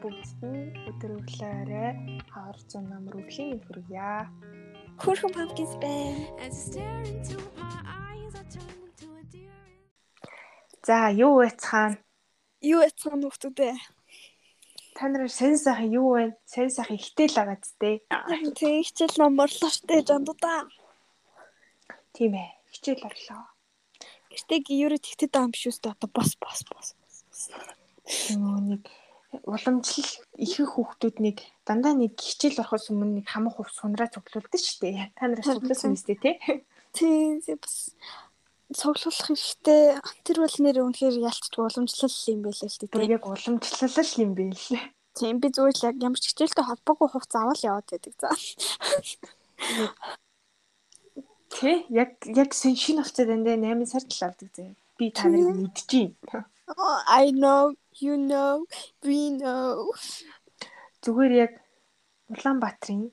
бүгдд нь өдөр өглөөрөө хавар зам намар өвлийн мэд хүргье. Хүрхэн pumpkins байна. За, юу байцгаана? Юу яцгаана хүмүүстээ? Та нар сайн сайхан юу вэ? Сайн сайхан ихтэй л байгаа зү. Тэг хичээл ном борлоо штэ жандуудаа. Тийм ээ. Хичээл орлоо. Гэртээ гиюрэ тэгтэд байгаа юм биш үстэ одоо бос бос бос. Нэг уламжлал ихэнх хүүхдүүд нэг дандаа нэг хичээл орохоос өмнө нэг хамаг хувь сунраа цуглуулдаг шүү дээ. Та нар цуглуулсан мэт тий. Тийм бас цуглуулах хэрэгтэй. Тэр бол нэр үнэхээр ялцч уламжлал юм байл л дээ. Тэр яг уламжлал юм байл. Тийм би зүгээр л яг ямар ч хичээлтэй холбоогүй хувц аваад яваад байдаг заа. Тэ яг яг шинэ хувцас дандаа 8 сард л авдаг заа. Би та нарыг мэдчихээн. I know, you know, we know. Зүгээр яг Улаанбаатарын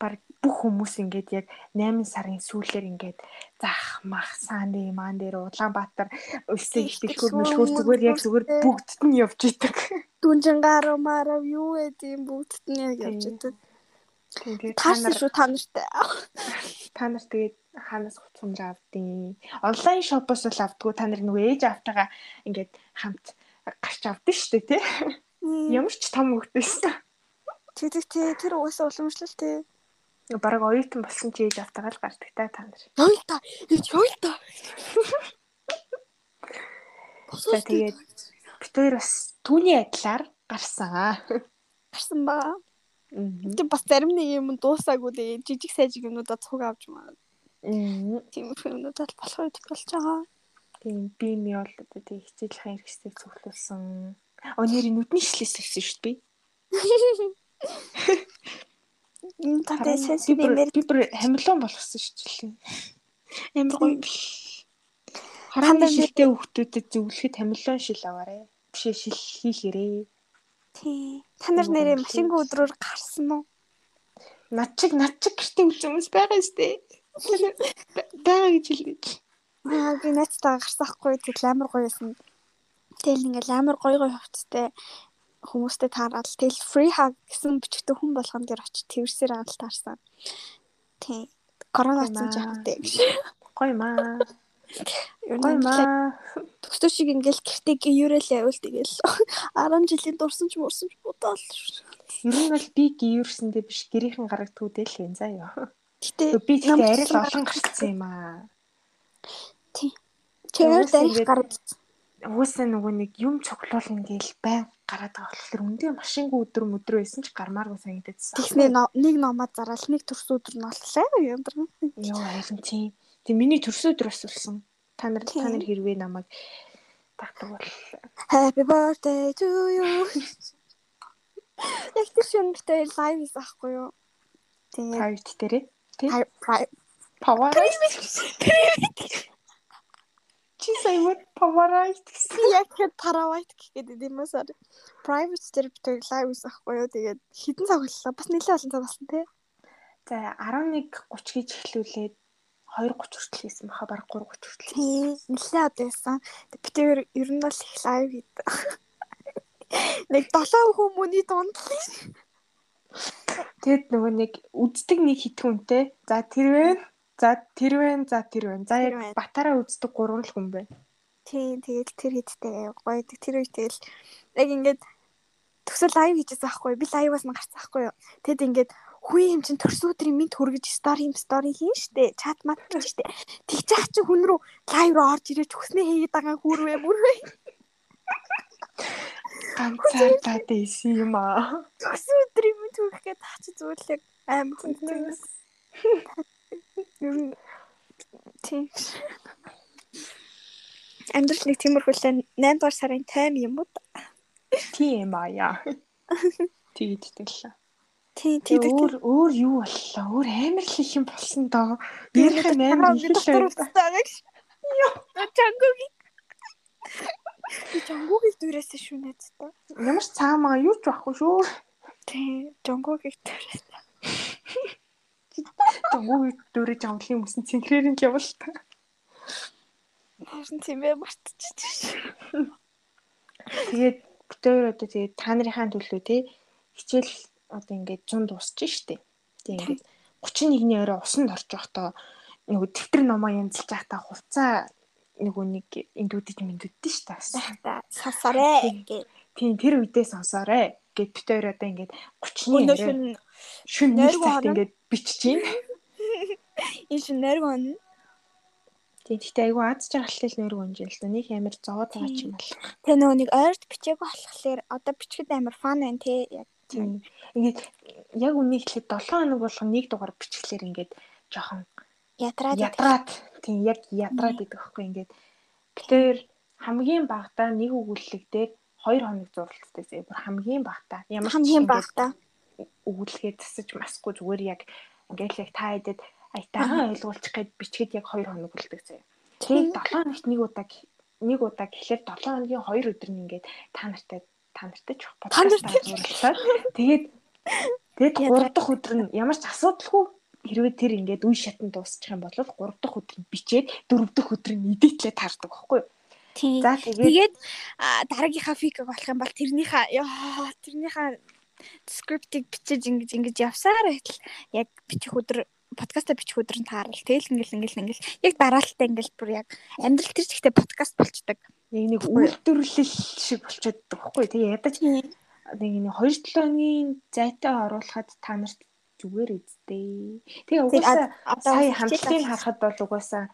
баг бүх хүмүүс ингээд яг 8 сарын сүүлээр ингээд зах мах сааны маан дээр Улаанбаатар өсөй бэлхүүр мэлхүүр зүгээр яг зүгээр бүгдд нь явж идэг. Дүнжангаар маарав юу гэдэг бүгдд нь яг явж идэг. Тэгээд та нар шүү та нартай. Та нар тэгээд хаанаас хувцсамж авдیں۔ Онлайн шопоос л авдггүй та нар нөгөө ээж автагаа ингээд хамт гарч авдсан шүү дээ тий. Ямар ч том хөвгтэйсэн. Тэг тэг тий тэр угаасаа уламжлал тий. Бараг оюутан болсон чи ээж автагаа л гардаг та та нар. Ёй та. Ёй та. Тэгээд бид хоёр бас түүний адилаар гарсан. Гарсан баа. Тэг бас зарим нэг юм дуусаагүй тэгээ жижиг сайжиг юмудаа цуг авч маа. Тиймэрхүү юмудаа л болох үед болж байгаа. Тийм би ми бол одоо тэг хичээл хаяр хэсэг цуглуулсан. Өнөөдөр нүдний шлээс өгсөн шүү дээ би. Энэ татаа сенс би би бүр хамлон болгосон шүү дээ. Амар гоё. Харааны шилтэй хүүхдүүдэд зөвлөхөд хамлон шил аваарэ. Бишээ шил хийхээрээ. Тий. Та нар нэрээ машингүй өдрөөр гарсан уу? Над чиг над чиг гэртээ хүмүүс байгаа сте. Бага гэж хэлж. Аа би найзтайгаа гарсахгүй тэгэл амар гоё байсан. Тэгэл ингээл амар гоё гоё хувцастай хүмүүстэй таараад тэгэл free hug гэсэн бичгтэй хүн болгон дээр очиж тэрсээр анал таарсан. Тий. Коронавиц жахтай гэж. Гоё маа. Гоё маа. Төстөө шиг ингээл гэртээ гиюрэл явал тэгэл 10 жилийн дурсан ч мурсан ч бодоол. Ер нь бол би гиюрсэндээ биш гэрийнхэн гаргадггүй л юм заа ёо. Гэтэ би тэгтээ арай л олон гарцсан юм аа. Тий. Тэр дээрх гаргадсан. Уусаа нөгөө нэг юм цоглол ингээл байн гараад байгаа болохоор үндэ машингүй өдөр өдрөө байсан ч гармааргүй санагдчихсан. Тэгснээ нэг номоо зараал нэг төрс өдөр нь боллоо юм даа. Йоо харин тийм. Тэг миний төрс өдөр бас болсон. Та нар та нар хэрвээ намайг тагдаг бол Happy birthday to you. Яг тэр шинэтэй лайв ის ахгүй юу? Тэгээ private дээрээ. Тий. Power. Чи саяхан Powerite гэсэн. Яг хэд Parawite гэхэд юм уу сар. Private дээр битэг лайв ის ахгүй юу? Тэгээд хідэн цаг боллоо. Бас нэлээд олон цаг болсон тий. За 11:30 гэж эхлүүлээд 2:30 хүртэл хийсэн баха баг 3:30 хүртэл. Тийм, нэлээд одоо байсан. Би тэр ер нь бол их лайв хийдэг. Нэг 7 хүмүүний дунд л. Тэгэд нөгөө нэг үздэг нэг хитгэн үнтэй. За тэр вэ? За тэр вэ? За тэр вэ? За яг батараа үздэг гурван л хүн байна. Тийм, тэгэл тэр хиттэй гоё. Тэр үе тэгэл яг ингээд төсөл лайв хийжсэн аахгүй. Би лайваас нь гарсан аахгүй юу. Тэгэд ингээд Хүү юм чин төрс өдрийн минт хүргэж стори юм стори хийн штэ. Чат мат штэ. Тэгчих чи хүн рүү лайв руу орж ирээд хүснээ хийгээд байгаа хүрвэ бүрвэ. Ганцаардаад ийсэн юм аа. Төрс өдрийн минт хүргэхэд таа чи зүгээр л яг хүнээс. Юм тийм. Амьдрал нэг тиймэрхүүлээ 8 дугаар сарын 50 юм уу? Тийм аа яа. Тэгддэг л. Тий, тий. Өөр өөр юу боллоо? Өөр амар л их юм болсон доо. Ярих юм амар их л гэж. Йоо, чангуги. Чангуги дүрээсээ шүү найзтай. Ямар ч цаамаа юу ч байхгүй шүү. Тий, чангуги дүрээ. Чангуги дүрээ жамлын мөсөн цэнхрээр нь явал та. Харин тийм ээ мартчихчих. Тэгээд хоёр одоо тэгээд та нарынхаа төлөө тий хичээл одоо ингээд 100 дуусчих штеп. Тэг ингээд 31-ний орой усанд орж явахдаа нөгөө дэвтэр номоо янзлж байхдаа хувцаа нэг индүүдэж мэндүүддэн ш та. Та сонсоорой гэ. Тийм тэр үедээ сонсоорой гэд хоёр одоо ингээд 30-ны Өнөө шүн нэг хоноо. ингээд юм. энэ шин нэргон Тийм гэхдээ айгүй аз жаргалтай л нэр гонж л да. Нэг амар зовоод байгаа ч юм бол. Тэ нөгөө нэг ойрт бичээг болохоор одоо бичгэд амар фан байна те. Яг Тийм. Ингээд яг үнийг хэлэхэд 7 хоног болгон нэг дугаар бичихлээр ингээд жоохон ядраад ядраад тийм яг ядраад идэх байхгүй ингээд битээр хамгийн багтаа нэг өгүүлэлэг дээр 2 хоног зурлалтай зэ бүр хамгийн багтаа ямар хамгийн багтаа. Өгүүлэгээ засаж масгүй зүгээр яг ингээд л яг та хэдэд айтайхан ойлгуулчих гээд бичгээд яг 2 хоног үлддэг зэ. Тэгээд 7 хоногт нэг удаа нэг удаа гэхлээр 7 хоногийн 2 өдөр нь ингээд та нартай та нартай ч ч- зурлалаа. Тэгээд тэгээд Ядраа. 3 дахь өдөр нь ямар ч асуудалгүй хэрвээ тэр ингээд үе шатанд дуусчих юм бол 3 дахь өдөр нь бичээд 4 дахь өдөр нь эдитлээ таардаг байхгүй юу? Тийм. За тэгээд дараагийнхаа фикг болох юм бол тэрнийхээ ёо тэрнийхээ скриптийг бичиж ингэж ингэж явсаар байтал яг бичих өдөр подкаста бичих өдөр нь таарал. Тэгэл ингээл ингээл ингээл яг дараалтаа ингээл бүр яг амьдрал тэр зэгтээ подкаст болчдөг. яг нэг үйлдвэрлэл шиг болчиход байгаа байхгүй? Тэгээ ядаж нэг нэг 2 7 хоногийн зайтай оруулахад та нарт зүгээр үздэй. Тэгээ угаасаа сая хамтлагийг харахад бол угаасаа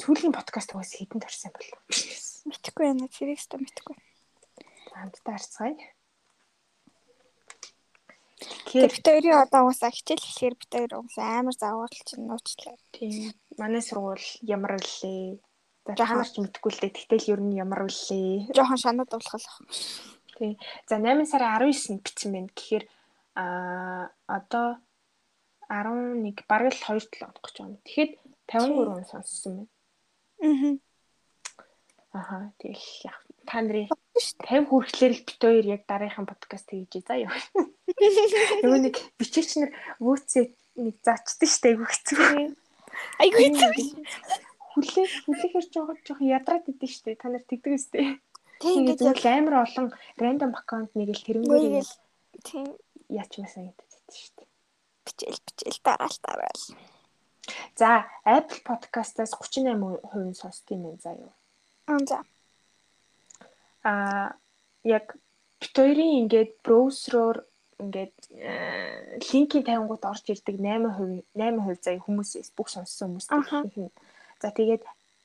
сүүлийн подкаст угаасаа хитэн тарсан бол. Мэдхгүй байна. Ч мэдхгүй. Хамтдаа харцгаая. Тэгэхээр бит хоёрын одоо уусаа хичээл хэлэхээр бит хоёр уусаа амар заавал чинь нууцлаа. тийм манай сургууль ямар лээ. Нар ч мэдгүй л дээ. Тэгтэл ер нь ямар лээ. Жохон шанаад уулах. Тийм. За 8 сарын 19-нд бичсэн байна. Тэгэхээр аа одоо 11 бараг л 2 7 онох гэж байна. Тэгэхэд 53 он сонссон байна. Аа. Аха тэгэл яг та нарын Шүү 50 хүрэхлээр л бит хоёр яг дараагийн подкаст хийж юу. Нөгөө нэг бичигч нар вүүцээ нэг заачдаг штэ айгу хэцүү. Айгу хэцүү. Хүлээ хүлээхэр жоо жоо ядраад идэв штэ. Та нар тэгдэг үстэй. Тэгээд ингээд яг амар олон рандом аккаунт нэг л тэрнгээр Үгүй тийм яач масаа гэдэг штэ. бичээл бичээл дараал дараал. За Apple Podcast-аас 38% сонсдог юм байна заа юу. Аа за. Аа яг бит хоёрын ингээд броусероор ингээд э, линкийн тавингууд орж ирдэг 8% 8% заа хүмүүсээс бүх сонссон Аха. хүмүүстэй. За тэгээд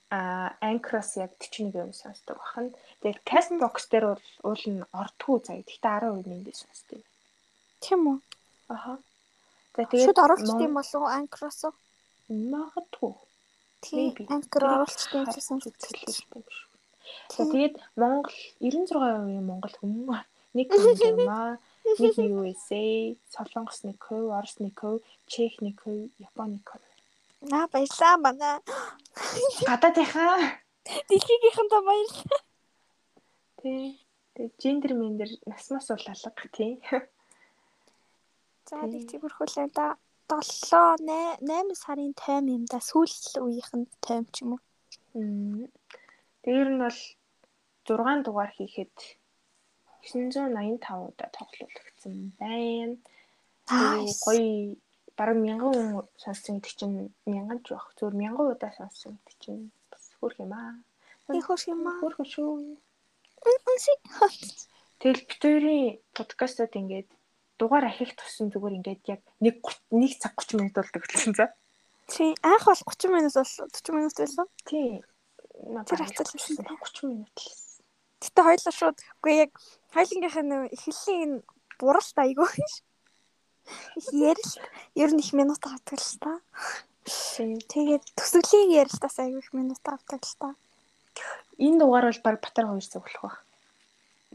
а Anchor-ос яг 41% сонсдог бахан. Тэгээд Castbox дээр бол уул нь ордгоо заа. Гэхдээ 10% нэндээ сонсдог. Тийм үү? Аха. За тэгээд Шууд оруулчт юм болов уу анкроос? магадгүй. Тийм анкр оруулчт юм сэтгэл. хэрэгтэй юм. За тэгээд Монгол 96% Монгол хүмүүс нэг Герман, нэг USA, Солонгос нэг хөв, Орос нэг хөв, Чех нэг хөв, Японы нэг хөв. Аа баярлаа манай. Гадаадынхаа Дэлхийгийнхэн та баярлаа. тий. Тэгээд гендер мендер нас мас бол алга тий. За Тийм. нэг тиймэрхүүлээ да. 7 8 сарын тайм юм да. Сүүл үеийнхэн тайм ч юм уу. Мм. Тэр нь бол 6 дугаар хийхэд 985 удаа тоглуулагдсан байна. Тэгээ гоё бараг 1000 хүн сонссон гэдэг чинь 1000 ч байх. Зүгээр 1000 удаа сонссон гэдэг чинь бас хөрх юм аа. Их хөш юм аа. Хөрх шүү. Тэгэл бит хоёрын подкастууд ингээд дугаар ахих тусан зүгээр ингээд яг 1 1 цаг 30 минут болдог гэсэн за. Чи анх бол 30 минут бол 40 минут байлаа. Тийм. Тэр хацал байсан. 30 минут л. Гэтэ хоёлоо шууд үгүй яг хоёлынгийнх нь эхлэлийн буралт айгүй. Их ярил. Ер нь их минут авдаг л та. Тэгээд төсөглийг ярилтаас айгүй их минут авдаг л та. Энэ дугаар бол баг батар 2 цаг болох ба.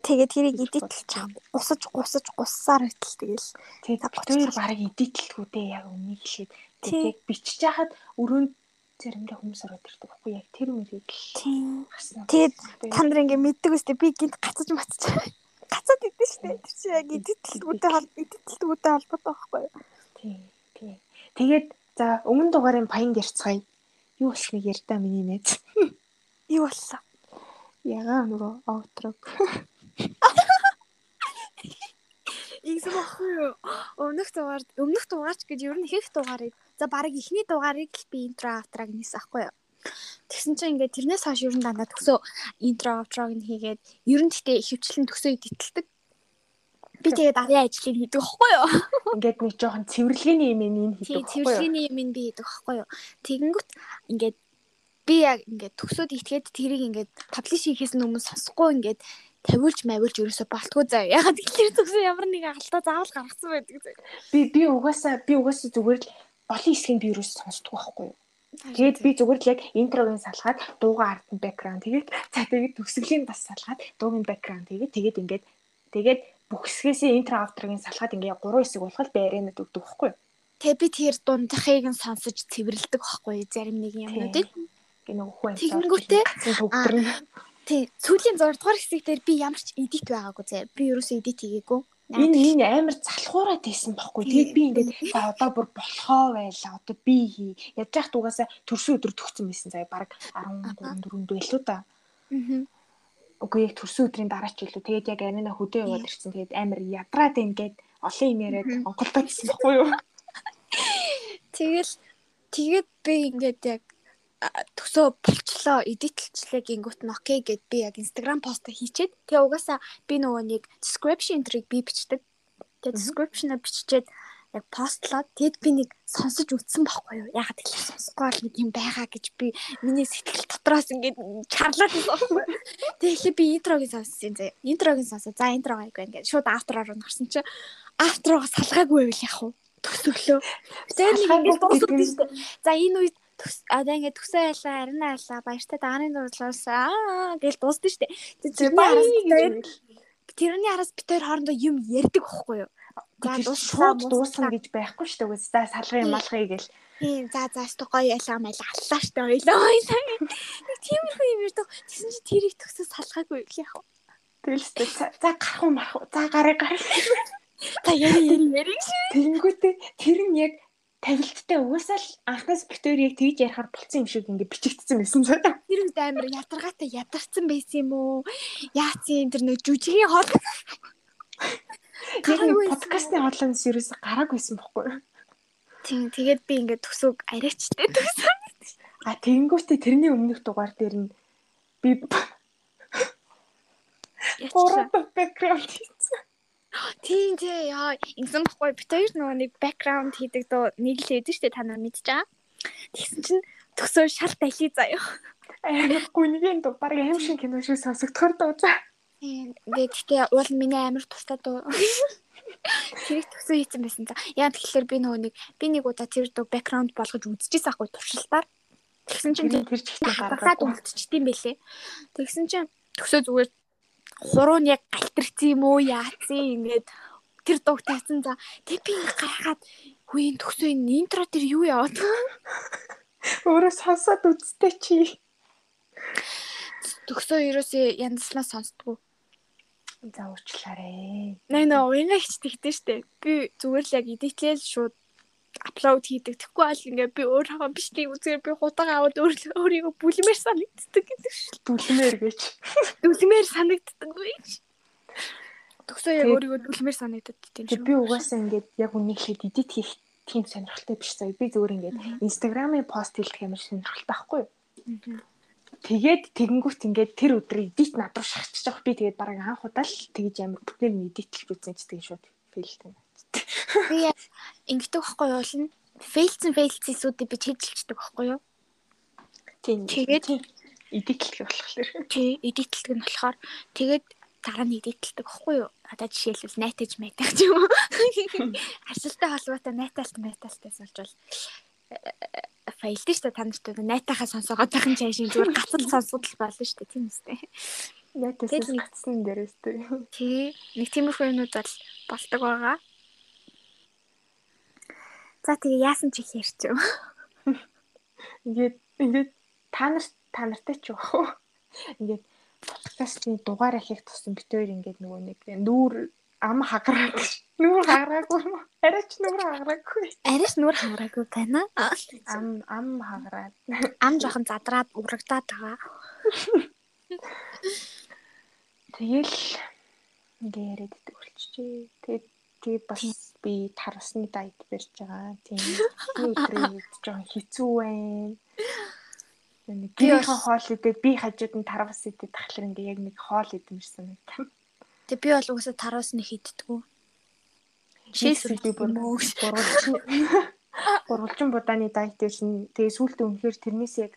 Тэгээд тэрийг эдитэлж усаж гусаж гуссаар байтал тэгэл. Тэгээд Цаг хоёр гоцтой. баг эдитлгүй дээ яг үнийг хэлээд. Тэгээд бичиж хахад өрөөнд заримдаа хүмүүс ороод ирдэг байхгүй яг тэр мөрийг л. Тэгээд та нар ингээ мэддэг үстэй би гинт гацаж матчих. Гацаад идэв штэ. Тэр чи яг эдитэлгүүтэй хол эдитэлгүүтэй холбоотой байхгүй юу? тий. Тий. Тэгээд за өмнө дугаарын паянд ярьцгаая. Юу болсныг ярьдаа миний найз. Юу боллоо? Ягаа нөгөө аутрог. Ингэсэн баггүй юу? Өмнөх дугаар өмнөх дугаарч гэж ер нь их дугаарыг за баг ихний дугаарыг л би интро автраг нээсэн аахгүй юу? Тэгсэн чинь ингээд тэрнээс хойш ер нь дандаа төсөө интро автраг нь хийгээд ер нь гэтээ ихэвчлэн төсөө идэлдэг. Би тэгээд арын ажлыг хийдэг аахгүй юу? Ингээд нэг жоохон цэвэрлэгээний юм Тийм хийдэг байхгүй юу? цэвэрлэгийн юм би хийдэг аахгүй юу? Тэгэнгүүт ингээд би яг ингээд төсөөд итгээд тэрийг ингээд паблиш хийхээс өмнө сонсохгүй ингээд тавиулж мавилж ерөөсө болтгоо заа. Ягаад гэвэл төсөө ямар нэг алдаа заавал гаргацсан байдаг заа. Би би угаасаа би угаасаа зүгээр л олон хэсгийг би ерөөс сонсдог байхгүй юу? Тэгээд би зүгээр л яг интрогийн салгаад дууга ард нь бэкграунд тэгээд за тэгээд төгсгөлийн бас салгаад дуугийн бэкграунд тэгээд тэгээд ингээд тэгээд бүх хэсгээс интро авторгийн салгаад ингээд 3 хэсэг болгоод би аренад өгдөг байхгүй юу? Тэгээ би тэр дундахыг нь сонсож цэвэрлдэг байхгүй зарим нэг юмнуудыг. Гэ нэг хүн Тэгэнгүүтээ, Тий, сүүлийн 6 дугаар хэсэг дээр би ямар ч эдит байгаагүй зэ. Би ерөөсөө эдит хийгээгүй. Энэ энэ амар залхуураад байсан байхгүй. Тэгээд би ингээд за одоо бүр болохоо байла. Одоо би хий. Ядж яхад угаасаа төрсөн өдөр төгсөн байсан заяа баг 13 4 байлуу да. Аа. Үгүй яг төрсөн өдрийн дараач илүү. Тэгээд яг арина хөдөө яваад ирсэн. Тэгээд амар ядраад ингээд олон юм яриад онголдоод ирсэн байхгүй юу? Тэгэл тэгээд би ингээд яг төсөө болчлоо, эдитлчлээ гингүүт нь окей гэд би яг Instagram пост хийчихэд тэгээ угаасаа би нөгөө нэг description энтрийг би бичдэг. Тэгээ description-а биччихээд яг постлоод тэгэд би нэг сонсож үтсэн байхгүй юу? Ягаад гэвэл сонсохгүй бол нэг юм байгаа гэж би миний сэтгэл дотроос ингээд чарлаад байсан? Тэгэхээр би интрогийн сонссон зэ. Интрогийн сонсоо. За интро гайг байна гэж шууд автороор нь орсон чинь автороо салгаагүй байвал яах вэ? Төсөөлөө. Тэгээд нэг ингээд дуусгад шүү дээ. За энэ үед одоо ингээд төсөө байлаа, арина байлаа, баяртай дагааны дурлалаас аа гэж дуусна шүү. Тэгээд тэрний араас тэрний араас хоёр хоорондоо юм ярьдаг байхгүй юу? За шууд дуусна гэж байхгүй шүү дээ. За салгын малгыг гэл. Тийм за за өстө гоё ялаа маяла аллаа штэ ойлоо ойлаа. Нэг тиймэрхүү юм ярьдаг. Тэгсэн чи тэрийг төсөө салгаагүй яах вэ? Тэгэл шүү дээ. За гарах уу марах уу? За гараа гараа. За яри яри яри шүү. Тэгэнгүүтээ тэр нь яг тавилттай угаасаа л анхнаас битээр яг тэгж ярихаар болцсон юм шиг ингээд бичигдсэн байсан заа. Тэр үед амар ядаргаатай ядарсан байсан юм уу? Яацын тэр нэг жүжигийн хол Яг нэг подкастын хоолоос ерөөсө гараагүйсэн бохгүй юу? Тийм тэгээд би ингээд төсөөг арайчтай төсөө. А тэгэнгүүтээ тэрний өмнөх дугаар дээр нь би гурав бэкграунд. Тийм тий яа ингэсэн баггүй бит хоёр нөгөө нэг бэкграунд хийдэг дөө нэг л хэдэн штэ та нар байгаа. Тэгсэн чинь төсөө шал далий заяа. Амар гүнгийн дуу баг аим шиг кино шиг сонсогдохоор дуу за. Тийм ингээд гэтээ уул миний амар тустай дуу. Тэрийг төсөө хийсэн байсан за. Яа тэгэхээр би нөгөө нэг би нэг удаа тэр дуу бэкграунд болгож үзчихсэн аахгүй туршилтаар. Тэгсэн чинь Тэр тэр чихтэй гаргаад гаргаад үлдчихдэм байлээ. Тэгсэн чинь төсөө зүгээр хуруу нь яг галтэрсэн юм уу яатсан ингээд тэр дууг тайсан за тэг би ингээ гаргаад хүү энэ интро тэр юу яваад өөрөө сонсоод үзтээ чи. төсөө ерөөсөө янзлаа сонсдгоо. За уучлаарай. Наа наа уянга хичтэгтэй штэ. Би зүгээр л яг эдитлээл шууд аплод хийдэг. Тэгэхгүй бол ингээ би өөрөө бичлэг үзгээр би хутага аваад өөр өөрийгөө бүлмээр санагддаг гэдэг шүү. Дүлмээр гэж. Бүлмээр санагддаг үеч. Төсөө яг өөрийгөө бүлмээр санагддаг тийм шүү. би угаасаа ингээд яг үнийг хэд эдит хийх тийм сонирхолтой биш сая. Би зүгээр ингээд инстаграмын пост хийх амар сонирхолтой байхгүй юу? Тэгээд тэгэнгүүт ингээд тэр өдөр эдит над руу шахчихж байгаа. Би тэгээд бараг анх удаа л тэгж амар бүтээл нь эдитлж үзсэн чи тэгээд шууд фейлтэй. Би яг ингэдэг байхгүй юу бол нь фейлцэн фейлцсүүдийг би чижилчдэг байхгүй юу? Тийм. Тэгээд- эдитлэх болохоор. Тий, эдитлдэг нь болохоор тэгээд дараа нь эдитлдэг байхгүй юу? Одоо жишээлбэл найтаж майтах ч юм уу. Ажилтай холбоотой найталт найталтайс болж бол фейлдэж шүү дээ та нарт найтахаа сонсоогоод тахын чаашийн зүгээр гацал сонсоод л болно шүү дээ тийм үстэй. Тэгэл- гацсан дээрээс тэг. Тий, нэг тиймэрхүү юмнууд бол болдог байгаа. За тэгээ яасан ч их ярьчих. Ингээд ингээд та нар та нартай ч яах вэ? Ингээд подкастны дугаар ахих тусам бит хоёр ингээд нөгөө нэг нүүр ам хагараад нүүр хагараагүй уу? Арайч нүүр хагараагүй. Ариш нүр хавраагүй байна. Ам ам хагараад. Ам жоохон задраад урагдаад байгаа. Тэгэл ингээ яриад болчихжээ. Тэгээд тэгээд бас би тар усны дайт барьж байгаа. Тийм. Өдрөө жоохон хэцүү байна. Нэг гэрийнхэн хоол идээд би хажууд нь тар ус идэх тахлаар ингээ яг нэг хоол идэмж санагдав. Тэг би бол угаасаа тар ус нэг иддэггүй. Шийсэл би бүр гурвалжин гурвалжин будааны дайт байсан. Тэгээ сүүлдээ үнэхээр тэрнээс яг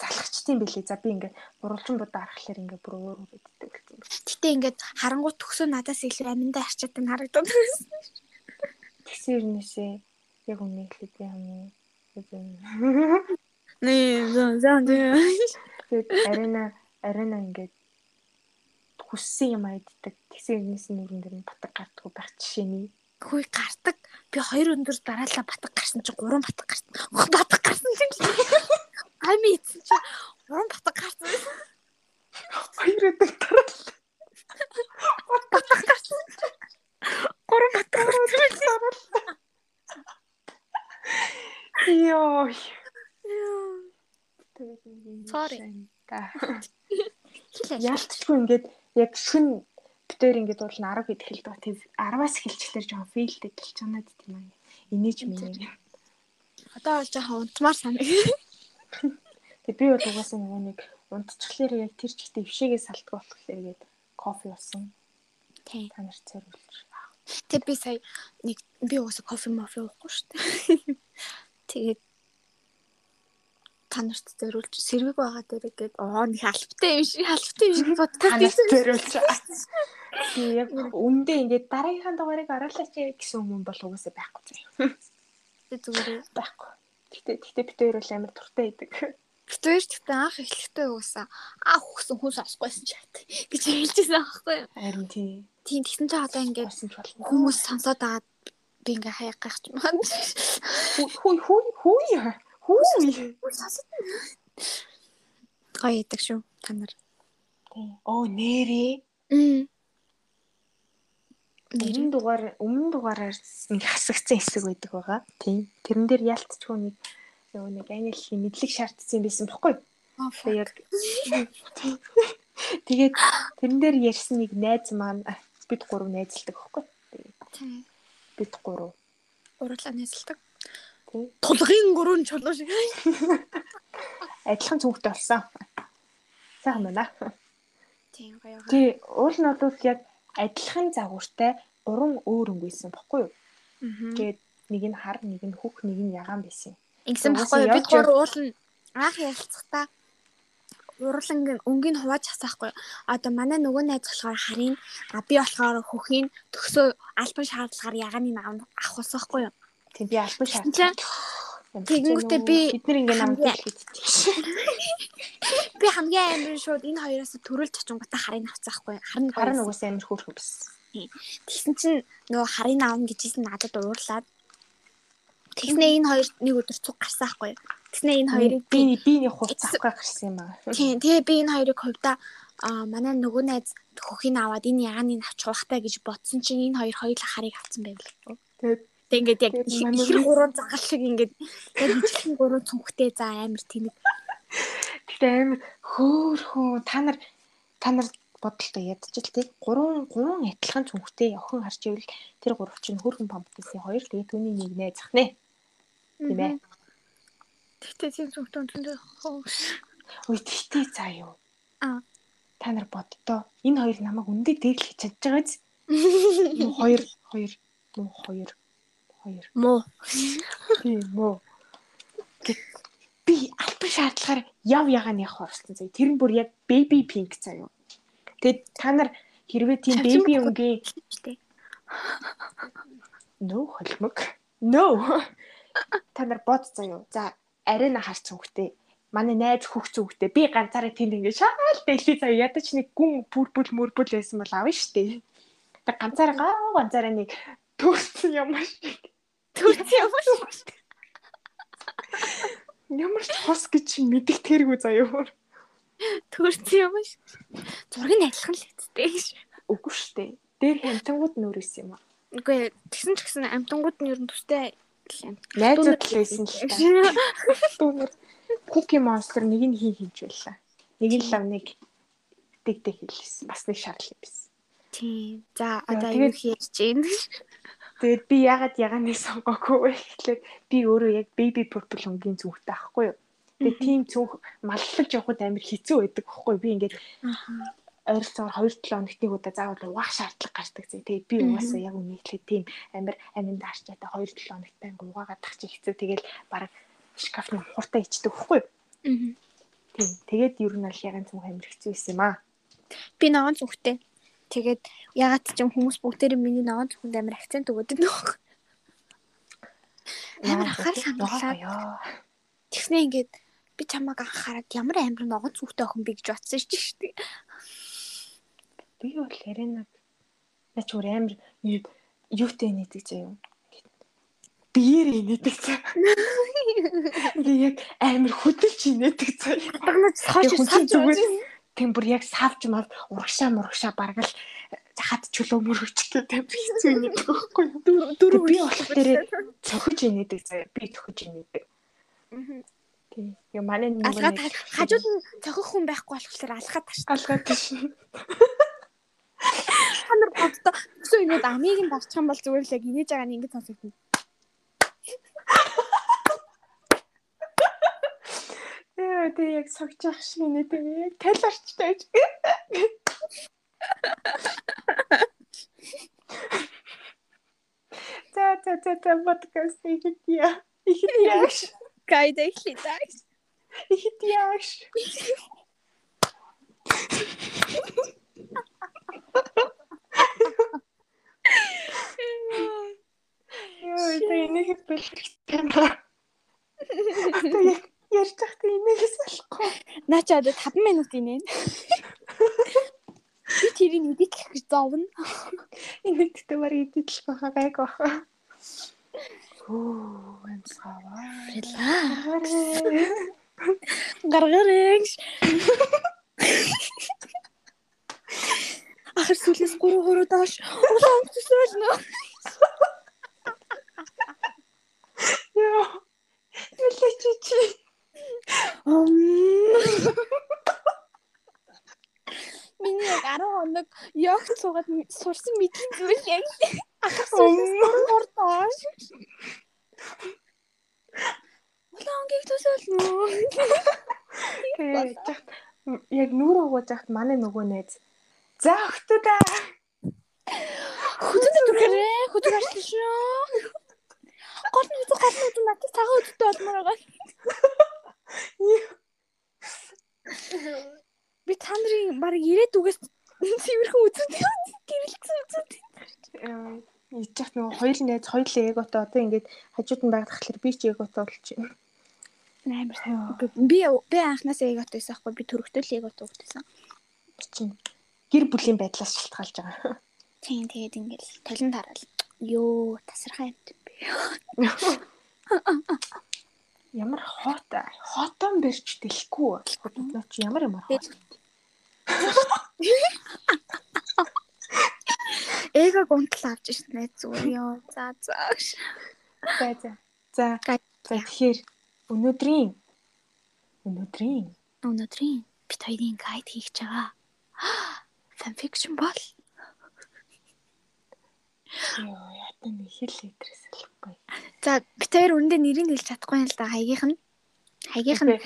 залхацдсан байлээ. За би ингээ гурвалжин будаа арахлаар ингээ бүр өөр өөр иддэг болсон юм. Гэтэ ингээд харангуй төгсөө надаас илүү аминдаа харчаад нь харагдаад байсан. Тэгсэн юунээсээ яг үнэ хэлээд би Nee, зон зон тэгээд арена арена ингээд хүссэн юм айддаг. Тэгсэн юмнээс нүрэн дээр нь батг гардггүй байх жишээний. Хөөе гардаг. Би хоёр өндөр дараалал батг гарсан чинь гурван батг гарсан. Батг гарсан чинь ами ийдсэн чинь гурван батг гарсан. Хоёр өдөр дараалал. Батг гарсан. Гурван батг гарсан. Йоо. Sorry. Яалтчгүй ингээд яг шүн битээр ингээд нь 10 хэд хэлдэг. Тэг 10-аас эхэлчихлээр жоохон фейлтэй гэлж байна тийм аа. Инээж минь. Одоо бол жоохон унтмаар санаг. Тэг би бол угаасаа нөгөө нэг унтчихлаар яг тэр чигтээ өвшөөгөө салтдаг болохоор ингээд кофе уусан. Тийм. Та нарт зориулж. Тэг би сая нэг би угаасаа кофе мофе уухгүй шүү дээ. Тэгээд та нарт зориулж сэрвэг байгаа дээр гээд оо нэг алфтай юм шиг алфтай юм шиг боддог. Та нарт зориулж. Би яг үндэ ингээд дараагийнхаа дугаарыг оруулаач гэсэн юм бол угаасаа байхгүй заяа. Тэг зүгээр Байхгүй. Гэтэ гэтэ бид хоёр бол амар туртай идэг. Бид хоёр ч гэдэг анх эхлэхдээ угаасаа аа хүсэн хүн сонсгойсэн ч хат гэж хэлжсэн аахгүй юу. Харин тий. Тийм тэгсэн чинь одоо ингээд хүмүүс сонсоод агаад би ингээ хаяг гах юм байна. Хүй хүй хүй. Хүй. Гоё ядаг шүү та нар. Оо нэрээ. Өмнө дугаар өмнө дугаараар нэг хасагдсан хэсэг байдаг байгаа. Тийм. Тэрэн дээр ялцчихгүй нэг нөгөө нэг англи мэдлэг шаардсан байсан бохгүй. Тэгээ яг Тэгээд тэрэн дээр ярьсан нэг найз маань бид гурав найзалдаг бохгүй. Тийм. Бид гурав. Урлаа нэзэлдэг. Тулгын гурван чулуу шиг. Адилхан цүнхтэй болсон. Сайхан байна. Тийм гоё. Тий, уул нь бол яг адилхан загвартай гурван өөр өнгөйсэн бохгүй юу? Аа. Тэгээд нэг нь хар, нэг нь хөх, нэг нь ягаан байсан. Ингэсэн баггүй бид явж гур уулна анх ярилцахдаа урлангийн өнгийн хувааж хасаахгүй. Одоо манай нөгөө найз болохоор харин а би болохоор хөхийн төгсөө альбан шаардлагаар ягааны наав авахулсахгүй юу. Тийм би шат. Чинь Тэгэнгүүтээ би бид нар ингээ намд хамгийн- хийдэг. би хамгийн амар шууд энэ хоёроос төрөлж очингуудаа харин авцаахгүй. Харин Харин гоё. угсаа амир хөөрхөн байсан. Тэгсэн чинь нөгөө харин аавна гэжсэн надад уурлаад Тэгснээ энэ хоёр нэг өдөр цуг гарсан хгүй. Тэгснээ энэ хоёрыг би би би нэг хувц авах гарсан юм аа. Тийм тэгээ би энэ хоёрыг хувьдаа а манай нөгөө найз хөхийг аваад энэ ягааны авч хуухтай гэж бодсон чинь энэ хоёр хоёулаа харыг авсан байвал. Тэгээд Тэг ингээд яг ихэр гурван загал шиг ингээд яг ижилхэн гурван цүнхтэй за амар тэнэг. Гэтэ амир хөөрхөн та нар та нар бодолтой ядчил тий. Гурван гурван адилхан цүнхтэй охин харж ивэл тэр гурав чинь хөөрхөн пампкисийн хоёр тэгээ түүний нэг нэ. Тийм ээ. Тэгтээ тийм цүнхтэй үнэндээ хоо. Үй тэгтээ заа юу. Аа. Та нар боддоо энэ хоёр намайг үндэ дээр л хийж чадж байгаа биз? Нуу хоёр хоёр нуу хоёр хоёр Муу. тийм. Гэт би альбан шаардлагаар яв ягааны явах орсон заяа. Тэр нь бүр яг baby pink заяа. Тэгэд та нар хэрвээ тийм baby өнгийн no холмог no та нар бод заяа. За арайна харц хөвгтэй. Манай найз хөх зүгтэй. Би ганцаараа тэнд ингэ шаал дэлхий заяа ядаж нэг гүн бүр бүр мөрбөл байсан бол авна штэ. Тэг ганцаараа ганцаараа нэг төрсөн юм шиг. Төрсөн юм шүү. Ямар ч хос гэж мэдих тэргүй заяа. Төрсөн юм шүү. Зургийг адилхан л хэвчтэй гэж. Үгүй штэ. Дээр хямтангууд нөрөөс юм аа. Үгүй тэгсэн ч гэсэн амтангууд нь ер нь төстэй. Найзууд л байсан л та. Дүүнэр Cookie Monster нэг нь хий хийж байлаа. Нэг нь лав нэг дэгдэ хэлсэн. Бас нэг шаардлага байсан. Тийм. За одоо юу хийж чинь? Тэгээд би ягаад ягааны сонгоогүй вэ гэхлээр би өөрөө яг baby purple өнгийн зүгтээ ахгүй юу. Тэгээд тийм цүнх маллаж явахд амар хэцүү байдаг байхгүй юу. Би ингээд ойролцоогоор 2-7 хоногт нэг удаа заавал угаах шаардлага гардаг зэ. Тэгээд би угаасаа яг үнэхээр тийм амар аминд арчаатай 2-7 хоногт байнг угаагаад тах чи хэцүү. Тэгэл баг шкафны хуртаа ичдэг байхгүй юу. Мгм. Тийм. Тэгээд ер нь аль яган цүнх амар хэцүү байсан юм аа. Би ногоон зүгтэй. Тэгээд ягаад ч юм хүмүүс бүгдээрээ миний ногоон зүгт амар акцент өгöd байгаа. Амар анхаарал хандуулаад. Яа. Тэгснээ ингээд би чамайг анхаарад ямар амар ногоон зүгтэй охин би гэж бодсон шүү дээ. Би бол яринаг нач өөр амар юу юутэй нийдэг заяа. Биеэр нийдэг заяа. Би яг амар хөдөлж нийдэг заяа. Дагнаж савж зүгээр- зүгээр. Тийм бүр яг савж мав урагшаа мурагшаа баргал хат чөлөө мөрөж гэдэг амар хэцүү нийдэг байхгүй юу? Дөрөв би болохоор цохиж нийдэг заяа. Би цохиж нийдэг. Тийм. Яг манай нэг Алгаад хажууд нь цохих хүн байхгүй болохоор алгаад таш. алгаад тийш. Та нар боддоо өсөө ингэж амийг нь дарчих юм бол зүгээр л яг инээж байгаа нь ингэж сонсогдно. Яа, тэг яг согж ах шиг нийдэг. Яг таларчтай гэж. За за за за подкаст яаш. Гайд эхлэдэг. Ихэд яаш. Яа, тэ энийг бэлтгэх юм аа. Ярьж байхдаа энийгээс болохгүй. Наа чи одоо 5 минут инээ. Би тэрийг эдитлэх гэж зовно. Гэдэг баг идэлх байхаа гайг байхаа. Оо, амсгаваа. Relax. Гаргарэг. Ахэр сүлээс 3 3 доош. Улаан төсөөл нөө. Яа. Ялаа чи чи. Миний яг 10 хоног йогт суугаад сурсан мэдлийн зүйл яг ахар сүлээс 3 3 доош. Улаан гих төсөөл нөө. Тэгээд яг нүур угууж яхад манай нөгөө найз. За охтуудаа. Хүзэн дүрхэрээ хүзэн арчлаа шүү. Гол нь үзэг гол нь үзэг надад цагаан үзэгтэй болмоор байгаа. Би та нарын баг ирээд үгээс цэвэрхэн үзэгтэй гэрэлцсэн үзэгтэй. Иж яхад нөгөө хоёр найз хоёулаа эготой одоо ингээд хажууд нь байх тахлаар би ч эготой болж байна. Амар сайн. Би би анханасаа эготой байсан аахгүй би төрөгтэй л эготой. Би чинь гэр бүлийн байдлаас шалтгаалж байгаа. Тийм тэгээд ингээл толин тараал. Йоо тасархай юм. Ямар хот хотон бэрч дэлэхгүй. Нөө чи ямар ямар хот. Эго гунтал авч ирсэн зүгээр ёо. За за. За за. За. Тэгэхээр өнөөдрийн өнөөдрийн Өнөөдрийн бит хоёрын гайд хийж байгаа. Fanfiction бол ёо ятан нэг хэл литрээс алахгүй. За бит хоёр үүндээ нэрийг хэлж чадахгүй юм л да. Хаягийнх нь. Хаягийнх нь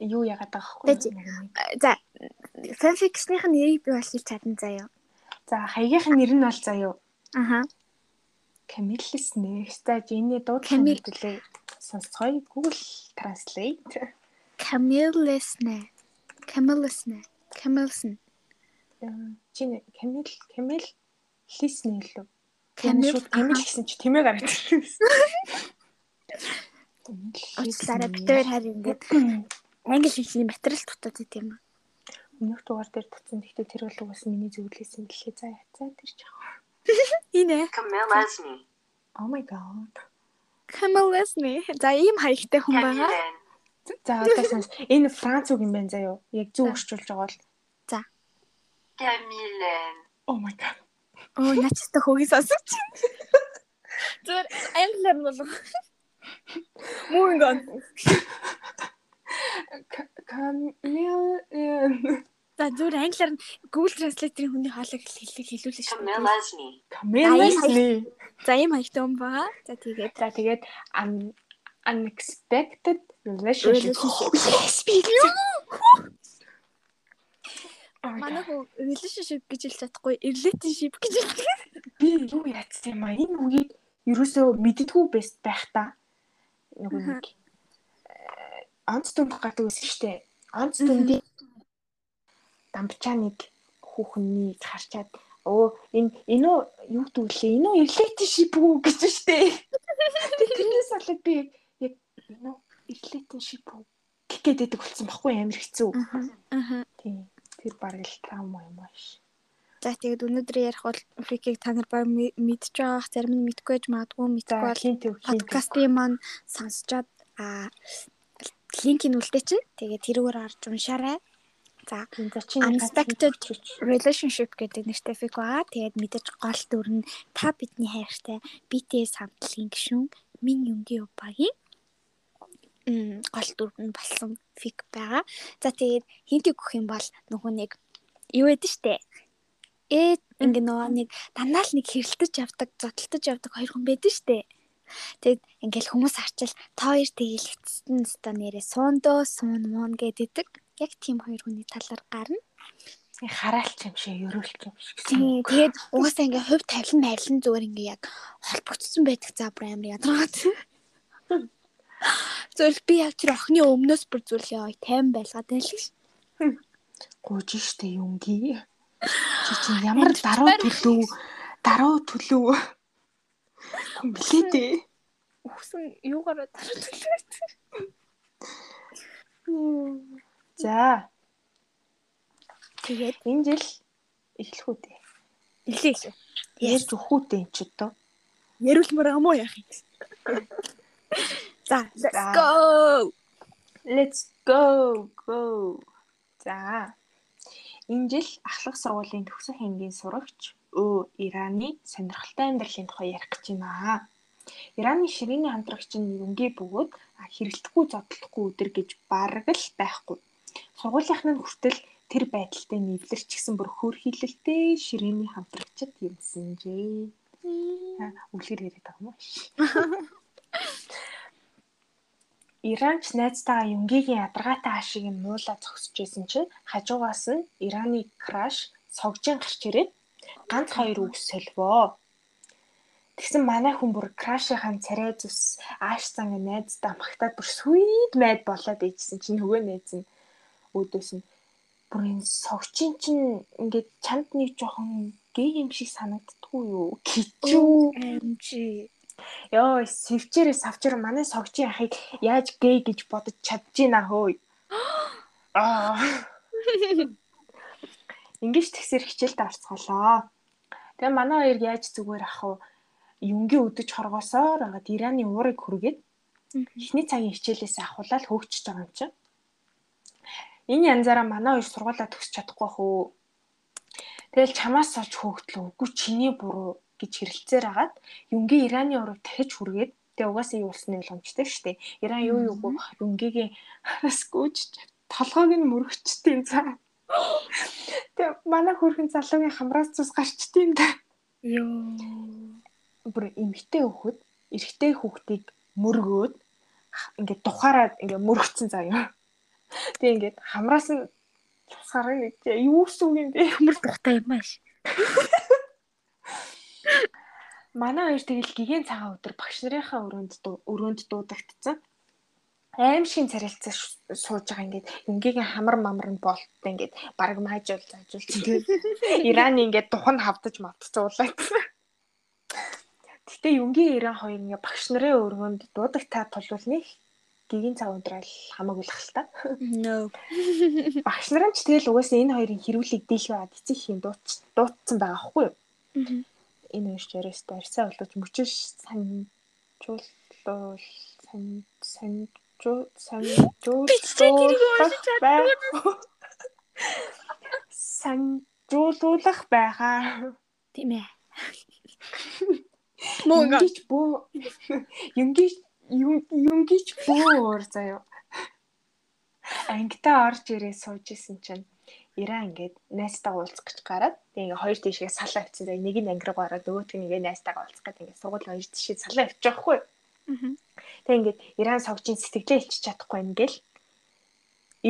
юу яагаад байгаа хгүй. Тэгэж. за fanfiction-ийн нэрийг би бол хэлж чадна заяа. За хаягийнх нь нэр нь бол заяа Аха. Камиллес нэртэй Жиний дуудлага Камил. хэлээ. Сонсцгоё Google Translate. Camillesne. Camillesne. Camillesne. Жини Камил Камил Лиснэ лөө. Камил. Камил гэсэн чи тэмээ гараад ирсэн. Уучлаарай бит хоёр харин ингээд англи хэлний материал дутаад байт юм. Өмнөх дугаар дээр туцсан. Гэхдээ тэр бол угаас миний зөвлөсөн бэлээ. За яцаа тэр жаа. Инэ. Camillesne. Oh my god. Camillesne. За ийм хаягтай хүн байгаа. За одоо сонс. Энэ Франц үг юм байна заяа. Яг зөв орчуулж байгаа бол. Camillene. Oh my god. Оо начтай хөөгийг сонсож. Зүгээр англиар болов. Moving on. Камил За зүгээр англиар нь Google Translate-ийн хүний хоолойг хэллэг хэлүүлээ шүү дээ. Камеласны. За ийм хаягтай юм байгаа. За тэгээд За тэгээд un- unexpected relationship. Би манай хөө relationship гэж хэлж чадахгүй relationship гэж хэлдэг. би юу яатсан юм а энэ үгийг ерөөсөө мэддэггүй байх та. Нөгөө нэг э, онц дүнд гардаг байсан шүү дээ. Онц дүндийн дампчаа нэг хүүхний харчаад оо энэ энэ юу гэдүүлээ энэ relationship үү гэж. Тэгээд тэрнээс болоод би яг энэ relationship үү гээд болсон баггүй амар хэцүү. Аа. Тийм. Тэр бараг л траума юм ааш. За тэгээд өнөөдөр ярих бол фрикийг та нар баг мэдж байгаах зарим нь мэдгүй байж магадгүй мэдгүй бол подкастын маань сонсчоод а линкийг үлдээ чинь тэгээд тэрүүгээр орж уншаарай. За Unexpected relationship гэдэг нэртэй фик байгаа. Тэгээд мэдээж гол дүр нь та бидний хайртай BTS хамтлагийн гишүүн Мин Юнгийн Упагийн гол дүр нь болсон фик байгаа. За тэгээд хинтийг өгөх юм бол нөгөө нэг юу гэдэг штэ. Ээ ингээ нөгөө нэг дандаа л нэг хэрэлдэж явдаг, зодтолтож явдаг хоёр хүн байдаг штэ. Тэгэд ингээл хүмүүс харчил та хоёр тэгэлэгдсэн өстө нэрээ суундөө суун муун гэдэг. Яг тийм хоёр хүний талаар гарна. хараалч юм шиг, ерөөлч юм шиг. Тэгээд угаасаа ингээ хувь тавилан найрлан зүгээр ингээ яг холбогдсон байдаг за бүр амар ядаргаад. Зөвл би яг тэр охины өмнөөс бүр зүйл яа тайван байлгаад байл ш. гууж штэ юнги. Чи чинь ямар даруй төлөв, даруй төлөв. Блээ дээ. Үхсэн юугаараа дараад За, Тэгээд энэ жил эхлэх үү дээ. нэлээ шүү. Яаж өгөх үү дээ энэ ч одоо. Ярилмар юм уу яах юм. За, let's go. Let's go go. За. Энэ жил ахлах сургуулийн төгсөх ангийн сурагч өө Ираны сонирхолтой амьдралын тухай ярих гэж байна. Ираны ширээний хамтрагч нь юнгээ бөгөөд а, хэрэлдэхгүй зодтолдохгүй өдөр гэж бараг л байхгүй. Сургуулийнх нь хүртэл тэр байдалтай нэвлэрч гисэн бүр хөөрхийлэлтэй ширээний хамтрагчд юмсан жээ. Аа, Үлгэр яриад байгаа юм биш. Иранч найзтайгаа Юнгийн ядаргаатай хаашиг нь муула зогсож байсан чинь хажуугаас нь Ираны краш согжин гарч ирээд ганц хоёр үг соливоо. Тэгсэн манай хүн бүр крашийнхаа царай зүс ааш цанга найзтай магтаад бүр sweet mad болоод ээжсэн чинь нөгөө найз нь өөдөөс нь бүр энэ согчин чинь ингээд чамд нэг жоохон гей юм шиг санагддгүй юу? Кичүү. MG. Йоо, сэвчээрээ савчаар манай согчийн ахыг яаж гей гэж бодож чадчихна хөөе. Аа. Ингиж тэгсэр хичээлд орцголоо. Тэгээ манай хоёр яаж зүгээр ах вэ? Юнгийн өдөж хоргосоор агаад Ираны уурыг хүргээд эхний цагийн хичээлээс ахуулаад хөөгчөж байгаа юм чинь. Энэ янзаараа манай хоёр сургуулаа төгсч чадахгүй уу? Тэгэл чамаас олж хөөгдлөө. Үгүй чиний буруу гэж хэрэлцээр агаад Юнгийн Ираны урыг дахиж хүргээд тэгээ угаасаа юу болсны ойлгомжтой шүү дээ. Иран юу юугүй Юнгигийн скүүж толгойг нь мөрөгчтiin цаа. Тэгээ манай хөрхэн залуугийн хамраас цус гарчтiin да. Йоо. Бүр эмгтэй хөхөд эрэгтэй хүүхдийг мөргөөд ингээд тухаараад ингээд мөрөгцсөн заяа. Тэгээ ингээд хамраас нь цус гаргана гэж юу сүг юм бэ? Ямар тухтай юм ааш. Манай хоёр тэгэл гигэн цагаан өдөр багш нарынхаа өрөөнд өрөөнд дуудагдцсан. Аим шин царилцаа сууж байгаа ингээд юнгийн хамар мамар нь болттой ингээд баг маажуул заажуул тэгээд Ираны ингээд духан хавдаж мавтцуулаад. Гэтэ юнгийн Иран хоёр ингээд багш нарын өрөөнд дуудагтаа тулвал нэг гигэн цаг аль хамаагүй л та. No. Багш нар ч тэгэл угаасаа энэ хоёрын хэрүүлийг дийлгээд эцэг юм дууц дуудсан байгаа хгүй юу? Энэ уншиж яриастай арьсаа болооч мөчөш санжуулуул сан санжуу санжуулуулах байх санжуулуулах байхаа Тийм ээ. Мөн юнгич бөө юнгич юнгич бөөр заяа. Ангитаа орж ирээ сууж исэн чинь Иран ингээд найстайгаа уулзах гэж гараад тэгээ ингээ хоёр тийшээ салаа авчихсан. Тэгээ нэг нь ангираг гараад нөгөөт нь ингээ найстайгаа уулзах гэдэг. Ингээ сургууль хоёр тийшээ салаа авчих жоохгүй. Тэгээ ингээд Иран согжийн сэтгэлээ илчиж чадахгүй ингээл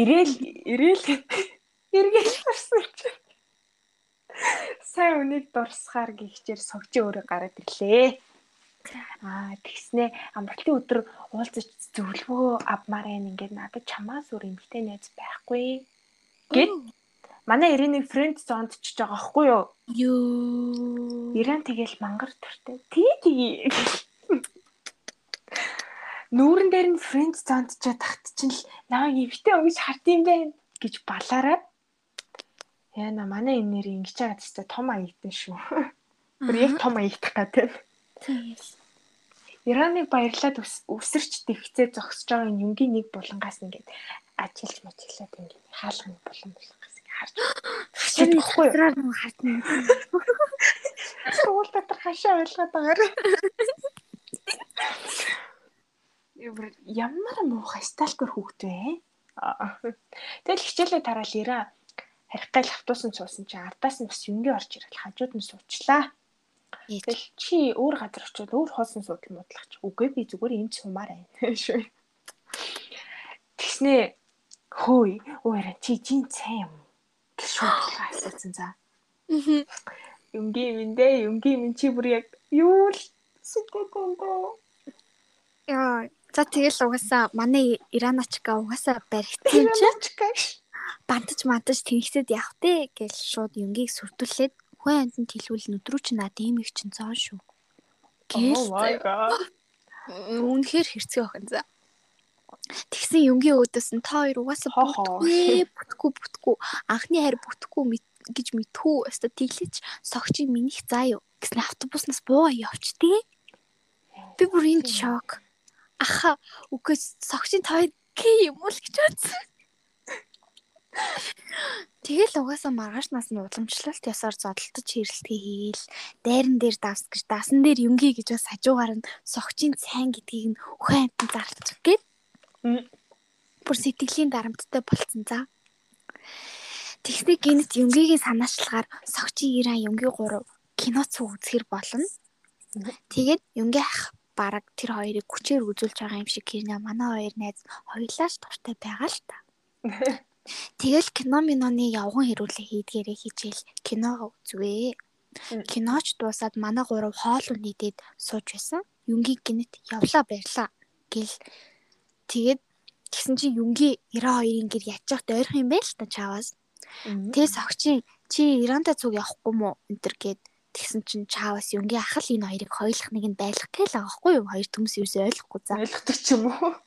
ирээл ирээл эргээл гарсан чинь сайн үнийг дурсахаар гихчээр согжи өөрөө гараад ирлээ. Аа тэгснэ. Амралтын өдөр уулзаж зөвлөгөө авмаар энэ ингээд надад чамаас өөр эмгтэй найз байхгүй. Гэд манай Ирэнийг фрэнд зонд чиж байгаа байхгүй юу? Юу. Иран тэгэл мангар төртэй. Тий тий. Нүүрэн дээр нь фрэнд зонд чад тахт чинь л намайг эмгтэй өгж хард юм байна гэж балаараа. Яна манай энэ нэр ингэж байгаа тест том аягтай шүү. Тэр яг том аягдах гэдэг. Тэгэл. Ираныг баярлаад өсөрч дэвхцээ зогсож байгаа юмгийн нэг булангаас ингээд ажилч мачиглаад ингээд хаалганы булан булангаас харж Хашааны хатраар нь хартна. Суул дотор хашаа ойлгоод байгаарай. Ямар муухай сталкер хүүхдээ. Тэгэл хичээлээ тараал ирээ. Харих гал автобусан суусан чи ардаас нь бас юнгийн орж ирэл хажууд нь суучлаа. Тэгэл чи өөр газар очиод өөр хоосон суудал муудлах чи. Үгүй би зүгээр энд сумаар байна. Тэгснээ хөөе уура чи жин цай юм шууд асуусан за. Аа. Юнгийн миндээ юнгийн min чи бүр яг юу л сэтгэлдөө. Яа, за тэгэл угаасаа манай Ираначка угаасаа баригдсан чи бантаж мантаж тэнхсэд явах те гэж шууд юнгийг сүрдүүлээд хүн амтнд хэлвэл нүдрүү чи над ийм их чин цоо шүү. Oh god. Үнэхээр хэрцгий охин за. Тэгсэн юнгийн өөдөөс нь та хоёр угаасаа бүтгүй бүтгүй бүтгүй анхны хайр бүтгүй гэж мэдхүү өстө тэглэж согчийн минийх заа юу гэсэн автобуснаас буугаа явчтээ. Би бүр энэ шок. Аха үгүй согчийн та хоёр гей юм уу л гэж бодсон. Тэгэл угаасаа маргаашнаас нь уламжлалт ясаар зодтолтож хэрэлтгээ хийгээл дайран дээр давс гэж дасан дээр юмгий гэж бас хажуугаар нь согчийн сайн гэдгийг нь өхөн амтан зарлчих гээд. Бүр сэтгэлийн дарамттай болцсон за. Тэгснэ гинт юмгигийн санаачлагаар согчийн иран юмгийн гурав кино цуг үзэхэр болно. Тэгээд юмгийн ах бараг тэр хоёрыг хүчээр үзүүлж байгаа юм шиг гэрнэ манай хоёр найз хоёулаа ч дуртай байгаа л та. Тэгэл кино миноны явган хэрүүлээ хийдгээрээ хичээл кино үзвээ. Киноч дуусаад манай гурав хоол унийдээд сууж байсан. Юнгийн гинэт явлаа баярлаа гэл тэгээд тэгсэн чи Юнги 92-ын гэр ячих дойрох юм байл та чааваас. Тэгээс огчийн чи Иранда цуг явахгүй мó энтер гээд тэгсэн чин чааваас Юнги ах л энэ хоёрыг хоёулах нэг нь байлгах гээл байгаа байхгүй юу? Хоёр төмс юус ойлгохгүй за. Ойлгодог ч юм уу?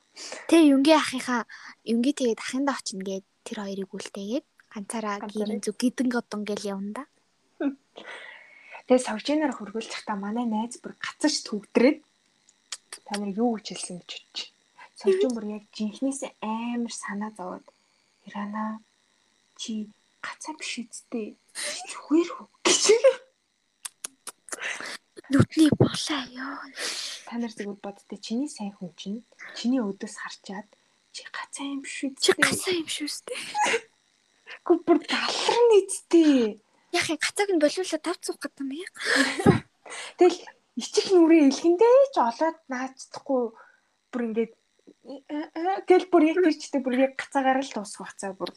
Тэ Юнги ахынхаа Юнги тэгээд ахын даа очно гээд тэр хоёрыг үлдээгээд ганцаараа гэрэн зүг гидэн годон гэл явна да. Тэгээ савжинаар хөргүүлж та манай найз бүр гацаж төгдрээд та нар юу гэж хэлсэн гэж бодчих. Савжин бүр яг жинхнээсээ амар санаа зовоод Ирана чи гацаа биш үсттэй. Зүгээр хөө гэж. Нүдний болоо ёо. Та нар зүгээр боддоо чиний сайн хүн чинь чиний өдөөс харчаад чи гацаа юм биш Чи үсттэй. гасаа юм шүү дээ. Гү бүр талрын нийттэй. Яг и гацааг нь болиулаа тавцуух гэдэг юм яа. Тэгэл ичил нүрийн илгэндээ ч олоод наацдахгүй бүр ингээд гэл бүр яг тэр чигтээ бүр яг гацаагаар л дуусах бацаа бүр.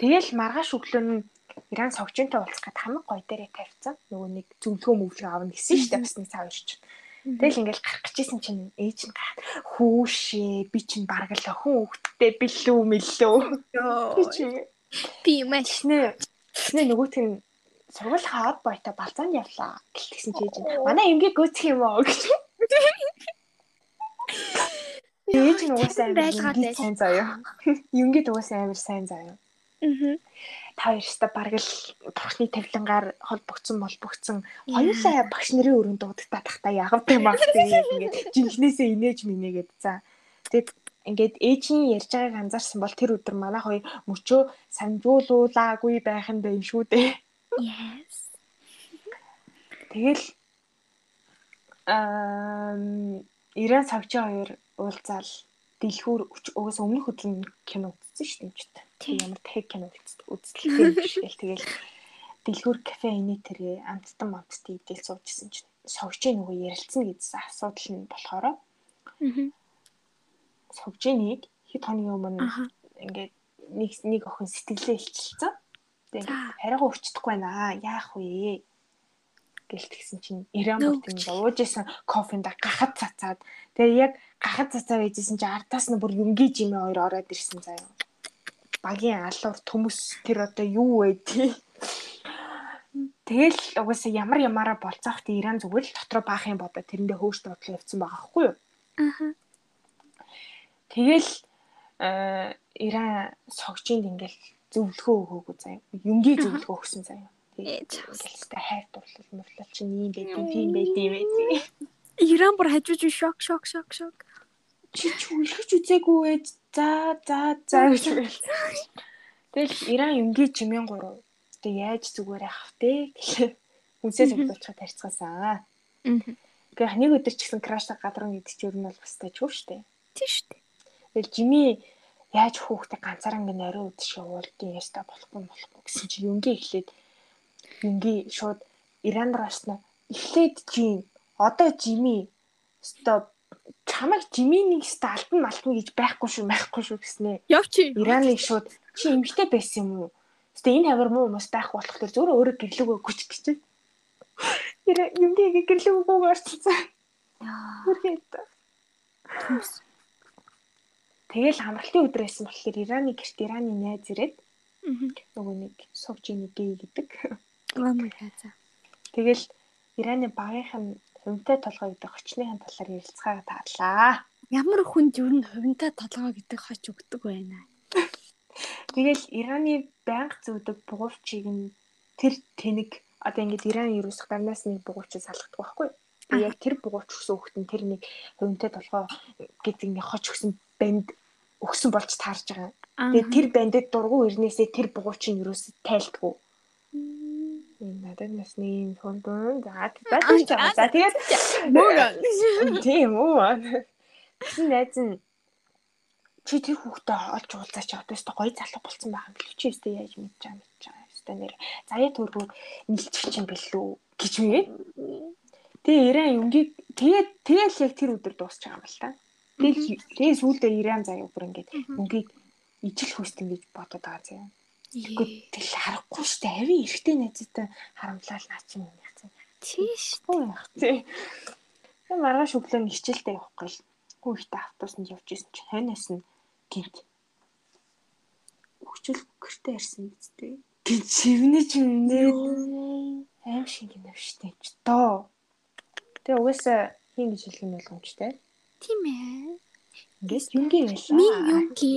Тэгэл маргааш өглөө нь Иран согжинтой уулзах гэд хамаг гой дээрээ тавьсан. Нөгөө нэг зөвлөгөө мөвлөгөө авна гэсэн дээ бас нэг цаа ирч. Тэгэл ингээл гарах гэжсэн чинь ээж нь гараад хүүшээ би чинь бараг л охин хүүхдтэй билүү мэлүү. Би чинь Би юм ааш. Тэснэ. Тэснэ нөгөөт нь сургууль хаад боётой балзаанд явлаа гэлтгсэн чийж. Манай эмгээ гүцэх юм уу гэж. Ээж нь угаасаа байлгаад байж. сайн заяа. Юмгээд угаасаа амар сайн заяа. Аа. Та хоёрста бараг л бурхны тавилангаар холбогдсон молбогдсон хоёулаа багш нарын өрөөнд дуудагтаа тахта ягавтай юм аа тэгээд ингээд жинхнээсээ инээж минэгээд за. Тэгээд ингээд ээжийн ярьж байгааг анзаарсан бол тэр өдөр манай хоёр мөчөө санжуулуулаагүй байх нь байна шүү дээ. Yes. Тэгэл аа Иран савжи хоёр уулзаал дэлгүүр угаас өмнөх өдөр нь кино үзсэн шүү дээ. Тийм. Ямар дахиг кино юм биш гэл тэгэл дэлгүүр кафе тэрээ амттан мамтд идэл суужсэн чинь согжээ нөгөө ярилцсан гэдсэн асуудал нь болохоор Аа. согжэнийг хэд хоногийн өмнө ингээд нэг нэг охин сэтгэлээ илчилсэн. Тэгээд хараагаа өчтөхгүй байна. Яах вэ? Гэлтгсэн чинь Иран Нөө, бүрт ингээ уужсэн кофенда гахад цацаад тэгээ яг гахад цацаа байжсэн чинь ардаас нь бүр юнги жимээ хоёр ороод ирсэн заяа. Багийн алуур төмөс тэр одоо юу вэ тий. Тэгэл угаасаа ямар ямаараа болцоохт Иран зүгээр л дотроо баах юм бодоо тэрэндээ хөөшт бодлоо явцсан байгаа хгүй юу. Аха. Тэгэл э Иран согжинд ингээл зөвлөгөө өгөөгүй заяа. Юнги зөвлөгөө өгсөн заяа. Тэгээд хавсалтай хайр дурлал мөрлөл чинь ийм байд юм тийм байд юм ээ. Иран бүр хажууж шок шок шок шок. Чи ч үлгэж үзээгүй ээ. За за за гэж байлаа. Тэгэл Иран юмгийн жимийн гурав. Тэг яаж зүгээр явах те. Тэгэхээр үнсээ зөвлөлчөд тарьцгаасаа. Гэхдээ нэг өдөр ч гэсэн краштай гадарна гэдэг чинь ер нь бол бас тажгүй шүү дээ. Тийм шүү дээ. Тэгэл жими яаж хүүхдээ ганцаар ингэ нөрөө үдшээ уулдын ястаа болохгүй болохгүй гэсэн чи юмгийн эхлээд юмгийн шууд Иран руу орсноо эхлээд жим одоо жими өстой чамайг жиминий өстой алтан малтан гэж байхгүй шүү байхгүй шүү гэснээ Явчи. Ираныг шууд чи эмгтэй байсан юм уу? Гэтэ энэ хавар муу мус байхгүй болох төр зөөр өөрөө гэрлэгөө гүч гэж. Иран юмгийн гэрлэгөө. Яа. Хүргээд. Тэгэл хамралтын өдөр байсан болохоор Ираны гэрт Ираны найз ирээд нөгөө нэг сувжины гей гэдэг. My god. Тэгэл Ираны багийнхан хувьтай толгой гэдэг хочныхын талаар ярилцгаа таарлаа. Ямар хүнд юу н хувинтай толгой гэдэг хоч өгдөг байна. Тэгэл Ираны байнга зүүдэг бугуурчийг нь тэр тэнэг одоо ингээд Иран ерөөсөх дарнаас нэг бугуурчийг салгадаг байхгүй юу? Яг тэр бугуурч өгсөн хүүхэд нь тэр нэг хувинтай толгой гэдэг нэг хоч өгсөн банд өгсөн болж таарж байгаа. Тэгээ тэр бандд дургу ирнээсээ тэр бугуурчин ерөөсөө тайлдгүй. Надад бас нэг юм хүндэн за байгаа. За тэгээд мөн тийм үү. Тэгсэн найз нь чи тэр хүүхдээ олж уулзаач одоо өстө гоё залуу болцсон байгаа билүү чи өстө яаж мэдж байгаа мэдж байгаа өстө нэр заяа төргөө нийлчих юм бэлүү гэж мэгээ. Тэгээ Иран юмгийг тэгээд тэгэл яг тэр өдөр дуусч байгаа юм л та. Тэгэл тэгээ сүүлдээ Иран заяа бүр ингээд юмгийг ижил хүстэн гэж бодоод байгаа заяа. Тэгэхгүй тэл харахгүй штэ ави эргэтэй найзтай харамлал наа чи юм яцсан. Тийш. Яах тий. Тэгээ маргааш өглөө нь хичээлдээ явахгүй л хүү ихтэй автобусанд явж исэн чинь хойноос нь гинт хөвчл гэртээ ирсэн гэдтэй. Гинт шивнэж юмнээд аим шиг юм штэ ч доо. Тэгээ угаасаа хин гэж хэлэх юм болгомжтой. Тийм ээ. Ингээд юнгийн байлаа. Ми юнки.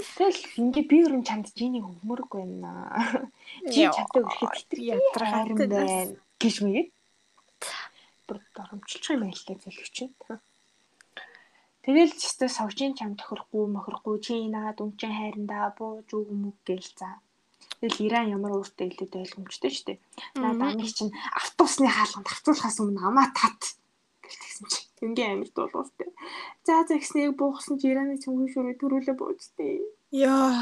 Тэгэл ингээ би өрн чамд жиний өгмөргүй байна. Жи чамтай өрэхэд тэр ядрахаар юм байна гэж мэгээд. Бүр доромжилчих юм байл та зөвлөгч чинь. Тэгэл ч өстө согжийн чам тохирохгүй мохирохгүй чи наад үнчин хайрандаа бууж өгмөг гээл за. Тэгэл Иран ямар өөртөө илүү ойлгомжтой шүү дээ. Наад амиг чинь автобусны хаалганд хавцуулахаас өмнө амаа тат гэлтгсэн чи. Ингийн амьд болоостэй. За за гэснээр буухсан чи Ираны цөмгөн шүрээ төрүүлээ буучтээ. Яа.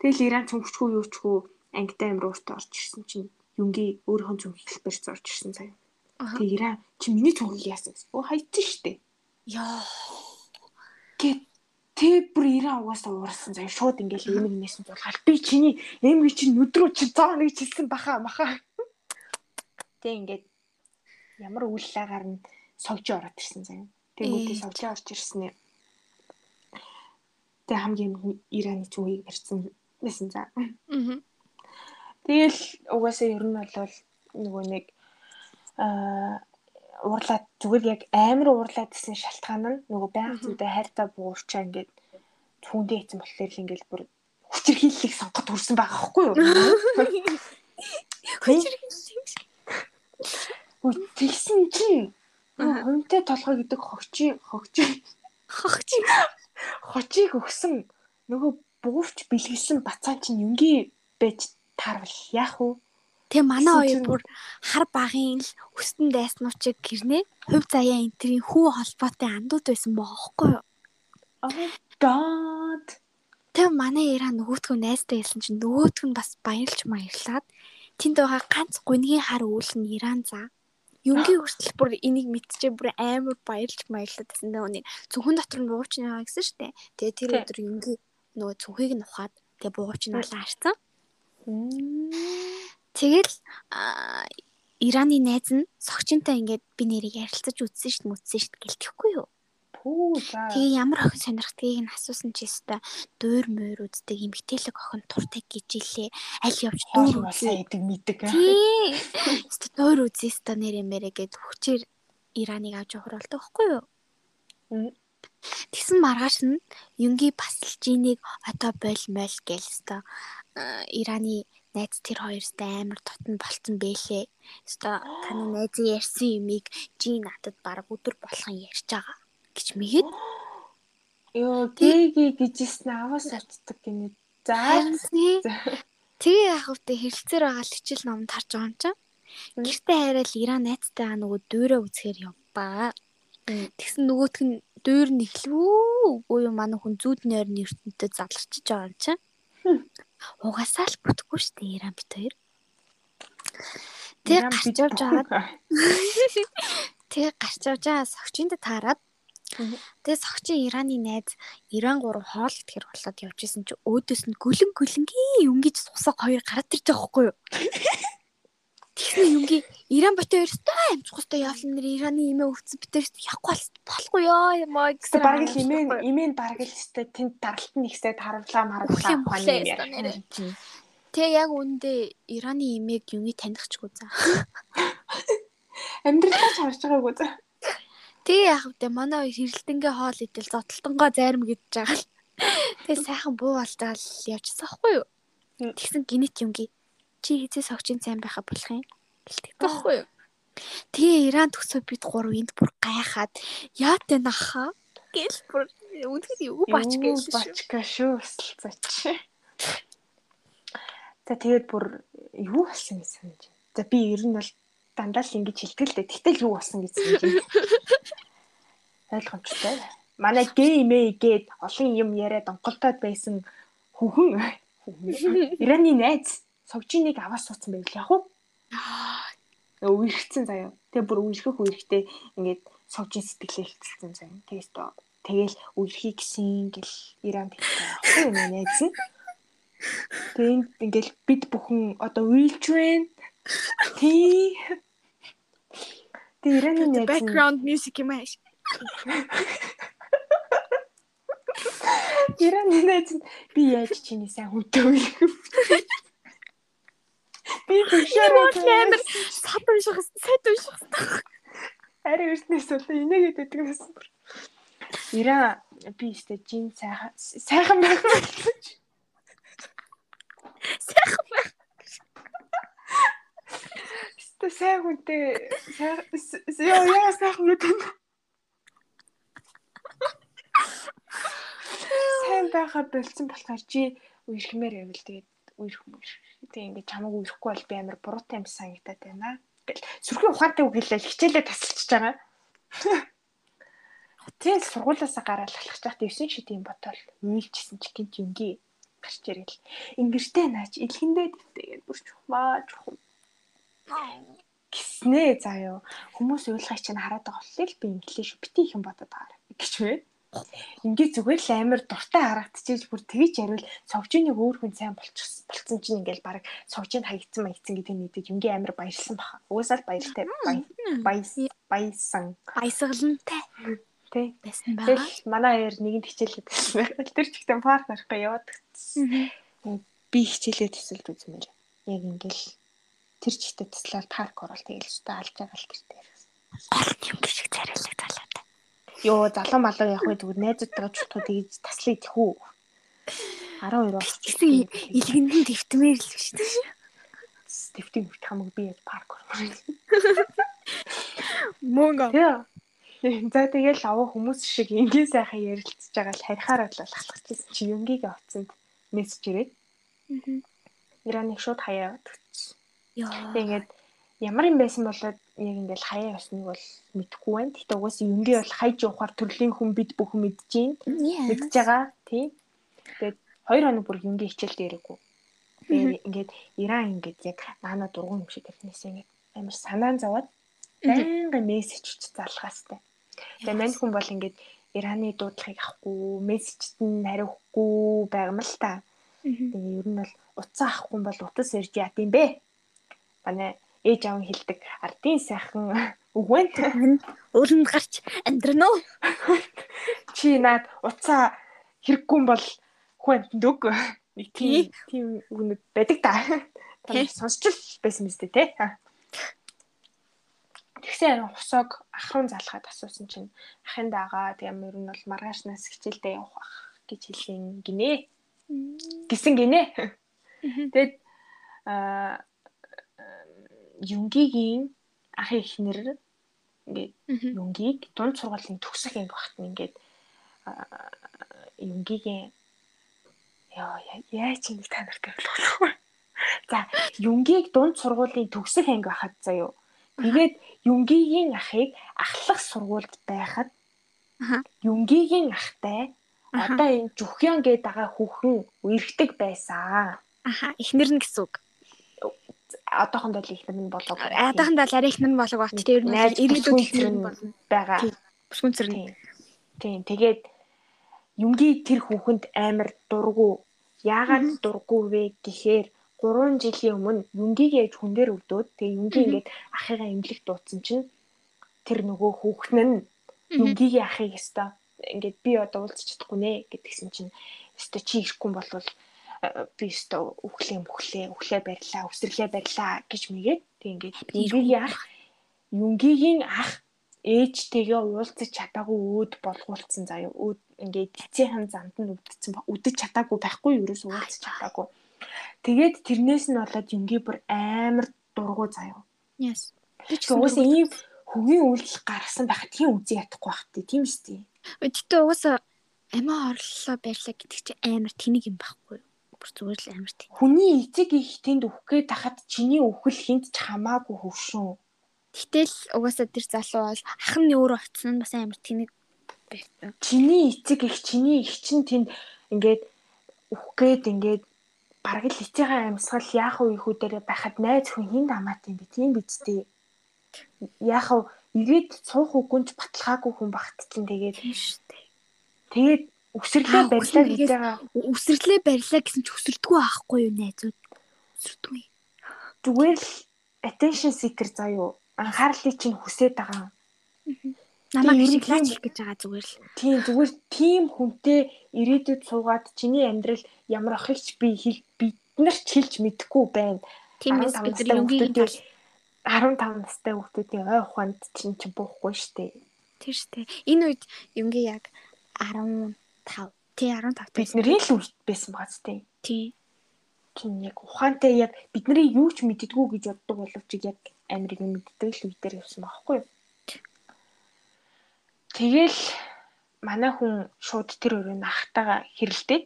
Тэгэл Иран цөмгчгүй юучгүй ангитай амир өөртөө орж ирсэн чинь юнги өөрийнхөө цөмг хэлбэрч орж ирсэн. Аха. Тэг Иран чи миний цөмгийг яасан гэсэн. Оо хайцсан штэ. Яа. Гэт тэг бүр Иран угаасаа уурсан заа шууд ингээл эмэг нээсэн зулгаал би чиний эмэг чинь нүдрүү чи цаа нэг чилсэн баха маха. Тэг ингээд ямар үйллаагаар нь согж ороод ирсэн заа. Тэг нүдээ Ээж. согж орж ирсэн ээ. Тэг хамгийн Ираны цүгийг барьсан байсан. Мгм. Тэгэл угаасаа ер нь бол нөгөө нэг аа уурлаад зүгээр яг амар уурлаад гэсэн шалтгаан нь нөгөө байнга зүудэ хайртай буурчаа ингээд түүндээ хийсэн болохоор л ингээд бүр хүчирхийллийг сонгоход хүрсэн байгаа байхгүй юу? Үгүй тэгсэн чинь Аха. хувьтай толгой гэдэг хогчи хогчи Хогч. хочийг өгсөн нөгөө буурч бэлгэлсэн бацаан чинь юнгийн байж таарвал яах вэ? Тэгээ манай хоёр бүр хар багын л өстөн дайснуучиг гэрнээ хувь заяа энтрийн хүү холбоотой андууд байсан баахгүй юу? Аа god. Тэг манай Ира нөгөөтгөө найзтай хэлсэн чинь нөгөөтг нь бас баярлж маярлаад тэнд байгаа ганц гүнгийн хар үйл нь Иран за. Юнгийн хүртэл бүр энийг мэдчихээ бүр амар баярлж маярлаад байсан даа. Зөвхөн дотор нь бууч байгаа гэсэн штэ. Тэгээ тэр өдөр юнгийн нөгөө цүнхийг нь ухаад тэгээ бууч нь алаа харсан. Тэгэл Ираны найз нь согчинтай ингээд би нэрийг ярилцаж үзсэн шít мүтсэн шít гэлтэхгүй юу. Пүү за. Тэгээ ямар охин сонирхдгийг нь асуусан чи өстой дуур муур үздэг эмгтээлэг охин туртай гэж илээ. Аль явж дуур үзээ. сайдаг мэддэг. Тий. Өстой дуур үзээ өстой нэрэ мэрэ гэд хүчээр Ираныг авч болдог байхгүй юу? Тэгсэн маргааш нь Юнги басалжинийг одоо бойл мойл гээл өстой Ираны найз тэр хоёрстай амар тотон болцсон бэлээ. Өстой таны найзын ярьсан юмыг жи надад баг өдөр болгон ярьж байгаа гэж мэгээд Йоо, гээги гэжсэн аваас авцдаг гинэ. За. Тэгээ яг хөтэ хэрэлцээр байгаа л хичээл номд харж байгаа юм чинь. Гэртээ хараад Иран найзтай аа нөгөө дүүрээ үзэхээр явбаа. Тэгсэн нөгөөтг нь дүүр нэхлвүү үгүй юу манай хүн зүүд нойрны ертөндөд задларчж байгаа юм чинь. Угасаа л бүтггүй шүү дээ Иран бит хоёр. Тэгээ гарч явж агаад тэгээ гарч явж байгаа согчинд таарад Мгм. Тэгээ согчин Ираны найз Иран 3 хоол итгэр болоод явж исэн чи өөдөөс нь гүлэн гүлэнгийн юнгиж сусаг хоёр гараад ирж байгаа хгүй юу. Тэгсэн юнги Иран ботоо өрстой амжихгүйтэй явлын нэр Ираны имээ өвцөн битэр яахгүй болохгүй ёо юм аа Гэтэ бараг л имэн имэн бараг л өстэй тэнд даралт нь юм өстой нэрээ. яа. Тэгээ яг үндэ Ираны имийг юнги танихчгүй за. Амьдралаа ч харж байгаагүй за. Тэгээ яг үдэ манай хоёр хэрэлдэнгээ хоол идэл зодтолтонгоо зарим гэж байгаа л. Тэгээ сайхан буу болж байгаа л явчихсан байхгүй юу? Тэгсэн гинет юнги чи хизээ согчин сайн байха болох юм. Гэлтэй байхгүй юу? Тэгээ Иран төсөө бид гурав энд бүр гайхаад яа тэн аха гэл бүр үнэхээр юу бач шүү. Бачка шүү өсөлцөөч. За тэгээд бүр юу болсон гэж санаж. За би ер нь бол дандаа л ингэж хэлдэг л дээ. Тэгтэл юу болсон гэж байна. Ойлгомжтой. Манай гей мэй гээд олон юм яриад онголтоод байсан хүүхэн Ираны найз согжиныг аваад суудсан байл яг уу. Үерхсэн заяа. Тэгээ бүр үерхэх үерхтэй ингээд согжин сэтгэлээ хэлцсэн заяа. Тэгээс тоо тэгэл үерхий гисэн гэл Иран тэгтэй. Ахгүй юм найз нь. Тэгээд ингээл бид бүхэн одоо байна. Тий. Найз нь Background music юм ааш. Найз нь би яаж чиний сайн үерхэх вэ? Би төвшөр амар сад унших сайд унших. Ари өрснөөс бол инээгээд байдаг нас. Ира би өстө жин сайхан сайхан байх гэж. Сайхан Өстө сайн хүнтэй яа яа сайхан гэдэг. Сайн байхад болцсон болохоор чи үерхмээр байвал тэгээд үерх. Тэг ингээд чамаг үерхгүй бол би амар буруутай юм санагдаад байна. Гэл сүрхэн ухаантай үг хэлээ хичээлээ тасалчж байгаа. Тэгээд сургуулаасаа гараад алхах чахт 9 шид юм ботол уйлжсэн чи гинт юнги гарч ирэл. Ингэртэй наач илхэндээ тэгээд бүр чухмаа чухам гиснээ заяо. Хүмүүс уйлгыг чинь хараад байгаа л би инглиш шүү. Бити их юм бодоод байгаа гэж байна. Ингээ зүгээр л амар дуртай харагдчихэж бүр тэгэж ярил согжиныг өөр хүн сайн болчихсон болцсон чинь ингээл баг согжинд хаягдсан маягдсан гэдэг нэдэг ингийн амар баярлсан баха. Уусаал баяртай баяс баясан Баясгалантай тий. байсан байгаа. Тэгэл манай хоёр нэгэнд хичээлээд байсан байх. Тэр ч ихтэй парк нарахгүй яваад гисэн. Би хичээлээ төсөлд үзмээр. Яг ингээл тэр ч ихтэй туслаад парк орол тэгэл өстө алж байгаа л тэр дээр. Гол юм шиг царайлаг талаад. Йоо залуу малуу явах зүгээр найзуудтайгаа чухал тэгж таслая тэхүү. 12 бас Гэсэн илгэндэн твтмээр л шүү дээ. дэвтийн хүрт хамаг би яг парк ормоор. Мөнгө. За тэгэл аваа хүмүүс шиг ингийн сайхан ярилцж байгаа л харихаар л алхацчихсан чи юнгийг авцсанд мессеж ирээд Ираныг шууд хаяа өгсөн. Тэгээд ямар юм байсан болоод яг ингээл хаяа явсныг бол мэдэхгүй байна. Гэтэ угаасаа юнги бол хайж явахаар төрлийн хүн бид бүхэн мэдчихээн. Мэдж байгаа тий. Тэгээд 2 хоног бүр юнги хичээл дээрээгүй. Тэгээд ингээд Иран ингээд яг наана дургуун юм шиг тэрнээс ингээд амар санаан зовоод байнга мессеж ч залгаастай. Тэгээд мань хүн бол ингээд Ираны дуудлагыг авахгүй, мессежт нь хариухгүй байгаа юм л та. Тэгээ ер нь бол утас авахгүй бол утас ирж яат юм бэ? Манай ээж аав хэлдэг ардын сайхан үг байна. Өөрөнд гарч амьдрна уу? Чи наад утсаа хэрэггүй бол хүн дөг. Нэг тийм тийм үгнүүд байдаг та. Та сонсч байсан мэт те. Тэгсэн хусог ахрын залгаад асуусан чинь ахын дагаа тийм ер нь бол маргаашнаас хичээлдээ явах гэж хэлсэн гинэ. Гисэн гинэ. Тэгэд аа Юнгигийн ах ихнэр ингээд Юнгийг дунд сургуулийн төгсөх анги багт нь ингээд Юнгигийн яа яаж ингэ та нарт ойлгох вэ? За Юнгийг дунд сургуулийн төгсөх анги байхад заяо. Тэгээд Юнгигийн ахыг ахлах сургуульд байхад Юнгигийн ахтай одоо энэ Жүхян гээд байгаа хүүхэн үерхдэг байсан. Аха эхнэр нь гэсэн үг одоохондоо л ихнэр нь болоо. Одоохондоо л арай ихнэр нь болоо бат тэр нь иргэдүүд ихнэр нь болно байгаа. Бүсгүнцэр нь. Тийм. Тэгээд Юнги тэр хүүхэнд амар дургу. Яагаад дургу вэ гэхээр 3 жилийн өмнө Юнгиг ээж хүн дээр өвдөөд тэгээ Юнги ингээд ахыгаа эмнэлэг дуудсан чинь тэр нөгөө хүүхэн нь Юнгигийн ахыг өстой ингээд би одоо уулзч чадахгүй нэ гэдгсэн чинь өстой чи ирэхгүй болвол би өстө өглөө мөхлөө өглөө барьлаа өсрлөө барьлаа гэж мэгээд тэг ингээд юнгийн ах юнгигийн ах ээжтэйгээ уулзаж чадаагүй өөд болгуулсан заяа. Өөд ингээд эцсийн замд нь өвдсөн үдэж чадаагүй байхгүй юурээс уулзаж чадаагүй. Тэгээд тэрнээс нь болоод юнги бүр амар дургу заяа. Yes би ч уусаа ийм хөгийн үйлдэл гаргасан байхад тийм үзий ятахгүй байх тий тийм үстэй Өдөртөө уусаа амиа орлоо барьлаа гэдэг чи амар тэнэг юм байхгүй юу бүр зүгээр л амар тийм. Хүний эцэг их тэнд үхгээд тахад чиний үхэл хинт ч хамаагүй хөвшөн. Гэтэл угаасаа тэр залуу бол ах нь өөрөө очсон нь бас амар тэнэг байсан. Чиний эцэг их чиний их чинь тэнд ингээд үхгээд ингээд бараг л эцээгээ амьсгал яах вэ хүүдэрэ байхад найз хүн хинд хамаат юм би тийм биз дээ. Яах вэ ирээд суух үгүнч баталгаагүй хүн багт чинь тэгээд тийм шүү дээ. Тэгээд Үсрэглээ барьлаа гэж байгаа. Үсрэглээ барьлаа гэсэн ч өсөрдгөө аахгүй юу найзууд. Өсөрдгөө. Зүгээр л attention seeker заяо. Анхаарлыг чинь хүсээд байгаа. Намайг шиглаач гэж байгаа зүгээр л. Тийм зүгээр тийм хүнтэй ирээдүйд суугаад чиний амьдрал ямар ахыгч би бид нар ч хэлж мэдэхгүй байна. Тиймээс бид нар юугийн 15 настай хүүхдүүдийн ой ухаанд чинь ч буухгүй штэ. Тэр штэ. Энэ үед юнгийн яг 10 15. Тий 15 бидний л үед байсан байгаа зү. Тий. Чин яг ухаантай яг бидний юу ч мэддэггүй гэж боддог боловч яг амирыг мэддэг л үе дээр явсан байхгүй юу? Тэгэл манай хүн шууд тэр өрөөнд ахтаага хэрэлдээд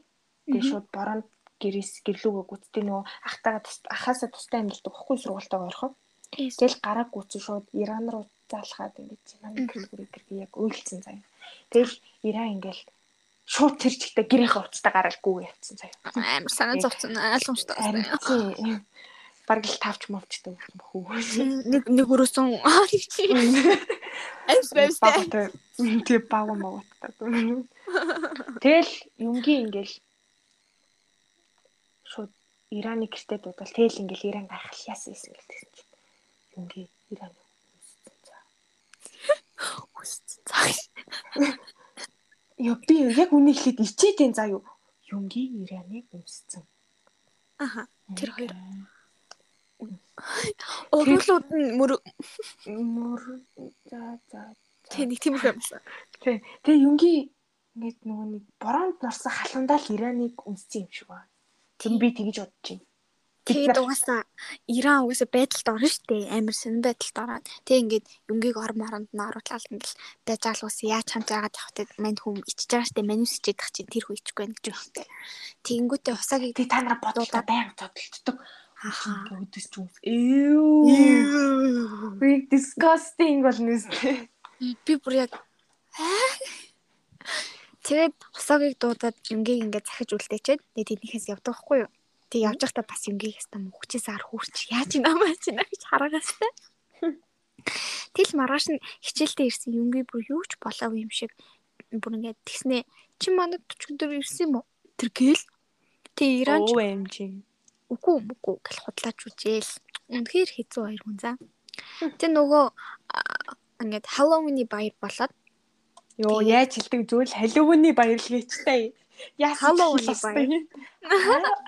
тэгээ шууд бороонд гэрээс гэрлүүгээ гүцтэй нөгөө ахтаага ахаасаа тустай амьддаг байхгүй сургуультайгаа орхон. Тэгэл гараа гүцэн шууд Иран руу заалхаад ингэж манай гэрээ яг өөлцсөн заяа. Тэгэл Иран ингээл шууд тэр чигтээ гэрийнхээ уцтай гараалгүй явцсан заяа. Амар санаа зовцсон ойлгомжтой. Харин бараг л тавч мовчтой юм баху. Нэг нэг өрөөсөн Эвс бэвстэй. Тэг баг мовоттой. Тэгэл юмгийн ингээл шууд Ираны гэртээ дуудал тэгэл ингээл Иран гайхал яасан юм гэлсэн чинь. Юмгийн Иран үсцэн цаа. Үсцэн цаа. Яа би яг үнийг хэлээд ичээдэн заа юу. Юнгийн Ираныг өмссөн. Аха. Тэр хоёр. Оруулууд нь мөр мөр за за. Тэ нэг тийм юм байна. Тэ. Тэгээ Юнгийн ингээд нөгөө нэг бороонд норсон халундаа л Ираныг өмссөн юм шиг байна. Тэр би тэгж бодож байна. Тэгээд угаасаа Иран угаасаа байдалд орно шүү дээ. Амар сонир байдалд ороод. Тэг ингээд юмгийг ор моронд нь оруулаад ингээл байж байгаа л уус яаж хамт жагаад явахтай мань хүм ичж байгаа штэ мань үсчээд тах чинь тэр хүү ичихгүй гэж байна. Тэгэнгүүтээ усаагийг тэг та нараа бодолтой байнга зодтолддог. Ахаа. Өдөс ч үс. Эё. Би disgusting болно үстэй. Би бүр яг Тэгээд хосоогийг дуудаад юнгийг ингээд захиж үлдээчээд тэгээд тэднийхээс явдаг байхгүй юу? Тэг явж байхдаа бас юнгийг ястаа мөхчээс ар хүрч яаж ин амаа чи наа гэж хараагаастай. Тэл маргааш нь хичээлдээ ирсэн юнгийн бүр юу ч болоогүй юм шиг бүр ингээд тэгснэ чи манай 40 өдөр ирсэн юм уу? Тэр гээл тэг Иранч OMG. үгүй үгүй гэл худлаач үжээл. Үнэхээр хэцүү хоёр хүн заа. Тэг нөгөө ингээд Halloween-ы баяр болоод Йоо яаж хэлдэг зүйл халууны баярлалгийчтэй. Яа Halloween-ы баяр.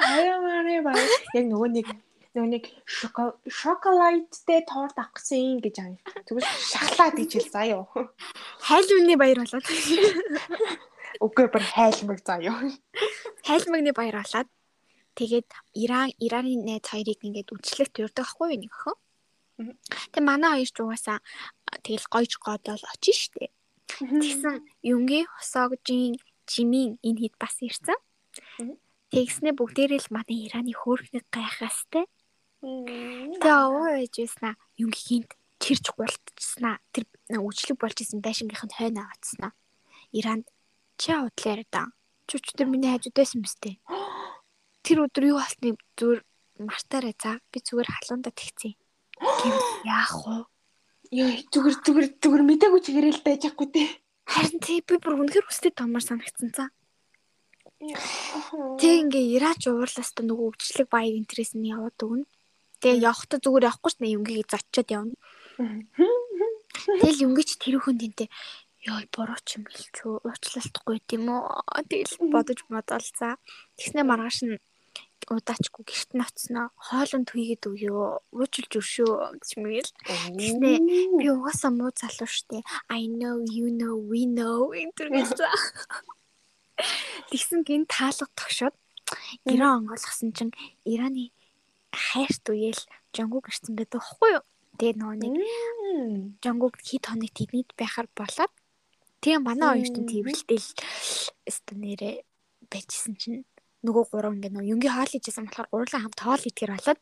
Хаяаманы баяр. Яг нөгөө нэг нөгөө нэг шоко- шоколадтай торт авсан гэж аа. Тэгвэл шоколад гэж хэл заа ёо. Хайлмагны баяр болоод Үгүй бүр хайлмаг ёо. хайлмагны баяр болоод тэгээд Иран Ираны найз хоёрыг ингээд үчлэгт урьдаг ахгүй нэг охин. Тэг манай хоёр ч угаасаа тэгэл гойж годол очиж штэ. Тэгсэн юнгийн хосоогжийн жимийн энэ хэд бас ирсэн. Тэгснэ бүгдээрээ л манай Ираны хөөрхнэг гайхаастай. Мм. Тэгээ овоо ээж байснаа юнгийнт чирч гултчихснаа. Тэр үчлэг болж исэн байшингийнх нь хойно аваадснаа. Иранд чи удлаар да. Чүч тэр миний хажууд байсан дээ. Тэр өдөр юу болсныг зүгээр мартаарай за. Би зүгээр халуунда тэгцэн. Гэвэл яах вэ? Йоо зүгээр зүгээр зүгээр мэдээгүй чигээрэл байж ахгүй те. Харин тий би бүр үнэхэр өстэй томор санагдсан цаа. Тэг ингээ ираач уурлаас та нөгөө өвчлөг баяр интерес нь яваад өгнө. Тэгээ явахдаа зүгээр явахгүй ш нь юнгийг зоччод явна. Тэгэл юнгич тэр хүн тэнтэй ёо буруу ч юм хэлч үү уучлалтгүй тийм үү тэгэл бодож бодолцаа. Тэгснэ маргааш нь удаачгүй гэрт нь оцсноо. Хоолнд түйгээд өгөө уучлж өршөө гэж мэгэл Тэгснэ би угаасаа муу залуу штэ. I know you know we know интернет Тэгсэн гин таалга тогшоод Иран онгойлгосон чинь Ираны хайрт үеэл Жонгуг ирсэн байдаг байхгүй юу? Тэгээ нөгөө нэг Жонгуг хит хоног тэднийд байхаар болоод тэгээ манай хоёр чинь тэрвэлтэл өстө нэрэ байжсэн чинь нөгөө гурав ингээ нөгөө юнгийн хоол хийжсэн болохоор гурлаа хамт хоол идэхэр болоод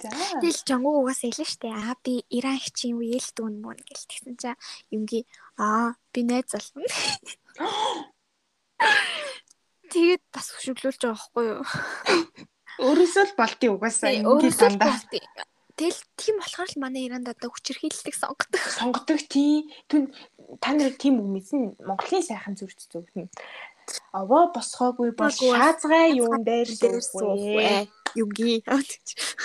За. тэгэл Жонгуг угаасаа хэлэн штэ аа би Иран хичийн үеэл дүүн мөн гэл тэгсэн чинь юнгийн аа би найз залуу Тэгээд бас хөшөглүүлж байгаа байхгүй юу? Өөрөөсөө л болтын угаасаа ингээд л дандаа. Тэгэл тийм болохоор л манай Иранд одоо хүчирхийлэлтийг сонгодог. сонгодог тий түн та нарыг тийм үг мэдсэн Монголын сайхан зүрт зүгтэн. Аваа босгоогүй бол шаазгай юун дээр Дээр суухгүй. Юнги.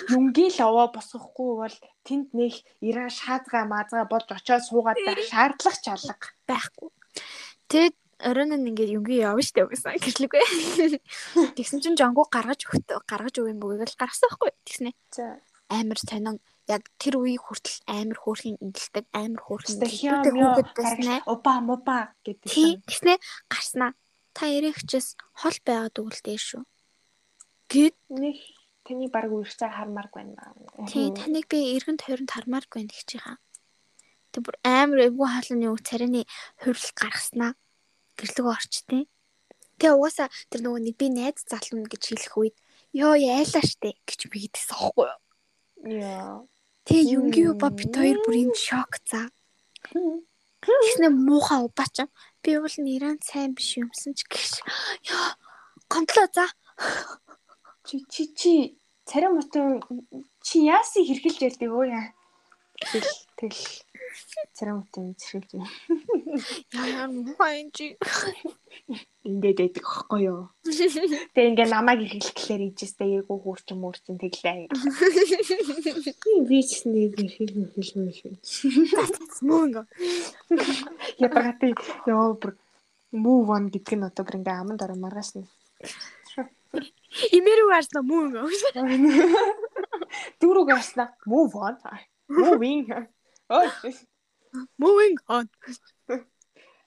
Юнгийн л аваа босгохгүй бол тэнд нэг Иран шаазгай маазгай болж очоод суугаад байх шаардлага чалга. байхгүй. Тэгэд оройн нь ингээд юнги явна штэ гэсэн гэрлэггүй. Тэгсэн чинь жонгоо гаргаж өгт гаргаж өгөн бүгд л гаргасан байхгүй. Тэгснэ За. амар сонин яг тэр үеийг хүртэл амар хөөрхөн эндэлдэг амар хөөрхөн байсан ээ. опа мопа гэдэг. Тэгснэ гарснаа. Та эрэгчээс хол байгаад өгөлтэй шүү. Гэт Нэг таны баг үрцээ хармааргүй байна. тий таныг би эргэн тойронд хармааргүй байна гэж байгаа. Тэг бүр амар эвгүй хаалны үг царины хурил гаргаснаа гэрлэг орчтیں۔ Тэг угаасаа тэр нөгөө нэг би найз залуу гэж хэлэх үед ёо яйлаа штэ гэж би гэдсэн аахгүй юу. Яа. Тэг юнгийн уба бит хоёр бүр юм шок за. Тэгснэ муухай уба ч би бол нэрэн сайн биш юмсан ч гэж. Ёо гомдлоо за. Чи чи чи царим утын чи яасын хэрхэлж ялдаг өө яа. Тэл тэл царим утын зэрхэлж байна. Яа муухай юм чи. Ингээд байдаг аахгүй юу. Тэгээ ингээ намайг хэрхэлэхлээр ижстэй ээгүү хурчин мөрчин тэглээ. Би ч нэг хэрхэл хэрхэл шүү. Мөнгө. Япагаты ёо бүр move on гэдэг нь одоо бүр ингээ аманд ороо маргааш нь. Имэрүү арсна мөнгө. Дүүрэг гарснаа move on. Moving. Moving on.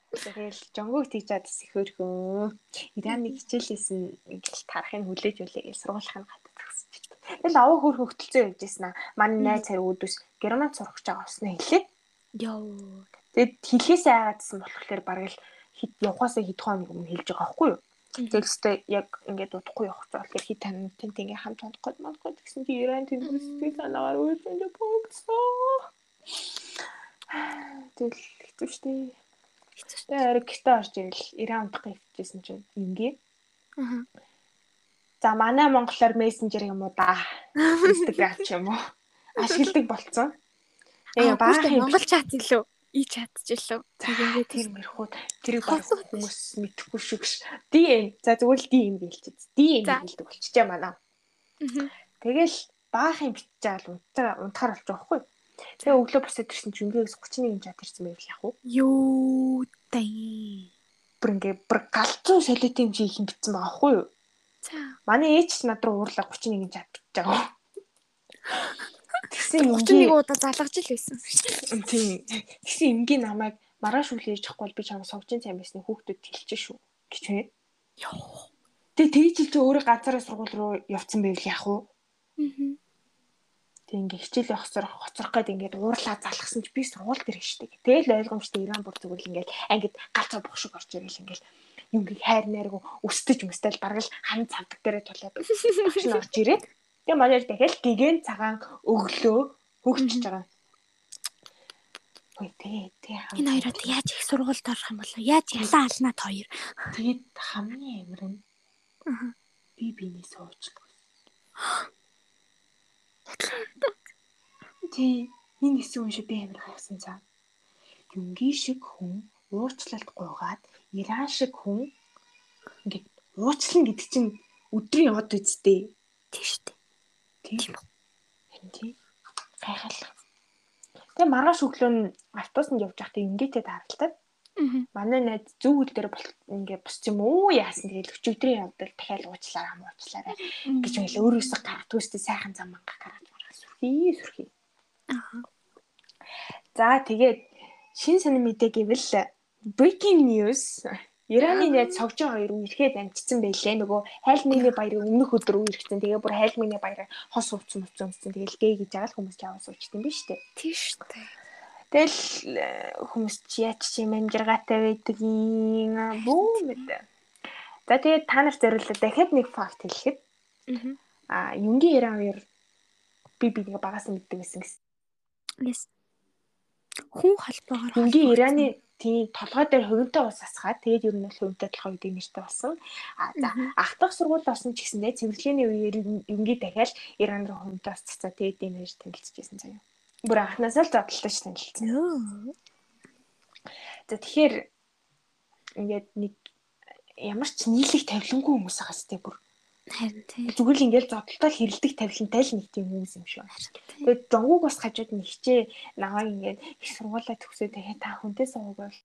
Тэгэл жонгог тийж чадс их хөрхөө. Ираны хичээлээс нь ингээл тарахыг хүлээж үлээ гэж сургуулийнхаа хатад тагсч байна. Тэгэл аваа хөр хөвгөлцөө явж ийсэн аа. Манай найз цар үүдвэс герман сурах гэж байгаа уснаа хэлээ. Йоо. Тэгэд хэлхээсээ айгаадсан болохоор бараг л хит явахаасаа хэд хоног өмнө хэлж байгаа байхгүй юу? Тэгэхдээ яг ингээд удахгүй явах гэж болохоор хит тань тэнт ингээ хамт унахгүй манахгүй Тэгсэн чи Иран тэндээс сэтгэл санаагаар үйлдэлээ богцсон. Тэгэл хэцүү штэ. Тэгээ ариг гэртээ орж ирэл Иран унтах гэвчихсэн чинь ингээ. Аа. За манай монголоор мессенжер юм уу да. Instagram ч юм уу. Ашигладаг болцсон. Тэгээ Тэгээ баахан Монгол чат илүү и чат ч илүү. Тэр мэрхүүд тэрийг баг хүмүүс мэдэхгүй шүү гэж. DM за зүгээр л DM гэлчихэд. DM гэлдэг болчихжээ манай. Аа. Тэгэл баахан бичиж байгаа л унтахаар болж байгаа хгүй. Тэгээ өглөө босоод ирсэн чинь үнгээс 31 чат ирсэн байв яах вэ? Юу тай. Бүр ингээ бүр галзуу солиотын хэмжээ их битсэн байгаа хгүй юу? За. Манай ээч ч над руу уурлаа 31 чат бичиж байгаа. Тэгсэн 31 ингээ удаа залгаж л байсан. тийм. Тэгсэн ингийн намайг маргааш үл ээж ахгүй бол би чамд согжин сайн байсны хүүхдүүд хэлчих шүү гэж вэ. Йоо. Тэгээ тэгж хэл чи өөрөө ганцаараа сургууль руу явцсан байвал яах вэ? Аа. Тэг ингээ хичээл явахсаар хоцрох гээд ингээд уурлаа залгсан чи би сургууль дээр штеп. Тэгэл ойлгомжтой Иран бүр зүгээр л ингээд ангид галцаа бохшиг орж ирэл ингээд юм гийг хайр найргу өстөж мөстэй л бараг л хан цавдаг дээрээ тулаад багш нь орж ирээд тэгээ манай дахиад гигэн цагаан өглөө хөгжиж байгаа. Ой тэгээ тэгээ Энэ хоёроо яаж их сургуульд орох юм бол яаж ялаа алнаа хоёр. тэгээд хамгийн амир нь би биний сууж. Тий энэ хэсэг унши би амир хайсан цаа. Юнги шиг хүн уучлалт гуйгаад Иран шиг хүн ингээд уучлан гэдэг чинь өдрийн яваад үсттэй. Тийм шүү дээ. Тийм. Тий. Гайхалтай. Тэгээ маргааш өглөө нь автобусанд явж байхдаа ингээтэй тааралтай. Манай найз зөв үйл дээр ингээ босч юм уу яасан тэгэл өчигдрийн явдал дахиад уучлаарай ам уучлаарай гэж байл өөрөөсөө гаргадгүй өстэй сайхан зам манга гаргаж маргаа сүрхий сүрхий. Аа. За тэгээд шин сонир мэдээ гэвэл breaking news Ираны найз согжин хоёр үерхэд амжицсан байлээ. Нөгөө хайлмины баярын өмнөх өдөр үерхсэн. Тэгээ бүр хайлмины баяраа хос ууцсан ууцсан. Тэгэл гээ гэж байгаа л хүмүүс яваа суучт юм биш үү? Тийм шүү дээ. Тэгэл э, хүмүүс чи яач чи амжиргаатай байдаг юм бүү мэд. За тэгээд та нар зориулаад дахиад нэг факт хэлэхэд Аа. Юнгийн Иран хоёр би бинийг багаас мэддэг гэсэн гэсэн. Yes. Хүн холбоогоор Юнгийн Ираны тийм толгой дээр хувинтай ус асгаад тэгээд ер нь бол хувинтай толгой гэдэг нэртэй болсон. А за Мгм. ах トゥ сургууль орсон ч гэсэндээ цэвэрлэгээний үеэр Юнгийн дахиад Иран руу хувинтай ус цацаа тэгээд энэ нэр танилцчихсэн заяа. Бүр анхнаасаа л ч танилцсан. За тэгэхээр ингээд нэг ямар ч нийлэг тавилангүй хүмүүс байгаа сте бүр Харин тийм. зүгээр л ингээд зодтолтой хэрэлдэг тавилантай л нэг тийм хүмүүс юм шүү. Тэгээд жонгуг бас хажууд нь хичээ наваа ингээд их сургуулаа төгсөө тэгээд та хүнтэй суугаад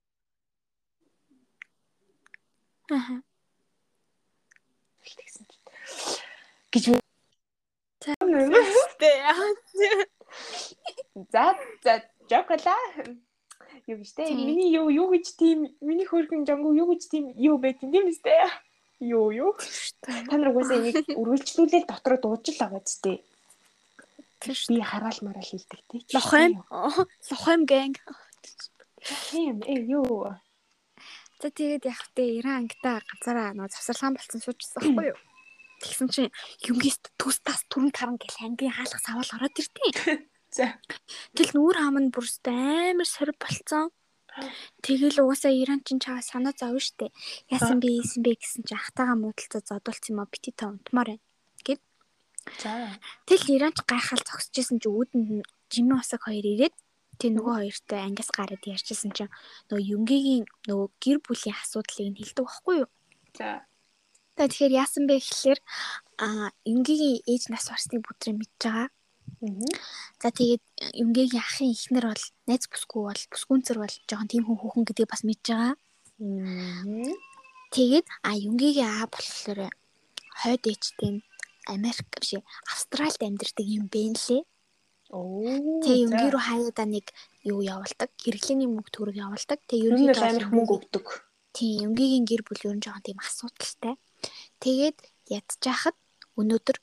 Аа. тэгсэн гэж үү. За. Тэ. За за жокола. Юу гэж Тийм. миний юу юу гэж тийм миний хөргөн жонгу юу гэж тийм юу байт юм тийм үстэй. Юу юу. Та нар угаасаа энийг үргэлжлүүлээд дотроо дууж л байгаа зү. Тийм шүү. Би хараал мараал хэлдэг тий. Лохойм. Лохойм гэнг. Тийм ээ юу. За тэгээд яг тэ Иран ангита ганцаараа нөө завсарлаан болцсон суучсан байхгүй юу? Тэгсэн чинь юмгис төс тас түрэн таран гэл ангийн хаалга савал ороод иртий. За. Тэгэл нүүр хам нь бүрст амар сорив болцсон. Тэгэл угаасаа Иран чин чаваа санаа зовно штэ. Яасан бэ, ийсэн бэ гэсэн чинь ахтагаа муудалцаа зодуулсан юм а бити та унтмаар байна. За. Тэгэл Иран ч гайхал зогсчихсэн чи үүдэн жимэн усаг хоёр ирээд тэг нөгөө хоёртой ангиас гараад ярьчихсан чинь нөгөө юнгийн нөгөө гэр бүлийн асуудлыг нь хэлдэг байхгүй юу? За. За тэгэхээр яасан бэ гэхэлэр а юнгийн ээж нас барсны бүдрийг мэдж байгаа. За тэгээд юнгийн ахын ихнэр бол найз бүсгүй бол бүсгүнцэр бол жоохон тийм хүн хүүхэн гэдгийг бас мэдж байгаа. Тэгээд а юнгийн аа болохоор хойд ээжтэй Америк биш Австральд амьдардаг юм бэ нэлээ. Оо. Тэгээ юнгийн руу хаяада нэг юу явуулдаг. Хэрэглээний мөнгө төгрөг явуулдаг. Л ерөнхийдөө амирх мөнгө өгдөг. Тийм юнгийн гэр бүл ер нь жоохон тийм асуудалтай. Тэгээд ядчихад өнөөдөр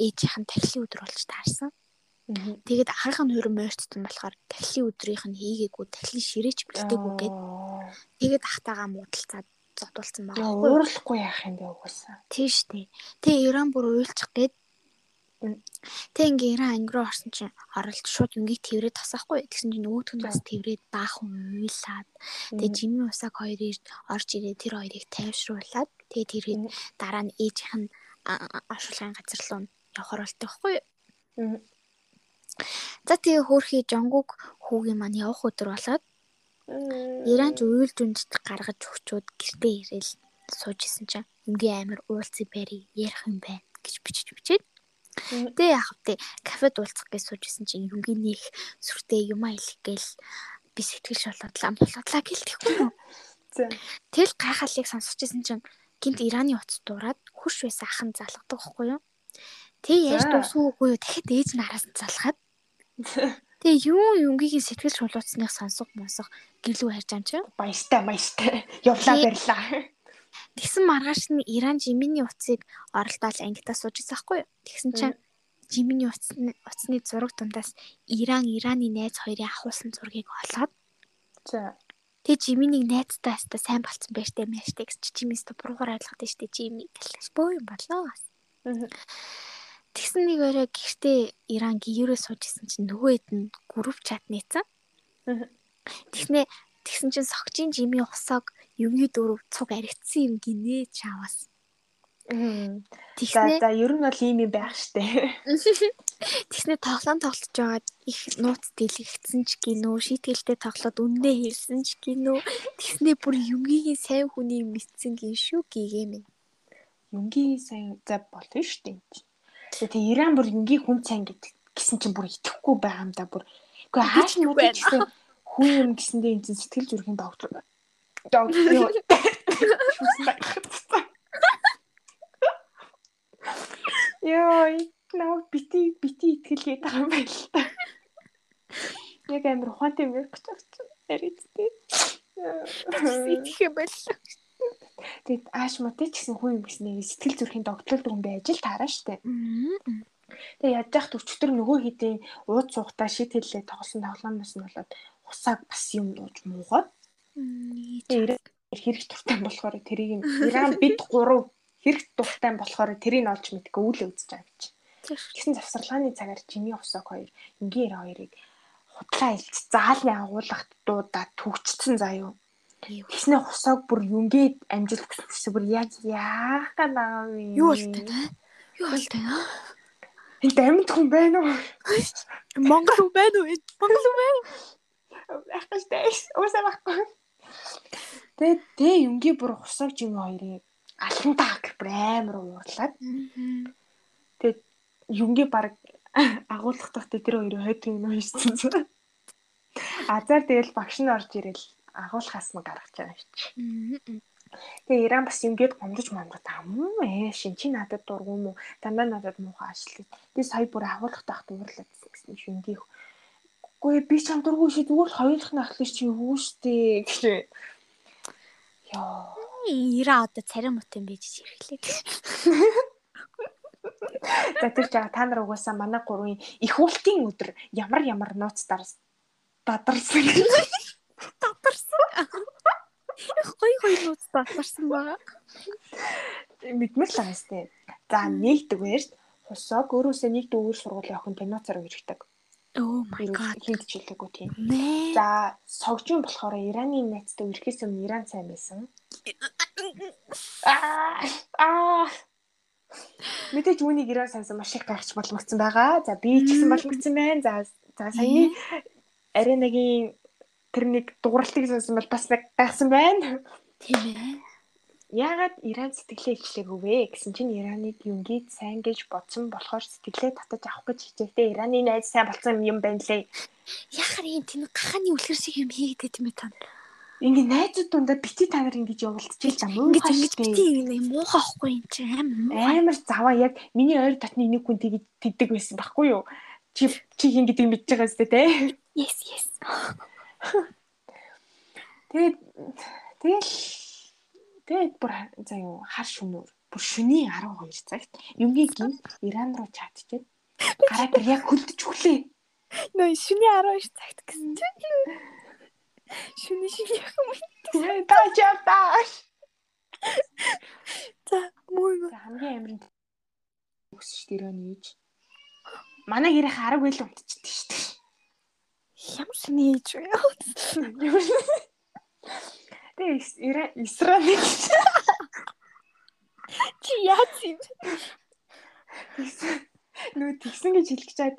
ээжийнх нь тахилын өдөр болж таарсан. Тэгээд ахынх нь хөрөн морьцсон болохоор тахилын өдрийнх нь хийгээгүй тахилын ширээч бэлдээгүй гээд тэгээд ахтагаа муудалцаад зодуулсан байгаа уурлахгүй яах юм бэ угаасаа. Тийм штэ. Тэгээ Иран бүр уйлчих гээд. Тэг ингээ Иран анги руу орсон чинь оролт шууд юнгийг тэрврээд тасахгүй. Тэгсэн чинь нөгөөх нь бас тэрврээд баахан уйлаад. Тэгээ Жими усаг хоёр ирд орж ирээ тэр хоёрыг тайвшруулад тэгээ тэрийг Мм. дараа нь ээжийнх нь а- а- оршуулгын газар руу явахаар болтой байхгүй юу? За тэгээ хөөхий Жонгук хүүгийн маань явах өдөр болоод Иранч уйлж үнжид гаргаж өгчөөд гэртээ ирээл сууж исэн чинь үнгийн амир уулзсан байрыг ярих юм байна гэж бичиж бичээд Мм. Тэ яах вэ? Кафед уулзах гэж сууж исэн чинь юнгийн нэг сүртэй юм аялах гээл би сэтгэлш болоодлаа болоодлаа гэлтэхгүй юу? Тэгэл гайхалыг сонсож исэн чинь гинт Ираны утас дуураад хурш байсан ах нь залгадаг байхгүй юу? Тэг яаж дуусгүй юу? Дахиад ээж нь араас нь залгаад. Тэгээ юу юнгийн сэтгэл шулуутсныг сонсох мосох гэлүү харж чи. Баяртай баяртай. Явлаа барьлаа. Тэгсэн маргааш нь Иран Жиминий утсыг оролдоол ангитаа сууж байсан байхгүй юу? Тэгсэн чинь Жиминий утасны утасны зураг дундаас Иран Ираны найз хоёрын ахуулсан зургийг олоод За. Тэгээ Жиминийг найзтай хаста сайн болцсон байж тээ мэштэй гэж Жимис та буруугаар ойлгоод байна шүү дээ Жими гэлээс бөө юм болоо. Тэгсэн нэг өрөө гэртээ Иран гэрээ сууж исэн чинь нөгөө хэд нь групп чат нээсэн. Тэгснэ тэгсэн чинь согжийн Жими усаг юмгийн дөрөв цуг аригдсан юм гинэ чаавас. Тэгснэ за ер нь бол ийм юм байх штэ. Тэгснэ тоглоом тоглож байгаад их нууц дэлгэгдсэн ч гинөө шийтгэлтэй тоглоод үннээ хэлсэн ч гинөө тэгснэ бүр юмгийн сайн хүний мэдсэн гин шүү гэгээмэн. Юнгийн сайн за болно штэ. Тэгээ Иран бүр юнгийн хүн сайн гэдэг гисэн чинь бүр итгэхгүй байгаа юм да бүр. Гэхдээ Би ч хааш нь итгэхгүй мэдээ гэсэн хүн юм гэсэндээ энэ сэтгэл зүрхийн доктор. Доктор юу? Шүүсэн байх. Йоо, намайг бити бити итгэлгээд байгаа юм байна л та. Яг амар ухаантай юм гэж бодсон. Ярицтэй. Итгэх юм байл. Тэгээд ааш мөтэй ч гэсэн хүн юм гэснээр сэтгэл зүрхийн доктор дүнбэ ажил таараа штэ. Тэгээ яаж яах төвчтөр нөгөө хэдийн ууд суугатаа шид хэллээ тоглосон тоглоомноос нь болоод усааг бас юм ууж муугаад тэгээ хэрэг туртай болохоор тэрийг Иран бид гурав хэрэг туртай болохоор тэрийг олж мэдгүй үл үзэж байгаа гэж. Тэгсэн завсарлааны цагаар Жими усааг хоёр ингийн эр хоёрыг худлаа илж заалны агуулгад дуудаад төгчцэн заяо. Тэгснэ хусааг бүр юнгээд амжилт өгсөн бүр яг яах гэнаа вэ? Юу болтой нэ? Юу болтой нэ? Энд амьд хүн байна уу? Монгол хүн байна уу? Монгол хүн байна уу? Ах гэж дэс. Уусаа байхгүй. Тэгээ тэгээ юнгийн бүр хусааг жим хоёрыг алхантаа гэх бүр амар уурлаад тэгээ юнгийн баг агуулгах тахтай тэр хоёрын хойд юм хийсэн. Азар тэгэл багш нь орж ирэл агуулгаас нь гаргаж байгаа юм чи. Тэгээ Иран бас ингээд гомдож момдод амуу ээ шин чи надад дургу мó дандаа надад муухай ашлаа. Би сая бүр агуулгах тахт уурлаад гэсэн шүү ингийн. Үгүй би ч ам дургу ши зүгээр л хоёулах нь ахлах чи юу штэ гэж. Йоо. Ира одоо царим мут юм бийж ирэхлээ. За тэр жаа та нар угаасаа манай гурвын их уултын өдөр ямар ямар нууц дарс дадарсан. Татарсан. Гой гой нууц татарсан баа. Мэдмэр л байгаа сте. За нэгдүгээр хусааг өөрөөсөө нэг дүүгээр сургуулийн охин пенуцаар ирдэг. Oh my god. Хинт жилээгүй тийм. За согжин болохоор Ираны найзтай ирэхээс өмнө Иран сайн байсан. Аа аа Мэдээж үүнийг Иран сансан маш их гайхаж боломжсон байгаа. За би ч гэсэн боломжсон байна. За за саяны аренагийн тэр нэг дууралтыг сонсон бол бас нэг гайхсан байна. Тийм ээ. Яагаад Иран сэтгэлээ ичлээгүй вэ гэсэн чинь Ираныг юнгийг сайн гэж бодсон болохоор сэтгэлээ татаж авах гэж хичээхдээ Ираны найз сайн болсон юм байна лээ. Яхаар юм тийм гахааны үлгэр шиг юм хийгээд юм та. Ингээ найзууд дундаа бити та нар ингэж явуулчихж байгаа мөн Ингээд ингэж бити юм муухай ахгүй юм чи амар. амар заваа яг миний ойр дотны нэг хүн тэгж тэгдэг байсан байхгүй юу? Чи чи хин гэдэг мэдж байгаа зү тэ. Yes yes. Тэгээд тэгэл тэгээд бүр за юу хар шөнөөр бүр шөнийн 12 цагт юмгийн гин Иран руу чатчихэд гараа гэр яг хөлдөж өглөө. Нөө шүний 12 цагт гэсэн чинь. Шүний шүний юм. Тааж явтааш. За муу хамгийн амарын өсөж дөрөө нээж. манай гэрийн хараг үйл унтчихдаг шүү дээ. Ямар сони ээж вэ? Тэгээ Израиль Чи яац юм? нөө тэгсэн гэж хэлэх чад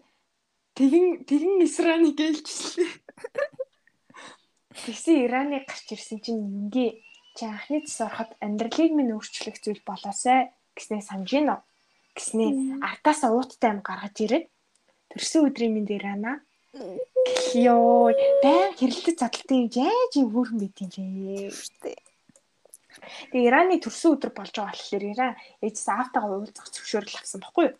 тэгин тэгин Израиль гэлжлээ. Тэгсэн Ираны гарч ирсэн чинь юнги чи анхны цэс ороход амьдралыг минь өөрчлөх зүйл болоосай гэснээ санаж гин үү? Гэснээ артаасаа ууттай юм гаргаж ирээд төрсөн өдрийн минь Ирана Йоо, баян хэрэлдэж задлтын яаж юм хөөрхөн байт юм бэ? Тэгээ Ираны төрсөн өдөр болж байгаа болохоор Иран ээжээс аавтайгаа уулзах зөвшөөрөл авсан баггүй юу?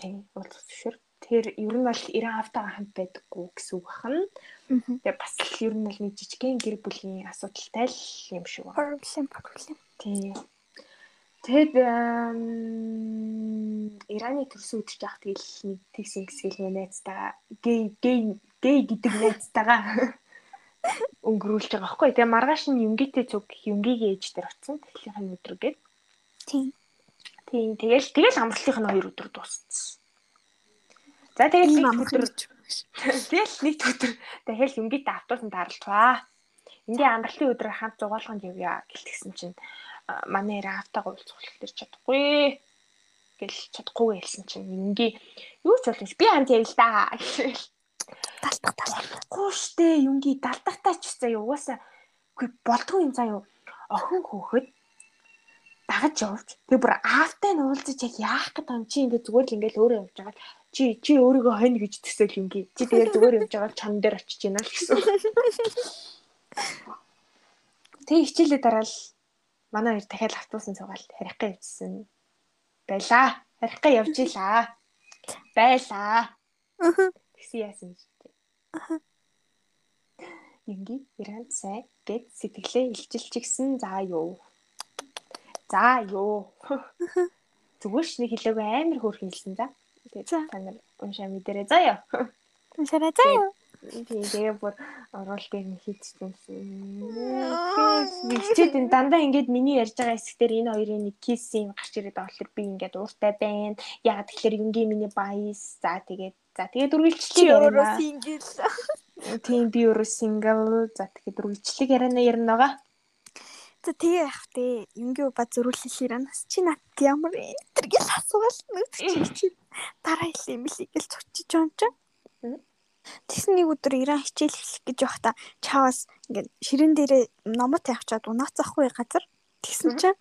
Тийм, уулзах зөвшөөр. Тэр ер нь бол Иран аавтайгаа хамт байдаггүй гэсэн үг бахан. Тэгээ бас л ер нь бол нэг жижигхэн гэр бүлийн асуудалтай л юм шиг байна. Проблем, проблем. Тийм. Тэгэд Ираны төрсөн өдөр жаах тэгэл нэг тэгсэн гэсгэл нөө найзтайгаа гей гей гей гэдэг найзтайгаа өнгөрүүлж байгаа байхгүй. Тэгээ маргааш нь юнгитэй цуг юнгийн ээж дээр очсон. Тэглийнхэн өдөр гээд. Тийм. Тийм. Тэгэл тэгэл амралтынх нь хоёр өдөр дууссан. За тэгэл нэг өдөр тэгэл нэг өдөр тэгэл юнгитэй автобусанд даралцваа. Ингээ амралтын өдрөөр хамт зугаалганд явъя гэлтгсэн чинь манай яраа автаагаа уулзах хэлтэр чадахгүй. Гэл чадахгүй хэлсэн чинь ингийн юу ч болов би хамт явъя л да гэхэл талтах талтахгүй штэ юнги далтахтаа ч заа угаасаа үгүй болдгүй юм заа юу? Охин хөөхөд дагаж явж тэг бүр аавтай нь уулзаж яг яах гэдэг юм чи ингээ зүгээр л ингээл өөрөө явж байгаа. Чи чи өөрийгөө хонь гэж төсөөл юнги. Чи тэгээ зүгээр явж байгаа чан дээр очиж байна л гэсэн. Тэг хичээлээ дараал манай хоёр дахиад автобусын цугаал харихгаа явжсэн байлаа. Харихгаа явж илаа. Байлаа. Тэгсэн яасан гэж тээ. Инги Иранд сай гэд сэтгэлээ илчилж гисэн за юу. За юу. Зүгээр ш нэг хэлээгүй амар хөөрх хэлсэн за. Тэгээ та нар уншаа мэдэрээ заяа. Уншаарай заяа. Тийм тэгээ бүр оруултыг нь хийчихсэн. Бичээд энэ дандаа ингээд миний ярьж байгаа хэсгээр энэ хоёрын нэг кис юм гарч ирээд байгаа болохоор би ингээд ууртай байна. Яг тэгэхээр юнгийн миний баяс. За тэгээд за тэгээд өөрөө сингл. Тийм би өөрөө сингл. За тэгээд үргэлжлэх яриана ярина байгаа. За тэгээ явах те. Юнгийн ба зөрүүлэх иранаас чи над ямар энэ гэл асуувал нүд чи дараа хэлээ юм билий гэл цочиж юм чинь. Тэгсэн нэг өдөр Иран хичээл эхлэх гэж байхдаа чаавас ингээд ширэн дээрээ номоо тавьчаад унаацахгүй газар тэгсэн чинь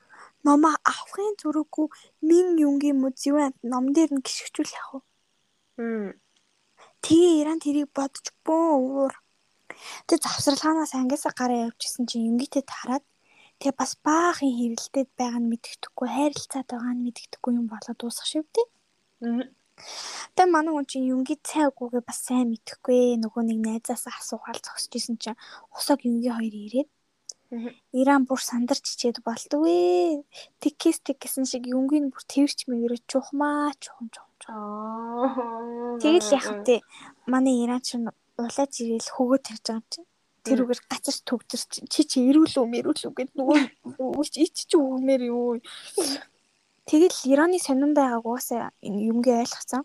номоо авахын зүрэггүй мин юнгийн музей ном дээр нь гიშгчүүл яах вэ? Тэгээ Иран тэрийг бодож бөө уур. Тэгээ завсралгаанаас ангиасаа гараа явжсэн чинь юнгитэй тараад тэгээ бас баахан хэрэлдээд байгаа нь мэддэхгүй хайралцаад байгаа нь мэддэхгүй юм болоод дуусах шив тий. Тэгээ манай хүн чинь юнгийн цай үгүйгээ бас сайн мэдэхгүй. Нөгөө нэг найзаасаа асуугаал зогсож исэн чинь усаг юнгийн хоёр ирээд Иран бүр сандарч чичээд болдгүй. Тикээс тиксэн шиг юнгийн бүр тэрч мэгэрэ чухмаа чухам чухам. Тэгэл яах вэ? Манай Иран чинь улааж ирээл хөгөө тарж байгаа юм чинь. Тэр үгээр гацарч төгжирч чи чи ирүүлүү мэрүүлүү гэд нөгөө ич чи үгмээр юу. Тэгэл Ираны сонирн байгааг уусаа юмгээ ойлгоцсон.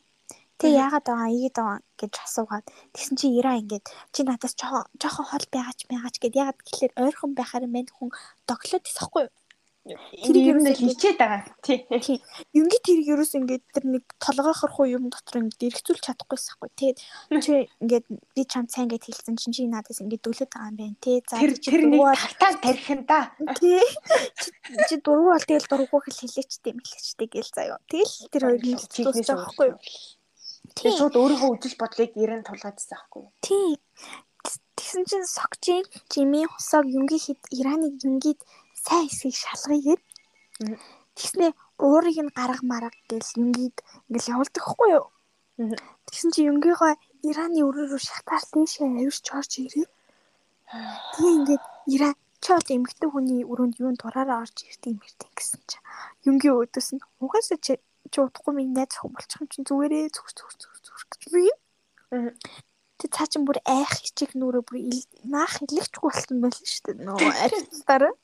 Тэг яагаад байгаа ийгээд байгаа гэж асуугаад тэгсэн чи Иран ингээд чи надаас жоохон жоохон хол байгаач байгаач гэд яагаад гэхэлэр ойрхон байхаар мань хүн доглоод тасахгүй юу? Тэр ер нь хичээд байгаа. Тий. Юнги тэрийг ерөөс ингээд тэр нэг толгойхорхоо юм дотор ингээд эргцүүлж чадахгүйс хгүй. Тэгээд чи ингээд би чам сайн гэд хэлсэн чинь чи надаас ингээд дөлөд байгаа юм байна тий. За чи дургуул тартаа тарих юм да. Тий. Чи дургуул тэгэл дургуул хэлээчтэй мэлээчтэй гээл заяа. Тэгэл тэр хоёр нь дуусах байхгүй юу? Тэгээ шууд өөрийнхөө үжил бодлыг ирэн тулгаадсан байхгүй юу? Тий. Тэгсэн чинь Сокжин, Жими, Хусаг, Юнги хэд Ираныг Юнгид сайн хэсгийг шалгаягээд тэгснээ уурыг нь гарга марга гэл юнгид ингээл явуулдаг хгүй юу. Тэгсэн чи юнгийнхоо Ираны өрөөрөө шатаар дээшээ авирч орж ирээ. Тэгээ ингээд Иран чод эмгтэн хүний өрөөнд юунд дураараа орж ирд юм хэрэг гэсэн чи. Юнгийн өөдөөс нь угаасаа чи чи удахгүй минь найз охин болчих юм чин зүгээрээ зүгс зүгс зүгс зүгс гэж би. Тэг цаа чин бүр айх хичээх нүрээ бүр наах илэгчгүй болсон байл шүү дээ. Нөө арилтаараа.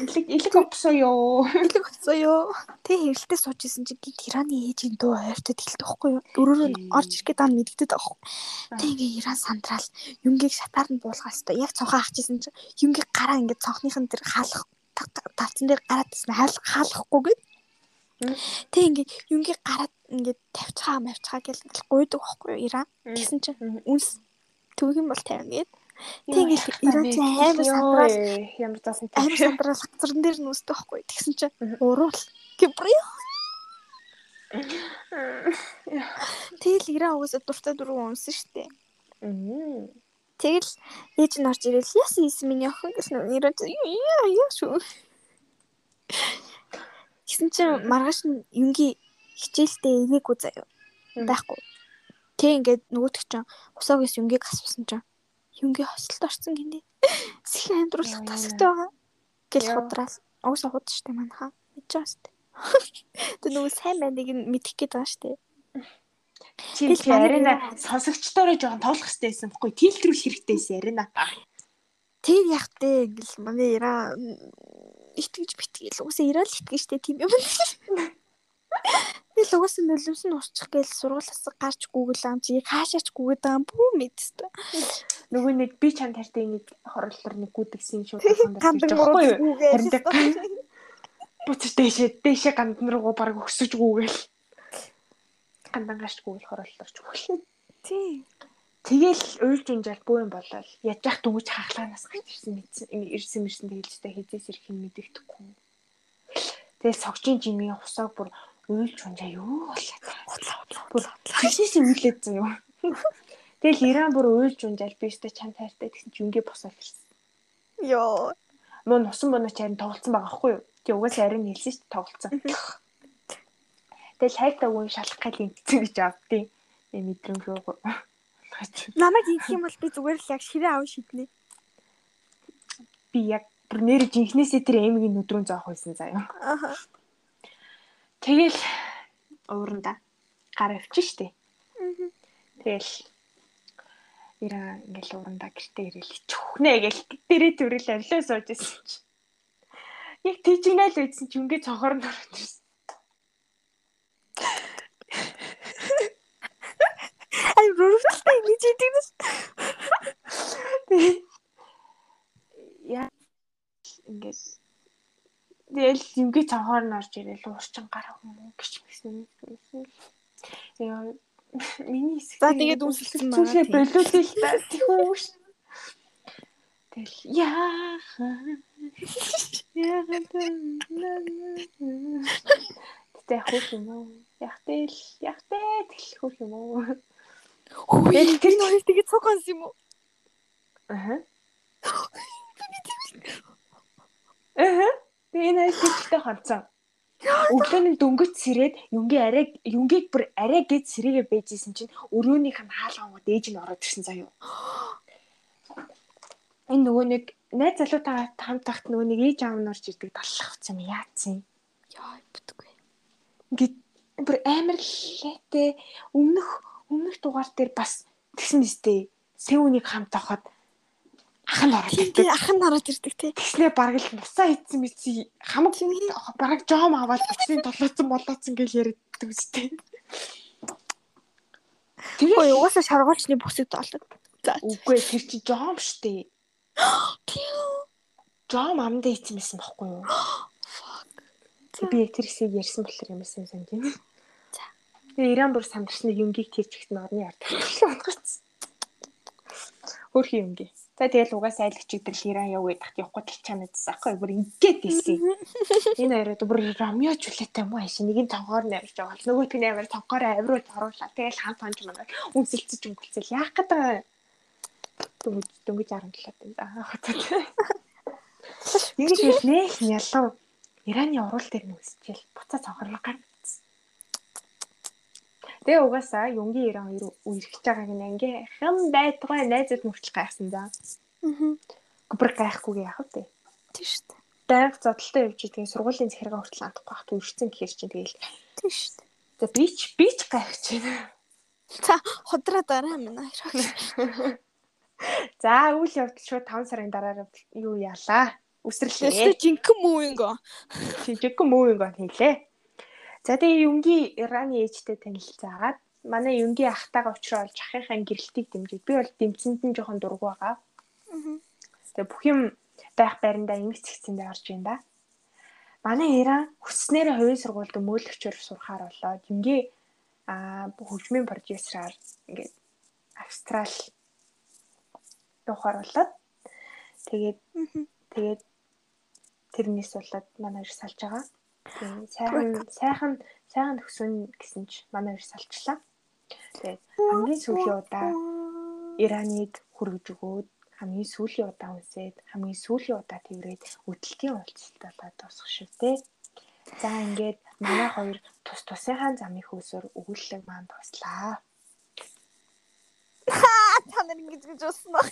Илэг илэг опсоо ёо. Илэг болсон ёо. Тэ хэрэлтээ сууж исэн чинь гинт Ираны ээжийн дуу ойртод хэлдэг байхгүй юу? Өрөөрөө нь орж ирэхэд дан мэддэг байхгүй. Тэ ингээ Иран сандраал юнгийг шатаар нь буулгаас та яг цонхоо ахчихсан чинь юнгийг гараа ингээ цонхныхын дээр хаалах тавцсан дээр гараад тасна хаалахгүй гээд Тэг ингээ юнгийн гараад ингээ тавьчихаа мавьчихаа гэл ингээл гуйдаг байхгүй юу Иран. Тэгсэн чинь үнс төгөх юм бол 50 гээд. Ингээл Иран чинь амар сандрал ямар заасан амар сандрал хацран дээр нүсдэг байхгүй. Тэгсэн чинь уруул Киприо. Тэгэл Иран угаасаа дуртай дургу унсан штэ. Тэгэл ээж нь орж ирэл яс ийс миний охин гэсэн Иран яа яа шүү. Гэсэн чинь маргааш нь юнги хичээлдээ ивээгүй заяа. Байхгүй. Тэг ингээд нөгөөтг чинь усаагаас юнгиг асуусан чинь юнги хосолд орсон гинэ. Сэхэн амьдруулах тасагтай байгаа. Гэл худраас уусаа худ штэ манайхаа. Мэдэж байгаа штэ. Тэг нөгөө сайн байныг нь мэдэх гээд байгаа штэ. Чи арина сонсогчдоороо жоохон тоглох хэрэгтэй байсан байхгүй тэлтрүүлэх хэрэгтэй байсан арина. Тэр яг тэ ингээл манай яра итгэж битгэл уусаа ирэл итгэж штэ тийм юм. Тэгэл угаасаа нулимс нь усчих гээл сургуулиас гарч гүгэл ам чи хаашаач гүгээд байгаа юм бүү мэдсэн. Нөгөө нэг би чанд хартай нэг хорлолтор нэг гүдгсэн шууд хандаж байгаа байхгүй юу? Харин буцаж дэшээ дэшээ гандан руугаа баг өксөж гүгээл. Гандан гаш гүгэл хорлолторч гүгэл. Тий. Тэгэл уйлж унжаал бүү юм болол яж ах дүнгийн хаглаанаас гарч ирсэн мэдсэн ирсэн мэрсэн тэгэлжтэй хизээс ирэх нь мэдэгдэхгүй. Тэгэл согжийн жимийн хусааг бүр уйлж унжаа юу болоод худлаа бүр хашээс үйлээд заяа. Тэгэл Иран бүр уйлж унжаал би өстө чам тайртай гэсэн чи үнгээ босоод ирсэн. Йоо. Мөн носон боноо чарын тоглолцсон байгаа байхгүй юу? Тэг угаасаа арин хэлсэн шүү дээ тоглолцсон. Тэгэл хайртай үн шалах гал ингэсэн гэж авдیں۔ Э мэдрэмжөө Намайг ингэх юм бол би зүгээр л яг ширээ аван шиднэ. Би яг бүр нэр жинхнээсээ тэр эмигийн нүдрүүн зоох байсан заяа. Аха. Тэгэл ууранда гар авчих штеп. Тэгэл Ира ингээл ууранда гэртээ ирэл чөхнэ гэл дээрээ төрөл авлаа сууж исэн чи. Яг тийжнэл үйдсэн чи ингээ цонхоор нь ороод ирсэн. Ай руртай ингэж идэвс. Яа ингээд тэгэл юмгээ цанхоор нь орж ирэл уурчин гарах юм гэж хэлсэн. Яа миний хэсэг. За тэгээд үнсэлсэн маа. Түлхээ болоод л та тийхүүш. Тэгэл яа. Яа. Тэ хөх юм уу? Ягтэл ягтэл тэл хөх юм уу? Хөөе тэр нөхөд тэгээд цугаас юм уу? Аа. Аа. Би энэ хэсэгтэй ханцсан. Өглөөний дөнгөж сэрээд юнгийн арай юнгийг бүр арай гээд сэрээгээ бэжсэн чинь өрөөнийх нь хаалгангууд ээж нь ороод ирсэн заяа. Энэ нөгөө нэг найз залуутаа хамт тахт нөгөө нэг ээж аав нь орж ирдэг авсан юм яатсан. Яа бүтгүй. Ингээд бүр амар лээтэй өмнөх өмнөх дугаар дээр бас тэгсэн нэстэй сэвүнийг хамт авахад ах нь ороод ирдэг. Ах нь ороод ирдэг тий. Тэгснээ бараг л нусаа ийдсэн мэдси хамаг бараг жом аваад өчний толооцсон болооцсон гэж яриаддаг үстэй. Тэгээ угаасаа шаргуулчны бүсэг тоолдог. За үгүй тэр чи жом штэ. Жом амдаа ийдсэн байсан байхгүй юу? Би тэр хэсгийг ярьсан болохоор юм байсан сан тийм. За. Тэгээ Иран бүр сандарсны юмгийг тэрч ихсэн орны ард тавьчихсан. Хөрхи юмгийн. За тэгэл угаасаа айлгч идэл Иран яв гэдэгт явахгүй тал чам мэдсэн аахгүй бүр ингээд хэлсэн. Энэ хоёроо бүр Ромео Жулиеттай муу ашиг нэг нь тонгоор нэрж байгаа. Нөгөөт нь амар тонгоор авируул оруулаа. Тэгэл хамт хонж манаа үнсэлцэж өнгөлцөл яах гэдэг дөнгөж дөнгөж 17 тань за хацаа. Ингэж хэл нэх ялуу Ираны урал дээр нүсчээл буцаа цонхорлог гаргацсан. Тэгээ угаасаа Юнгийн Иран хоёр үерхэж байгааг нь ингээ хэм байтугай найзууд мөрчл гайхсан за. Аа. Гүбэр гайхахгүйг яах вэ? Тийм шүү дээ. Дайг зодтолтой явж идэх сургуулийн захиргаа хүртэл андахгүй хат үржсэн гэхэр чинь тэгэл. Тийм шүү дээ. За би ч би ч гайхаж байна. За худраа дараа минь хоёр. За үйл явдал шууд 5 сарын дараа юу яалаа? Үсрэрлээ. Өстө жинхэнэ мууинго. Жигэн муу юм гоо хийлээ. За тэгээ Юнги Ираны ээжтэй танилцаагаад манай Юнги ахтайгаа уулзраа олж ахынхаа гэрэлтийг дэмжиж би бол дэмцэнд нь жоохон дургу байгаа. Тэгээ бүх юм байх байрандаа ингэж цэгцэндээ орж ийн да. Манай Иран хүснээрээ хувийн сургуульд өмөөлөгчөөр сурахаар болоод Юнги аа хөгжмийн продюсераар ингээд Австрал явахаар болоод тэгээд тэгээд тэрнээс болоод манай хоёр салж байгаа. Тэгээд сайхан сайхан сайхан төгсөн гэсэн чи манай хоёр салчлаа. Тэгээд хамгийн сүүлийн удаа Ираныг хүргэж өгөөд хамгийн сүүлийн удаа үнсээд хамгийн сүүлийн удаа тэрээд өдөлтийн уулзалт болоод дуусах шүү дээ. За ингээд манай хоёр тус тусынхаа замын хөөсөөр өгүүлэлэг маань туслаа. Та нар ингэж гэж уснаа.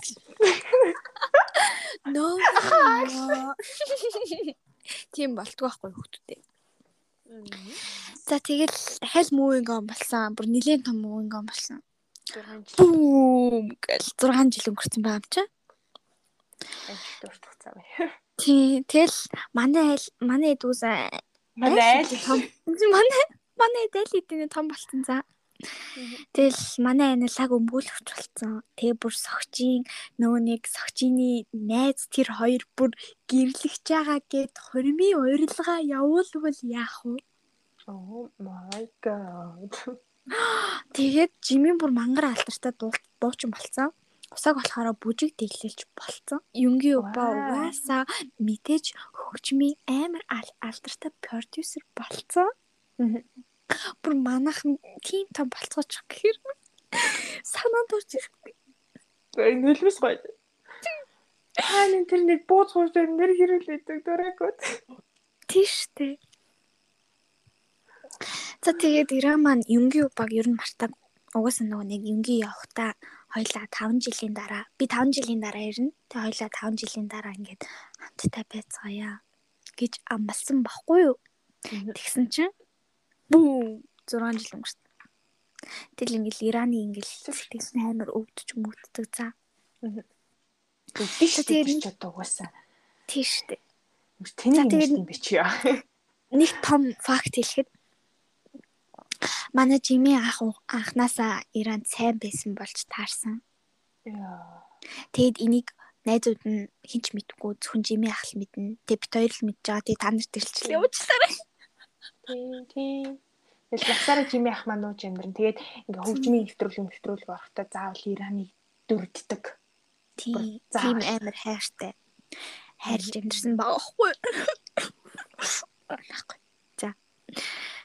Нөө. Тийм болтгоо байхгүй хүмүүстээ. За тэгэл дахиад мууинг он болсон. Бүр нэлийн том мууинг он болсон. 6 жил Бүүм гэл 6 жил өнгөрцөн байгаа юм чи. ажил дуусах цаг бай. Тий, тэгэл манай айл манай дүүс Манай айл том манай манай дээл хэдийн том болцсон за. Тэгэл манай ань лаг өмгөөлөгч болцсон. Тэгээ бүр согчийн нөгөө нэг согчины найз тэр хоёр бүр гэрлэгч байгаа гэд хормын урилга явуулвал яах вэ? Oh my god. Тэгээд жимийн бүр мангар алдартай дуу- дуучин болцсон. Усаг болохоор бүжиг дэглэлж болцсон. Юнгийн Вау. угаасаа мэдээж хөгжмийн амар ал- алдартай продюсер болцсон. Бүр манайхан тийм том болцооч гэхээр санаанд орж ирэх. Гэр нөлмөс гоё. Хааны тэр нэг бууз гоош дээр нэр хэрүүлээдэг дурагууд. Тийш үү. За тэгээд Иран маань Юнгийн баг ер нь мартаг угаасаа нөгөө нэг Юнгийн явахта хоёлаа 5 жилийн дараа би 5 жилийн дараа ирнэ. Тэгээ хоёлаа 5 жилийн дараа ингээд хамтдаа байцгаая гэж амласан баггүй юу? Тэгсэн чинь бүү 6 жил өнгөрсөн. Тэгэл ингээл Ираны ингээл сэтгэл амар өвдөж мөгддөг за. Үдиш Тэгээд- ч одоо угаасаа. Тийш үү. Тэний юм тэгээд- юм би чи яа. нэг том факт хэлэхэд манай Жими ах анханасаа Иранд сайн байсан болж таарсан. Тэгэд энийг найзууд нь хинч мэдгүй зөвхөн Жими ах л мэднэ. Тэг бит хоёр л мэдж байгаа. Тэг та нарт илчлээ уучлаарай. Тийм тийм. Тэгэл ласараа жими ах маань нууж амьдрын. Тэгээд ингээ хөгжмийн нэвтрүүлэг нэвтрүүлэг орохдоо заавал Ираныг дүрддэг. Тийм тийм амар хайртай. Хайрлж амьдсан байгаа хгүй. За.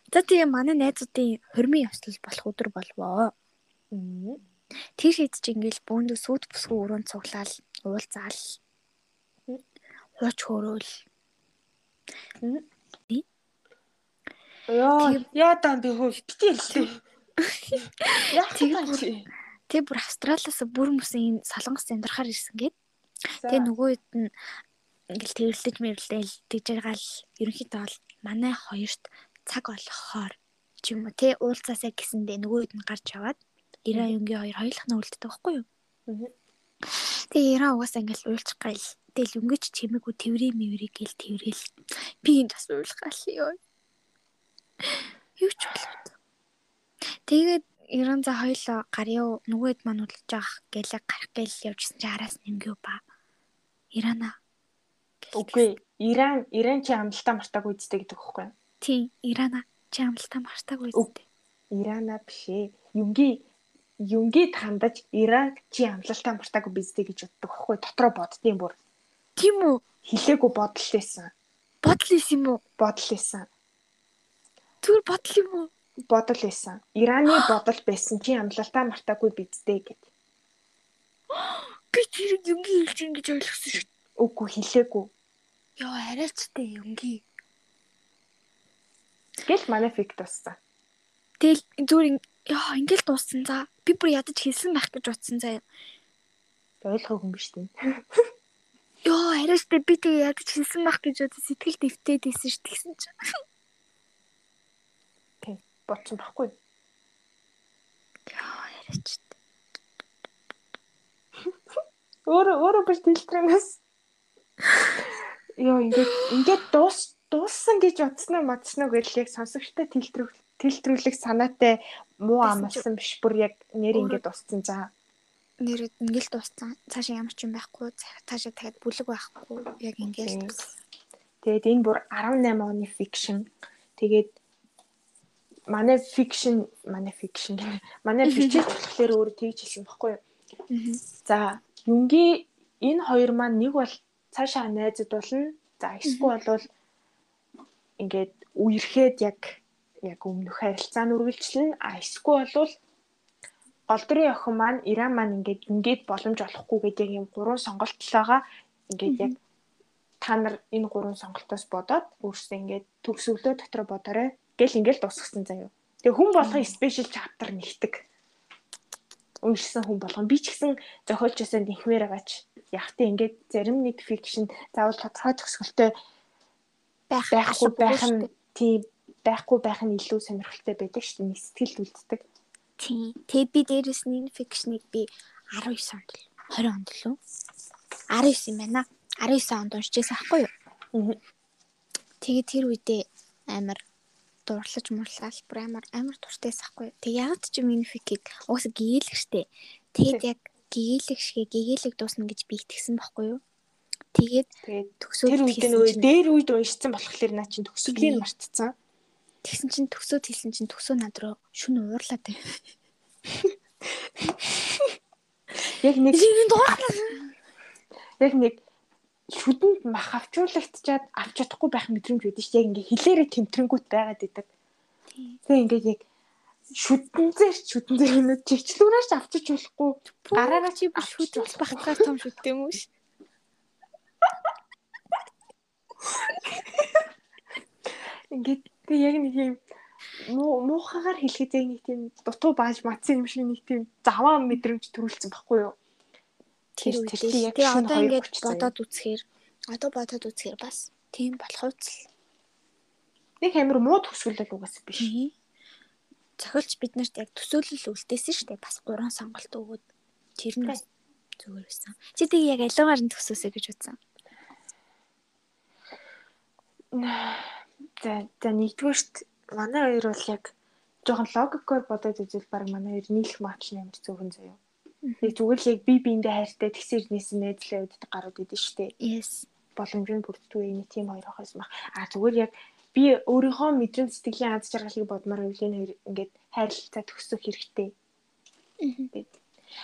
За тэгээ манай найзуудын хормын явцлал болох өдөр болвоо. Тэр хэд ч ингээл бөөндөө сүд бүсгүй өрөөнд цуглаал уулзаал. Хууч хөөрөөл. Яа, Тийм. яа дан би бити хэллээ. Яах вэ? Тэг бүр Австралиас бүр мөсөн энэ солонгос амьдрахаар ирсэн гээд. Тэг нөгөө хэд нь ингээл тэрэлдэж мэрлдэл тэгж байгаа л ерөнхийдөө бол манай хоёрт цаг олгохоор ч юм уу те уулзаасаа гэсэндээ нөгөө хэд нь гарч яваад Ира юнгийн хоёр хоёулах нь үлддэг байхгүй юу? Тэгээ Ира угаасаа ингээл уйлчих гайл. Тэгэл өнгөч чимээгүй тэврээ мэврээ гэл тэврээл. Би энэ бас уйлах гал ёо. Юу ч болоод. Тэгээд Иран за хоёлоо гарьяа нөгөөд маань үлдэж байгаа гэлэг гарах гээл явжсэн чи араас нэмгөө ба. Ирана. Үгүй. Иран Иран чи амлалтаа мартаагүй үздэй гэдэг юу? Тийм, Ирана. Чи амлалтаа мартаагүй Үг. үстэй. Ирана биш ээ. Юнги Юнгид хандаж Иран чи амлалтаа мартаагүй биздэй гэж боддог юу? дотроо боддtiin бүр. Тийм үү? Хилээгүй бодол байсан. Бодол исэн юм уу? Бодол байсан. Зүгээр бодол юм уу? Бодол байсан. Ираны бодол байсан чи амлалтаа мартаагүй биздэй гэд. Би тэрийг юнгийн хэлж ин гэж ойлгосон шүү. Үгүй хилээгүй. Йоо, арайчтай юнгийн. Гэл манай фикт бассан. Тэгэл зүгээр яа, ингээл дууссан за. Би бүр ядаж хэлсэн байх гэж бодсон заяа. Ойлгоогүй юм биш үү? Йоо, арайчтай би тэгээ ядаж хэлсэн байх гэж бодсон сэтгэл дэвтээд исэн шүү тэгсэн чинь. Бодсон байхгүй. Йоо, арайчтай. Өөрөө өөрөө биш дэлтрэнээс. ёо ингээд ингээд дуус дууссан гэж бодсноо модсноо гэдэл яг сонсогчтой тэлтрэх тэлтрүүлэх санаатай муу амлсан биш бүр яг нэр ингээд дууссан за. Нэр ингээд дууссан. Цаашаа ямар ч юм байхгүй. Цаашаа дахиад бүлэг байхгүй. Яг ингээд. Тэгээд энэ бүр 18 оны фикшн. Тэгээд манай фикшн манай фикшн манай бичиж болохоор өөр тэгж хэлсэн баггүй юу. За юнги энэ хоёр маань нэг бол цаашаа найзад болно. За эсвэл бол ингээд үерхэд яг яг өмнөх харилцаа нь үргэлжлэн а эсвэл бол голдрын охин маань Иран маань ингээд ингээд боломж олохгүй гэдэг юм гурван сонголт л байгаа. Ингээд яг та нар энэ гурван сонголтоос бодоод өөрсдөө ингээд төгсөглөө дотор бодоорой гэл ингээд дуусгасан заяа. Тэгээ хүн болгон спешиал чаптер нэгтэг. Уншсан хүн болгон би ч гэсэн зохиолчосоо нөхмээр байгаач. Ягтээ ингээд зарим нэг фикшн заавал тодорхой төгсгөлтэй байх байхгүй байх нь тийм байхгүй байх нь илүү сонирхолтой байдаг шүү дээ. Нэг сэтгэл үлддэг. Тийм. Тэгээ би дээрэс энэ фикшнийг би 19 онд л 20 онд л үү? 19 юм байна. 19 онд уншижсэн аахгүй юу? Тэгээ тэр үедээ амар дуурлаж мурлал бүр амар амар дуртайс ахгүй. Тэг яг ч юм энэ фикийг уус гээлэх штэ. Тэгээд яг гээлэх шигээ гээлэг дуусна гэж би итгэсэн байхгүй юу? Тэгээд төгсөөд тэр үед нөгөө дээр үед уншсан болохоор наа чин төгсгөлийг мартцсан. Тэгсэн чин төгсөөд хэлсэн чин төгсөө над руу шүн уурлаад байв. Яг нэг Яг нэг шүдэнд мах авчуулагтчаад авч чадахгүй байх мэдрэмж шүү. Яг ингээ хилээрээ тэмтрэнгүүт байгаад идэг. Тэгээ ингээ яг шүдэн зэр шүдэн зэр өнөд чигчлүүрээс авчиж болохгүй гараараа чи биш шүд болох байх том шүдтэй юм уу ш. Ингээд тэг яг нэг юм муу муухагаар хэлэхэд яг нэг тийм дутуу бааж матсан юм шиг нэг тийм заваа мэдрэмж төрүүлсэн баггүй юу? Тэр үедээ яг шин одоо ингээд бодоод үзэхээр одоо бодоод үзэхээр бас тийм болох үсэл. Нэг амир муу төсгөл л угаас биш. Зохиолч биднэрт яг төсөөлөл үлдээсэн шүү дээ. Бас гурван сонголт өгөөд тэр нь зүгээр байсан. Чи тийг яг алуугаар нь төсөөсэй гэж утсан. За за нэгдүгээрт манай хоёр бол яг жоохон логикоор бодоод үзвэл баг манай хоёр нийлэх нь амар зөвхөн заяа. Тэг зүгээр л яг би биэндээ хайртай тэгсэр нийсэн найзлаа үүддэг гарууд идэв штэ. Yes. Боломж нь бүрддэг энэ тийм хоёр хойс мах. А зүгээр яг би өөрийнхөө мэдрэмж сэтгэлийн аз жаргалыг бодмоор энэ хоёр ингээд хайрлалцаа төгсөх хэрэгтэй.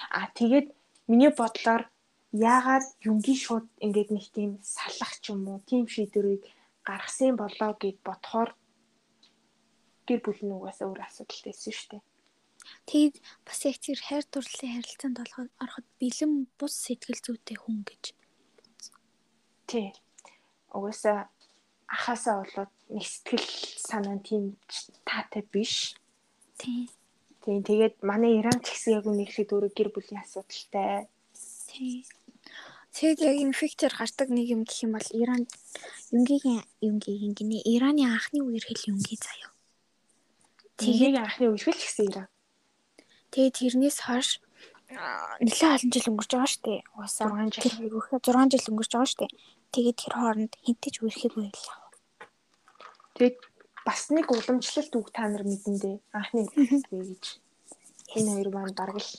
А тэгээд миний бодлоор яагаад юнгийн шууд ингээд нэг тийм салах ч юм уу тийм шийдвэрийг гаргасан болоо гэд бодохоор гэр бүл нь угаасаа өөр асуудалтай байсан шүү дээ. Тэгэд бас яг тэр хайр дурлалын харилцаанд ороход бэлэн бус сэтгэл зүйтэй хүн гэж. Тий. Угаасаа ахаасаа болоод нэг сэтгэл санаа нь тийм таатай биш. Тий. Тийм тэгээд манай Иран ч гэсэн яг үнэхээр өөрөө гэр бүлийн асуудалтай. Тий. Тэгэд яг фикчер гардаг нэг юм гэх юм бол Иран Юнгийн Юнгийн гинэ Ираны анхны үеэр хэл Юнги заяа. Тэгээд анхны үеэр л гэсэн Иран. Тэгээд тэрнээс хойш нэлээд олон жил өнгөрч байгаа шүү дээ. Уусаа 6 жил ирүүхээ 6 жил өнгөрч байгаа шүү дээ. Тэгээд тэр хооронд хинтэж үерхээгүй л яа. Тэгээд бас нэг уламжлалт үг та нар мэдэн дээ. Анхны үеэр гэж. Энэ хоёр маань бараг л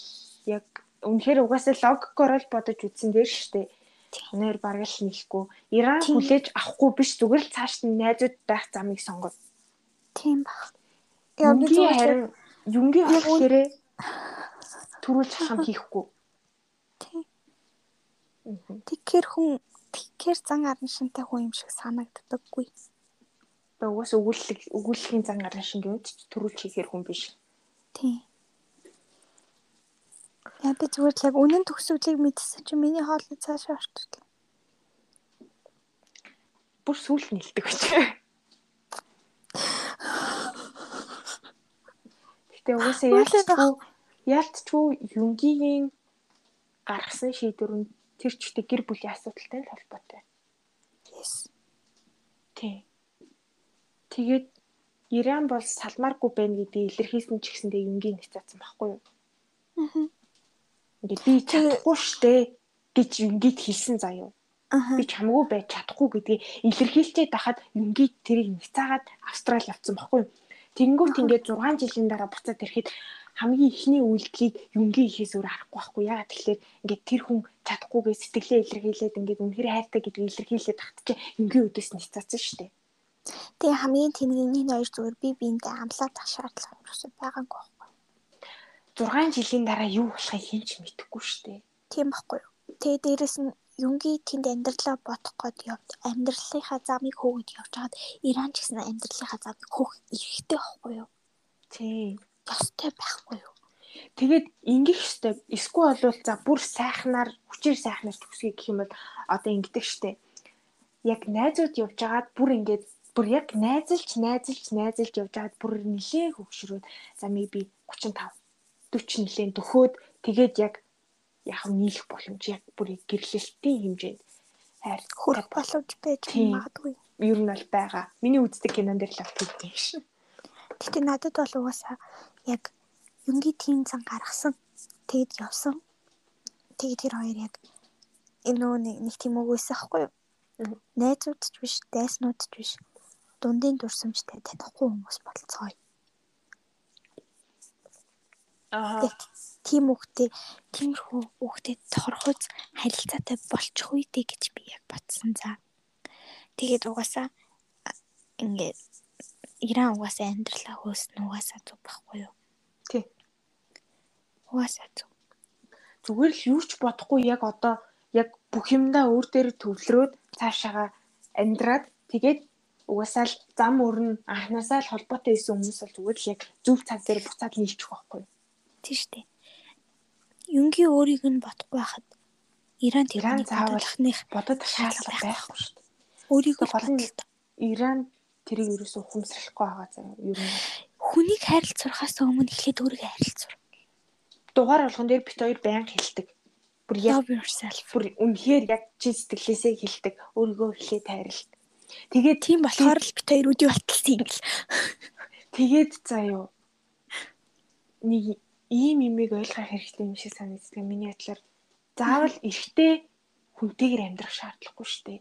яг үнэхээр угаасаа логикоор л бодож үзсэн дээр шүү дээ. Өнөр бараг л нэхгүй. Иран хүлээж авахгүй биш зүгээр л цааш нь найзууд байх замыг сонгоод. Тийм баг. Яа би харин юнгийн болохоор төрүүлж хам хийхгүй. Тийм. Тэгэхээр хүн тэгэхээр зан аран шинтэй хүн юм шиг санагддаггүй. Тэгээ угаас өгүүлэг өгүүлэхийн зан аран шин гэвч төрүүлж хийхээр хүн биш. Тийм. Би зүгээр л яг үнэн төгсгөлийг мэдсэн чинь миний хоолны цаашаа орчихлоо. Бүр сүулт нэлдэг гэж. Гэтэ угаасаа яалтчгүй яалтчгүй юнгийн гаргасан шийдвэр нь тэр чигтээ гэр бүлийн асуудалтай холбоотой. Yes. Тий. Тэгээд Иран бол салмааргүй байна гэдгийг илэрхийлсэн ч гэсэндээ юнгийн нэг цаасан байхгүй юу? Аа. Ингээд би чадахгүй штэ гэж юнгид хэлсэн заяа. би чамгүй байж чадахгүй гэдгийг илэрхийлчихэд байхад юнги тэрийг няцаагаад австрал явцсан баггүй юу. Тэнгүүт ингээд 6 жилийн дараа буцаад ирэхэд хамгийн ихний үйлдэлийг юнгийн ихээс өөр харахгүй байхгүй яагаад тэгэхээр ингээд тэр хүн чадахгүйгээ сэтгэлээ илэрхийлээд ингээд үнэхээр хайртай гэдгийг илэрхийлээд тагтчих юнгийн өдөөс ницаацсан шүү дээ. Тэгээ хамгийн тэнгийн энэ хоёр зүгээр би биендээ амлаад ах шаардлага юусэн байгаагүй байхгүй. 6 жилийн дараа юу болохыг хэн ч мэдэхгүй шүү дээ. Тийм байхгүй юу. Тэгээ дээрэс нь Юнги тэнд амьдралаа бодох гээд явд амьдралынхаа замыг хөөгд явж хагаад Иран ч гэсэн амьдралынхаа замыг хөөх эрэхтэй байхгүй юу? Тий. Ёстой байхгүй юу? Тэгээд ингэх штеп эсвэл болвол за бүр сайхнаар хүчээр сайхнаар төгсгий гэх юм бол одоо ингэдэг штэ. Яг найзууд явж байгаад бүр ингээд бүр яг найзалж найзалж найзалж явж байгаад бүр нилээ хөгшрөөд за maybe 35 40 нилээн төхөөд тэгээд яг яг нийлэх боломж яг бүр гэрлэлтийн хэмжээнд хайр хүрэх боломж байж магадгүй. Ер нь бол байгаа. Миний үздэг кинон дээр л авдаг юм шин. Гэтэ надад бол угаасаа яг юнгийн тим цан гаргасан. Тэгэд явсан. Тэгээд тэр хоёр яг нөө нэг тийм үгүйсэн аахгүй юу? Найзууд ч биш, дайснууд ч биш. Дундын дурсамжтай танихгүй хүмүүс болцгоё. Аа тийм үгтэй тиймэрхүү үгтэй торхоц харилцаатай болчих үедээ гэж би яг бодсон за. Тэгээд угаасаа ингээд Иран угаасаа амьдралаа хөөснө угаасаа зүг байхгүй юу? Тий. Угаасаа зүг. Зүгээр л юу ч бодохгүй яг одоо яг бүх юмдаа өөр дээр төвлөрөөд цаашаага амьдраад тэгээд угаасаа л зам өрн анханасаа л холбоотой исэн хүмүүс бол зүгээр л яг зөв цаг дээр буцаад нийлчих байхгүй юу? Тийм шүү дээ. Юнгийн өөрийг нь бодохгүй байхад Иран Иран заавалхных бодод шаардлага байхгүй шүү дээ. Өөрийг гол нь Иран тэрийг ерөөсө ухамсарлахгүй байгаа заяа. Ер нь хүнийг хайрлцурахаас өмнө эхлээд өөрийгөө хайрлцур. Дугаар болгон дээр бит хоёр байнга хэлдэг. Бүр yourself. Бүр үнэхээр яг чи сэтгэлээсээ хэлдэг. Өөрийгөө эхлээд хайрл. Тэгээд тийм болохоор л бит хоёр үди болтолсон юм л. Тэгээд заяа. Нэг ийм имийг ойлгох хэрэгтэй юм шиг санагддаг. Миний бодлоор заавал эрэгтэй хүнтэйгээр амьдрах шаардлагагүй шүү дээ.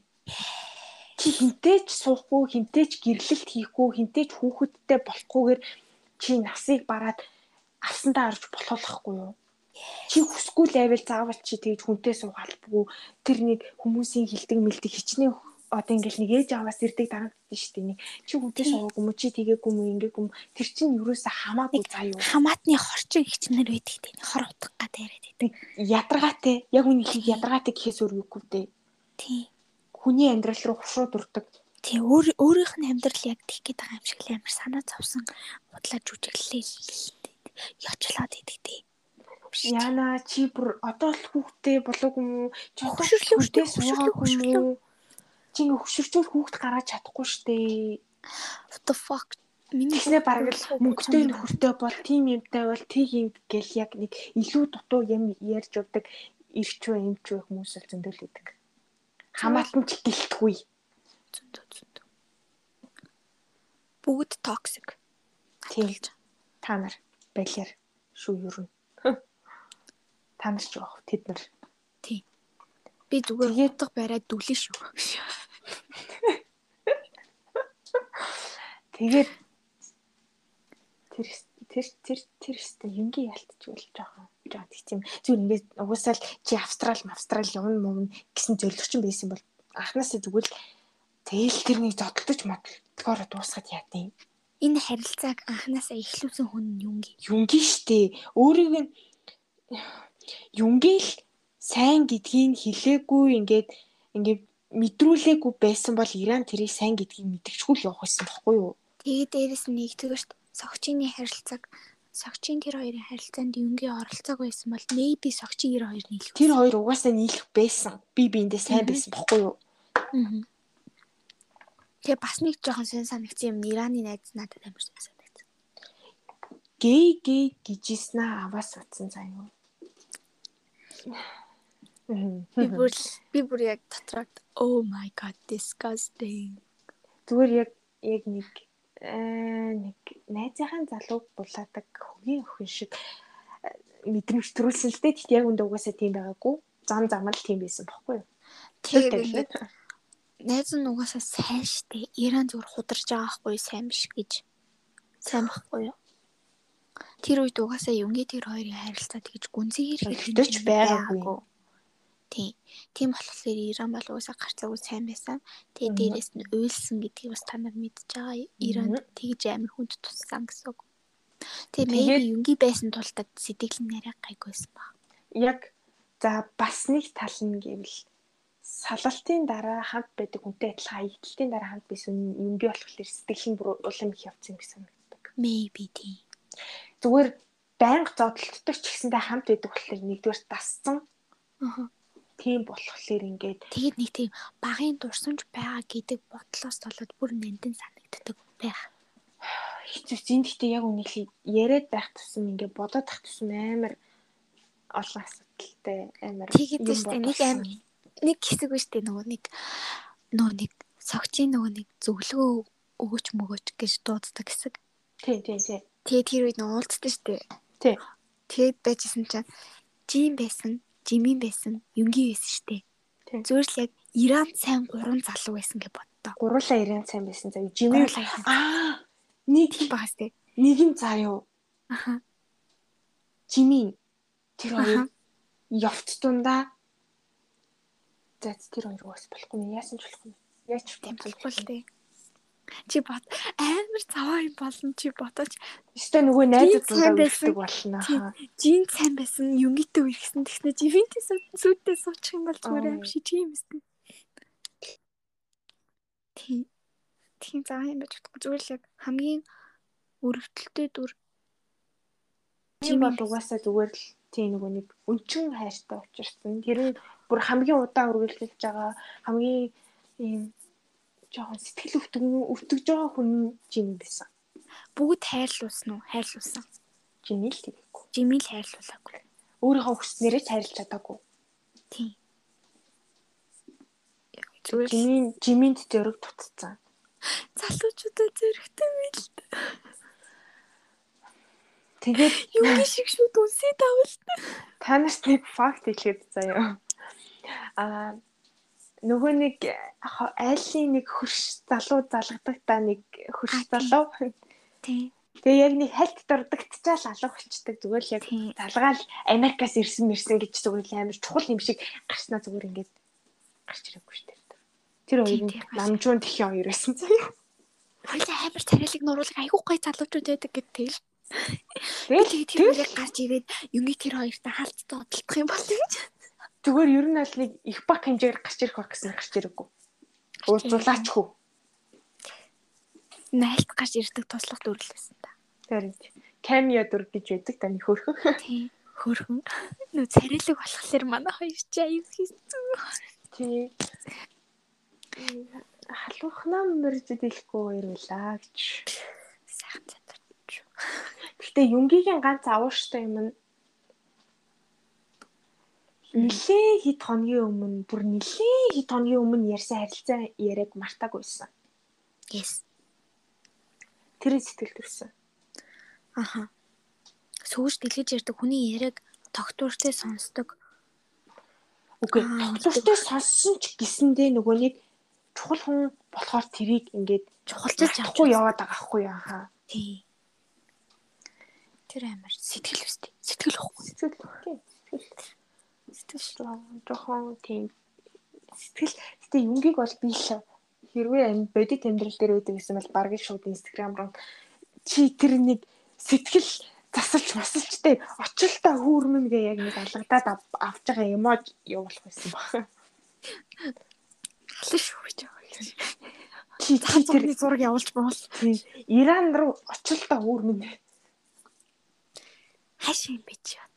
Чи хинтэй ч суухгүй, хинтэй ч гэрлэлт хийхгүй, хинтэй ч хүүхэдтэй болохгүйгээр чи насыг бараад авсандаа орж болохгүй юу? Чи хүсгүй л байвал заавал чи тэгж хүнтэй суугаалбгүй. Тэр нэг хүмүүсийн хилдэг мэлдэг хичнээн одоо ингээл нэг ээж аваас ирдэг дарагддаг шүү дээ. Нэг чи хүнтэй суугаагүй мө чи тэгээгүй мө ингээгүй мө тэр чинь юусаа хамаагүй юу. Хамаатны хорчин хичнэр байдаг тийм хор утга гад яриад байдаг. Ядаргаатай. Яг хийг ядаргаатай гэхээс өөр юугүй дээ. Тийм. Хүний амьдрал руу хушууд урдаг. Тийм өөр өөрийнх нь амьдрал яг тих гээд байгаа юм шиг л амар санаа зовсон удлаа жүжиглээ ячлаад идэг тийм. Яна чи бүр одоо л хүүхдээ болоогүй юм уу? Чи хүүхдээ суугаагүй юм уу? чи хөшөрчүүл хүүхд гаргаж чадахгүй штэ. What the fuck? Миний хэлээ бараг л мөнгөтэй нөхөртэй бол тим юмтай бол тийг юм гэл яг нэг илүү дутуу юм ярьж өгдөг ирчвэ юмчвэ хүмүүс л зөндөл идэг. Хамаатан ч гэлтгүй. Зөндөө зөндөө. Бүгд токсик. Тэлж. Та нар балиар шүү юм. Та нар ч яах тэд нар. Тий. Би зүгээр хуудах бариад дүлэн шүү. Тэгээд тэр тэр тэр тэр өстө юнгийн ялтчихвал жоохон жоо тийм зүгээр ингээд угсаал чи австрал австрал явна мөн гэсэн зөвлөгч юм байсан бол анхнаасаа зүгээр л тэгэл тэр нэг зодтолдож модлохоор дуусгаад яатیں۔ Энэ харилцааг анхнаасаа эхлүүлсэн хүн юнги. Юнги штэ. Өөрийг нь юнги л сайн гэдгийг хэлээгүй ингээд ингээд мэдрүүлээгүй байсан бол Иран тэрийг сайн гэдгийг мэдчихгүй л явах байсан байхгүй юу? Тэгээ дээрэс нь нэгдүгээрт согчины харилцааг согчийн тэр хоёрын харилцаанд юнгийн оролцоог байсан бол maybe согчийн 92 нийлэх. Тэр хоёр угаасаа нийлэх байсан. Би биэндээ сайн байсан байхгүй юу? Аа. Тэгээ бас нэг жоохон сэн санагдсан юм. Ираны найз надад амар санагдсан. Гей гей гэжснаа аваас утсан заяа. Би бүр би бүр яг дотроо oh my god disgusting. Зүгээр яг яг нэг нэг найзынхаа залууг булаадаг хөгийн охин шиг мэдрэмж төрүүлсэн л дээ. Тэгт яг үндэ угаасаа тийм байгаагүй. Зам зам л тийм байсан бохгүй юу? Тэгээд найз нь угаасаа сайн штэ. Иран зүгээр хударж байгаа байхгүй сайн биш гэж. Сайн байхгүй юу? Тэр үед угаасаа Юнги тэр хоёрын харилцаа тэгж гүнзгийэр Хэвтэж байгаагүй. Тийм. Тийм болохоор Иран бол угаасаа гарцаагүй сайн байсан. Тэгээ дээрэс нь уйлсан гэдгийг бас та нар мэдж байгаа. Иран тэгж амар хүнд туссан гэсэн үг. Тэгээ maybe Юнги байсан тулдаа сэтгэл нь арай гайгүйсэн баг. Яг за бас нэг тал нь гэвэл салалтын дараа хамт байдаг хүнтэй адилхан аялалтын дараа хамт байсан Юнги болохоор сэтгэл нь бүр улам их явцсан гэсэн санагддаг. Maybe тийм. Зүгээр байнга зодтолттой ч гэсэндээ хамт байдаг болохоор нэгдүгээр дасцсан. Аа. Тийм болохоор ингээд Тэгээд нэг тийм багын дурсамж байгаа гэдэг бодлоос болоод бүр нандин санагддаг байх. хэцүү зин гэхдээ яг үнийг яриад байх тусам ингээд бодоод байх тусам амар олон асуудалтай амар Тэгээд нэг аим нэг хэсэг биш үү нөгөө нэг нөгөө нэг согчийн нөгөө нэг зөвлөгөө өгөөч мөгөөч гэж дууддаг хэсэг. тий тий тий Тэгээд тэр үед нөгөө уулздаг штэ. тий Тэгээд байжсэн чинь жим байсан, жимийн байсан, юнгийн байсан штэ. тий Зүгээр л яг Иран сайн гурван залуу байсан гэж боддоо. гуруула ирэн сайн байсан Гурлаа яхан. аа нэг Тийм багс тэ. нэг нь заа юу Аха. жимийн тэр хоёр явт дундаа за тэр хоёр уус болохгүй яасан ч болохгүй яаж ч Тийм болохгүй л дээ. Чи бот амар цаваа юм болно чи ботооч Өстой нөгөө найзууд үлддэг болно жин сайн байсан юнгитэй үерхсэн тэгснэ живинтэй сүйдээ суучих юм бол зүгээр Аа. аим шиг тийм юмсэн. Тийм. Тийм заа юм байж чадахгүй зүгээр л яг хамгийн өрөвдөлтөй дүр Тийм бол угаасаа зүгээр л тийм нөгөө нэг өнчин хайртай учирсан. Тэр нь бүр хамгийн удаан үргэлжлүүлж байгаа хамгийн ийм жоохон сэтгэл өвтөг өвтөж байгаа хүн жим байсан. бүгд хайрлуулсан уу? Хайрлуулсан. Жимэл л тэгэхгүй. Жимил хайрлуулаагүй. Өөрийнхөө хүснээрээ ч хайрлаж чадаагүй. Тийм. Зүгээр Жимийн жиминд зөрөг тутцсан. залуучуудаа зөрөгтэй мэл. Тэгээд Юуны шиг шүү дүнсээ давал. та нарт нэг факт хэлгээд заяа. Аа нөгөө нэг айлын нэг хөрш залуу залгадаг та нэг хөрш залуу. Тийм. Тэгээ яг нэг хальт дурдагтчаал алга болчдаг зүгээр л яг залгаал Америкаас ирсэн мэрсэн гэж зүгээр л амар чухал юм шиг гарснаа зүгээр ингээд гарч ирээгүй шүү дээ. Тэр хоёр нь намжуун тхи хоёр байсан заяа. Хоёлаа амар царайлаг нуруулаг айгүй гоё залуучууд байдаг гэдэг л. Тэгээд тэр хоёрыг гарч ирээд юнги тэр хоёртай хаалцтай одолдох юм бол гэж. Зүгээр ер нь аль нэг их баг хэмжээгээр гарч ирэх байх гэсэн гарч ирээгүй. Уулзуулаач хөө. Найлт гарч ирдэг туслах дүрлээсэн та. Тэр камео дүр гэж байдаг та нэг хөрхөн. Тийм. Хөрхөн. Нөө царайлаг болохоор манай хоёр ч аюу хийсэн. Тий. Халуухнаа мөржид хэлэхгүй байлаа гэж. Сайхан чадварч. Гэтэ Юнгийн ганц авууштай юм нь нилээ хэд хоногийн өмнө бүр нилээ хэд хоногийн өмнө ярьсан харилцаа яриаг мартаагүйсэн. Yes. Тэр сэтгэл төрсөн. Аха. Сүүж дэлгэж ярьдаг хүний яриаг тогтвортой сонсдог. Үгүй тогтвортой сонссон ч гэсэндээ нөгөө нэг чухал хүн болохоор тэрийг ингээд Чухалчилж авахгүй яваад байгаа хгүй яа. Тий. Тэр амар сэтгэл өстэй. Сэтгэл ахгүй. Сэтгэл. Сэтгэл жоохон тийм сэтгэл гэтээ юнгийг бол би л хэрвээ бодит амьдрал дээр байдаг гэсэн бол бараг шууд инстаграм руу чи тэр нэг сэтгэл засалж масалчтай очилтаа хүүрмэн гэ яг нэг алгадаад ав- авч байгаа эмож явуулах байсан баг. Шүү гэж байгаа. Чи тэр зургийн зураг явуулж боол. тийм, Иран руу очилтаа хүүрмэн Хаашаа юм чи одоо.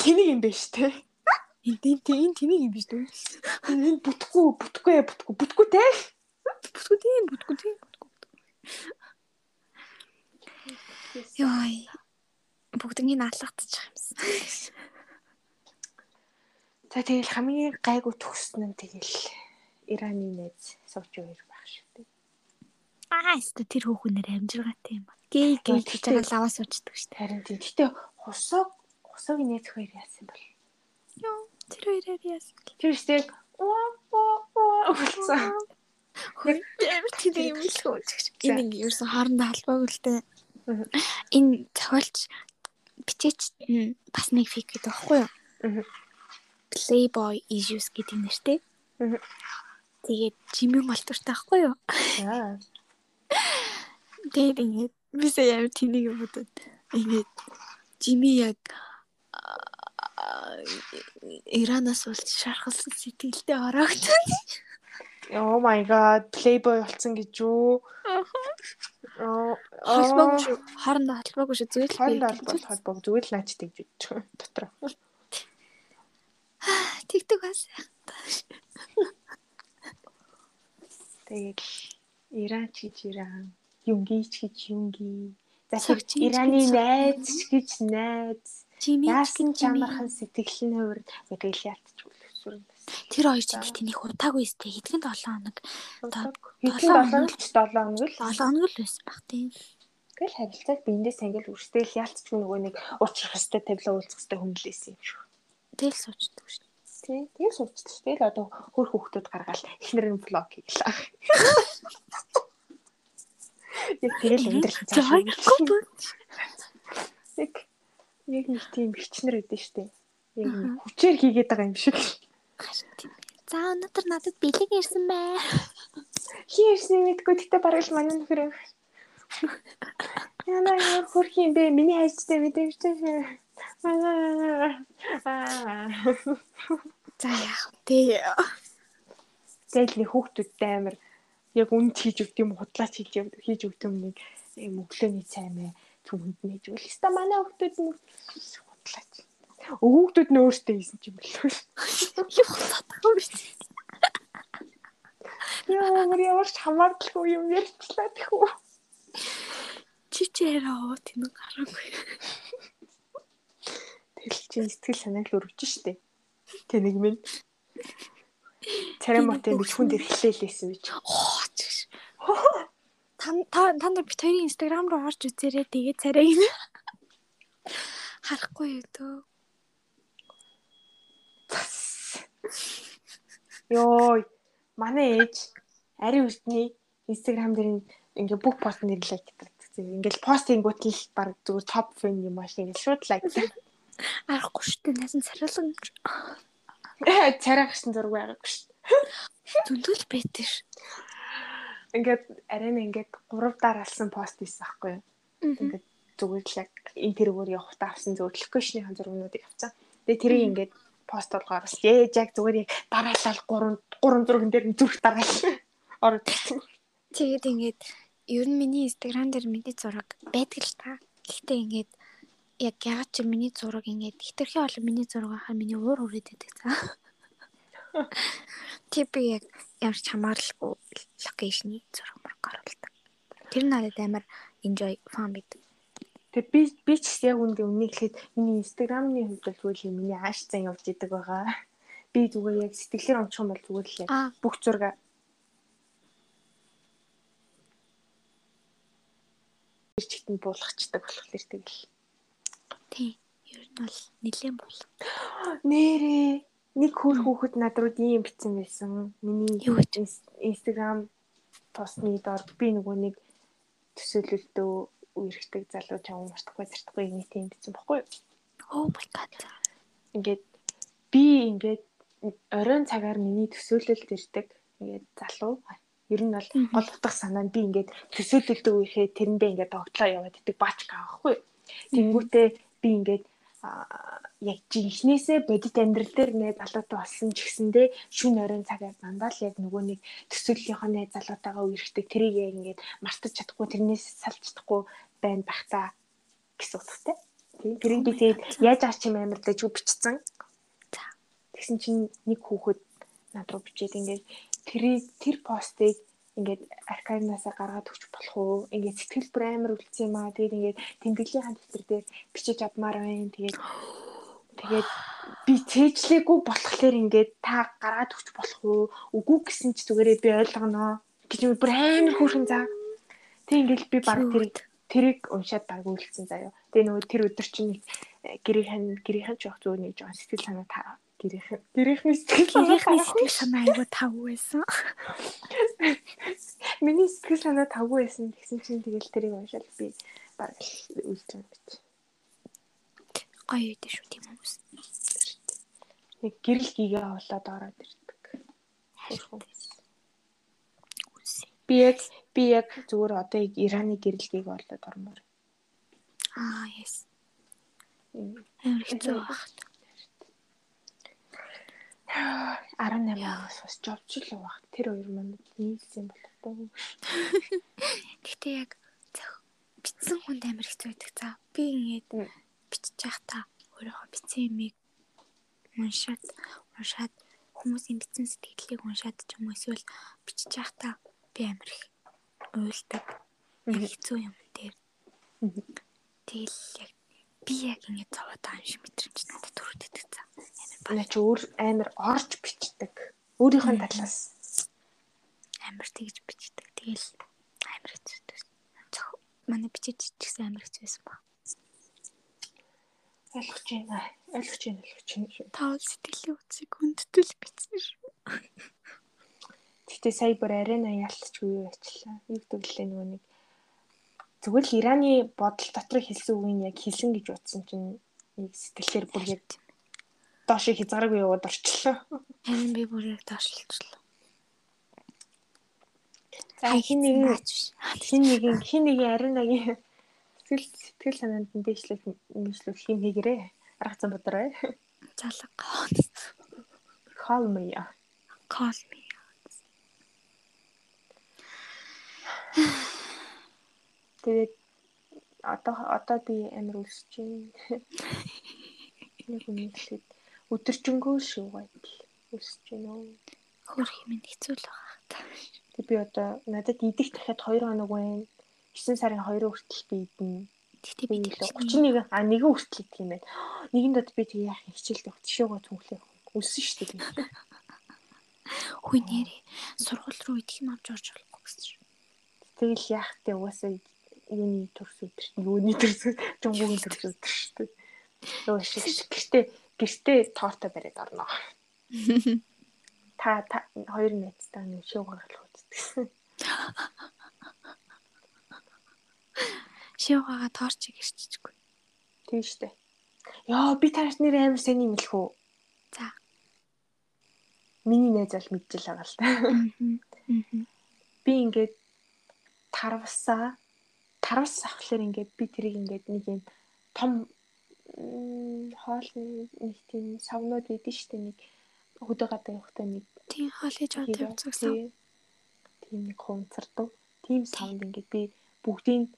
Тэнийг юм биш те. Энд тийм тэнийг юм биш үү? Энэ бүтггүй бүтггүй бүтггүй бүтггүй те. Бүтгүү тийм бүтгүү тийм бүтгүү. Йой. Бүгднийг наалгатчих юмсан. За тэгэл хамгийн гайгүй төгсөн нь тэгэл Ираны найз сууч хоёр байх шүү дээ. Аа, өстө тэр хүүхнээр амжиргаатай юм ба. Гээ гээ гэж лаваа суучдаг шүү дээ. Харин тийм. Гэтэ хусаг хусагийн найз хоёр яасан бол. Йоо, тэр хоёроо яасан. Тэр ихтэй Үлцэн. Хөр амар тийм юм л хөө. Энэ ингээ ерөөсөн хоорондоо холбоогүй л дээ. Энэ зохиолч бичээч бас нэг фик гэдэг байхгүй юу? Playboy issues гэдэг нэртэй. Тэгээд жимэн болтуртай байхгүй юу? Тэгээд ингээд бисээ ямар тэнийг бодод. Ингээд жими яг Иранаас болж шархалсан сэтгэлдээ ороогдсон. Oh my god, Playboy болсон гэж юу? Аа. Холбоогүй шүү. Хоорондоо холбоогүй шүү. Зүгээр л Хоорондоо би- холбоо холбоог зүгээр л наач тэгж бодчих дотор. Тэгдэг бас. Тэгээд Иран ч гэж Иран, Юнги ч гэж Юнги. За Ираны гэж найз гэж найз. Яасан ч чамархан сэтгэл нь хувирд тэгэл ялтч үлсүрэн бас. Тэр хоёр ч ихтэй нэг удаагүй өстэй хэдхэн 7 хоног. Хэдэн долоо 7 хоног ч 7 хоног л 7 хоног л байсан баг тийм. Тэгэл харилцааг биендээ сангил үрстэл ялтч нөгөө нэг уучрах хэвээр тавилаа уулзах хэвээр хүнлээсэн юм шүү. Тэгэл суучдаг шүү. Тий. Тэгээ суучдаг шүү. Тэгэл одоо хөр хүүхдүүд гаргаал эхнэр нь влог хийлээ. Яг тэгэл амьдрал Яг яг нэг тийм хичнэр өгдөн штэ. Яг хүчээр хийгээд байгаа юм шиг. За өнөөдөр надад бэлэг ирсэн бай. Хин ирсэн мэдгүй гэхдээ бараг л манай нөхөр юм. Яна яа хөрх юм бэ? Миний дээ. Аа. За яах вэ? Тэгэл нэг хүүхдүүдтэй амар яг үнд хийж өгд юм худлаач хийж өгд юм нэг юм өглөөний цай түмэнд нээж өгөл. Хэвээ манай хүүхдүүд нь худлаач. Хүүхдүүд нь өөртөө хийсэн ч юм болов. Юу хатах юм бэ? Яа мөр ямар ч хамаардалгүй юм ярьчлаа тэхүү. Чи ч яраа тийм гараагүй. Тэгэл чи сэтгэл санааг л өргөж штэ. Тэнэг минь. Царай мотын би хүнд ирэхлээлээсэн би ч. Оо чиш. Та нар бит хоёрын инстаграм руу орж үзээрэй тэгээ царайг нь. Харахгүй юу төө. Йой. Манай ээж ари үстний инстаграм дээр ингээ бүх пост нэр лайк гэдэг. Ингээл постингууд л баг зүгээр топ фэн юм маш ингээл шууд лайк. Арахгүй шүү дээ. Насан царайлан Царай гашин зураг байгаагүй шүү. зөндөл байтэр. Ингээд арай нь ингээд 3 дараалсан пост хийсэн байхгүй юу? Ингээд зүгээр л яг энэ тэргээр явахтаа авсан зүгээр локейшныхаа зургуудыг авцсан. Тэгээ тэрийг ингээд пост болгоор бас ээж яг зүгээр яг дараалал 3 3 зурган дээр нь зүрх дараалсан. Ороод ирсэн. Тэгээд ингээд ер нь миний инстаграм дээр миний зураг байдаг л та. Гэхдээ ингээд яг ягаад ч миний зураг ингээд хитрхи олон миний зураг хаа миний уур хүрээд байдаг за. Тип яг ямар ч хамааралгүй локейшны зураг мөр оруулдаг. Тэр надад амар enjoy fun бит. Тэгээ би би ч яг үндэ үнийг хэлэхэд миний инстаграмны хувьд бол л миний ааш зан явж идэг байгаа. Би зүгээр яг сэтгэлээр юм бол зүгээр л яг бүх зураг чигтэнд буулгачдаг болохоор тэгэл. тий. Ер нь бол нэлээд бол. Нэрээ нэг хөр хүүхэд над руу ийм бичсэн байсан. Миний Юу инстаграм постны доор би нөгөө нэг төсөөлөлтөө үерхдэг залуу чам мартахгүй зартахгүй нэг тийм бичсэн баггүй юу? Oh my god. ингээд би ингээд оройн цагаар миний төсөөлөлд ирдэг ингээд залуу ер нь бол гол утга санаа нь би ингээд төсөөлөлдөө үерхээ тэрэндээ ингээд тогтлоо яваад идэг баачка аахгүй тэнгүүтээ би ингээд яг жинхнээсээ бодит амьдрал дээр нэ залуутай болсон ч гэсэндээ шүн оройн цагаар дандаа л яг нөгөө нэг төсөөллийнхоо нэ залуутайгаа үерхдэг тэрийг яг ингээд мартаж чадахгүй тэрнээс салж чадахгүй байна бах та гэсэн утгатай. Тийм. Тэрийг би тэгээд яаж аач юм амарлаж юу бичсэн. За. Тэгсэн чинь нэг хүүхэд над руу бичээд ингээд тэрийг тэр постыг ингээд архивнаасаа гаргаад өгч болох уу? Ингээд сэтгэл бүр амар үлдсэн юм аа. Тэгээд ингээд тэмдэглэлийн дэвтэр дээр бичиж авмаар байна. Тэгээд тэгээд би цээжлээгүй болохоор ингээд та гаргаад өгч болох уу? Үгүй гэсэн чи зүгээрээ би ойлгоно гэж бүр амар хөөрхөн заа. Тэг ингээд би баг тэрийг тэрийг уншаад баг үйлцсэн заяа. Тэгээ нөгөө тэр өдөр чинь нэг гэрийнхэн гэрийнхэн ч явах зүгээр нэг жоон сэтгэл санаа та Гэрийнх гэрийнхний сэтгэл Гэрийнхний сэтгэл санаа айгуу тав байсан. Миний сэтгэл санаа тавгүй байсан гэсэн чинь тэгэл тэрийг уншаад би баг байгаа бич. Гоё үйдэ шүү тийм хүмүүс. Нэг гэрэл гигээ авлаад ороод ирдэг. Би яг би яг зүгээр одоо Ираны гэрэлгийг олоод ормоор. Аа, yes. Амар хэцүү баг. 18 ангаас бас жовчлоо баг. Тэр хоёр маань нийлсэн болтой. Гэхдээ яг зөх битсэн хүнд амар хэцүү байдаг. За би ингээд бичиж байхдаа өөрийнхөө бичсэн юмыг уншаад уншаад хүмүүсийн бичсэн сэтгэлийг уншаад ч юм уу эсвэл бичиж байхдаа би амар их уйлдаг. Хэцүү юм дээр. Тэгэл яг би яг ингэж зовоод байгаа юм шиг мэдрэмж надад төрөдөг за. Амар Манай ч өөр амар орж бичдэг. Өөрийнхөө талаас. амар тэгж бичдэг. Тэгэл амар хэцүү манай бичиж чигсэн амар хэцүү байсан ба. Ойлгож байна. Ойлгож байна. Ойлгож байна. Таавал сэтгэлийн үцийг хүндэтгэл бичсэн шүү. Гэхдээ сая бүр арена ялцчгүй юу ачлаа. Юу гэвэл нөгөө нэг зүгээр л Ираны бодол дотор хэлсэн үгийг яг хэлсэн гэж утсан чинь нэг сэтгэлээр бүр яг доош хязгааргүй яваад орчлоо. Харин би бүр яг доошлолчлоо. За хин наач биш. хин нэгэн хин нэгэн аренагийн сэтгэл сэтгэл санаанд нь дээшлэх нийслэх хин нэгэрээ арга зам бодроо. Залга. Call me. Call me. Тэгээд одоо одоо би амар үлсэж байна. Нэг үнэхээр өдөржингөө шүү гайд үлсэж байна. Хөр хэмээн хэцүү л байгаа та. Тэг би одоо надад идэх дахиад 2 хоног байна. 9 сарын 2 хүртэл би идэнэ. Тэгтээ би тэгж 31 а нэгэн хүртэл идэх юм байна. Нэгэнд дод би тэг яах юм хичээлд явах тишөөгөө цүнхлээ. Үлсэн шүү дээ. хүй нэрээ сургууль руу идэх юм авч орж болохгүй гэсэн. Тэгэл яах вэ угаасаа юуны төрс өдөр юуны төрс жунгуугийн төрс өдөр шүү дээ. Юу шиг гэртээ гэртээ торто бариад орно. Та та хоёр найзтай нэг шоу гаргах үзтгсэн. Шивгаага торчиг ирчихгүй. Тийм шүү дээ. Яа би танаас нэр амар сайн юм хэлэх үү? За. Миний найз бол мэдчихэл байгаа л та. Би ингээд тарвасаа тарвас авахлаар ингээд би тэрийг ингээд нэг юм том м, хоолны нэг тийм савнууд идэв штэ нэг хөдөө гадаа явахдаа нэг Тийм хоолойж аваад хийгээ. тавьчихсан. Тийм. тийм нэг хумцардаг. Тийм савнд ингээд би бүгдийг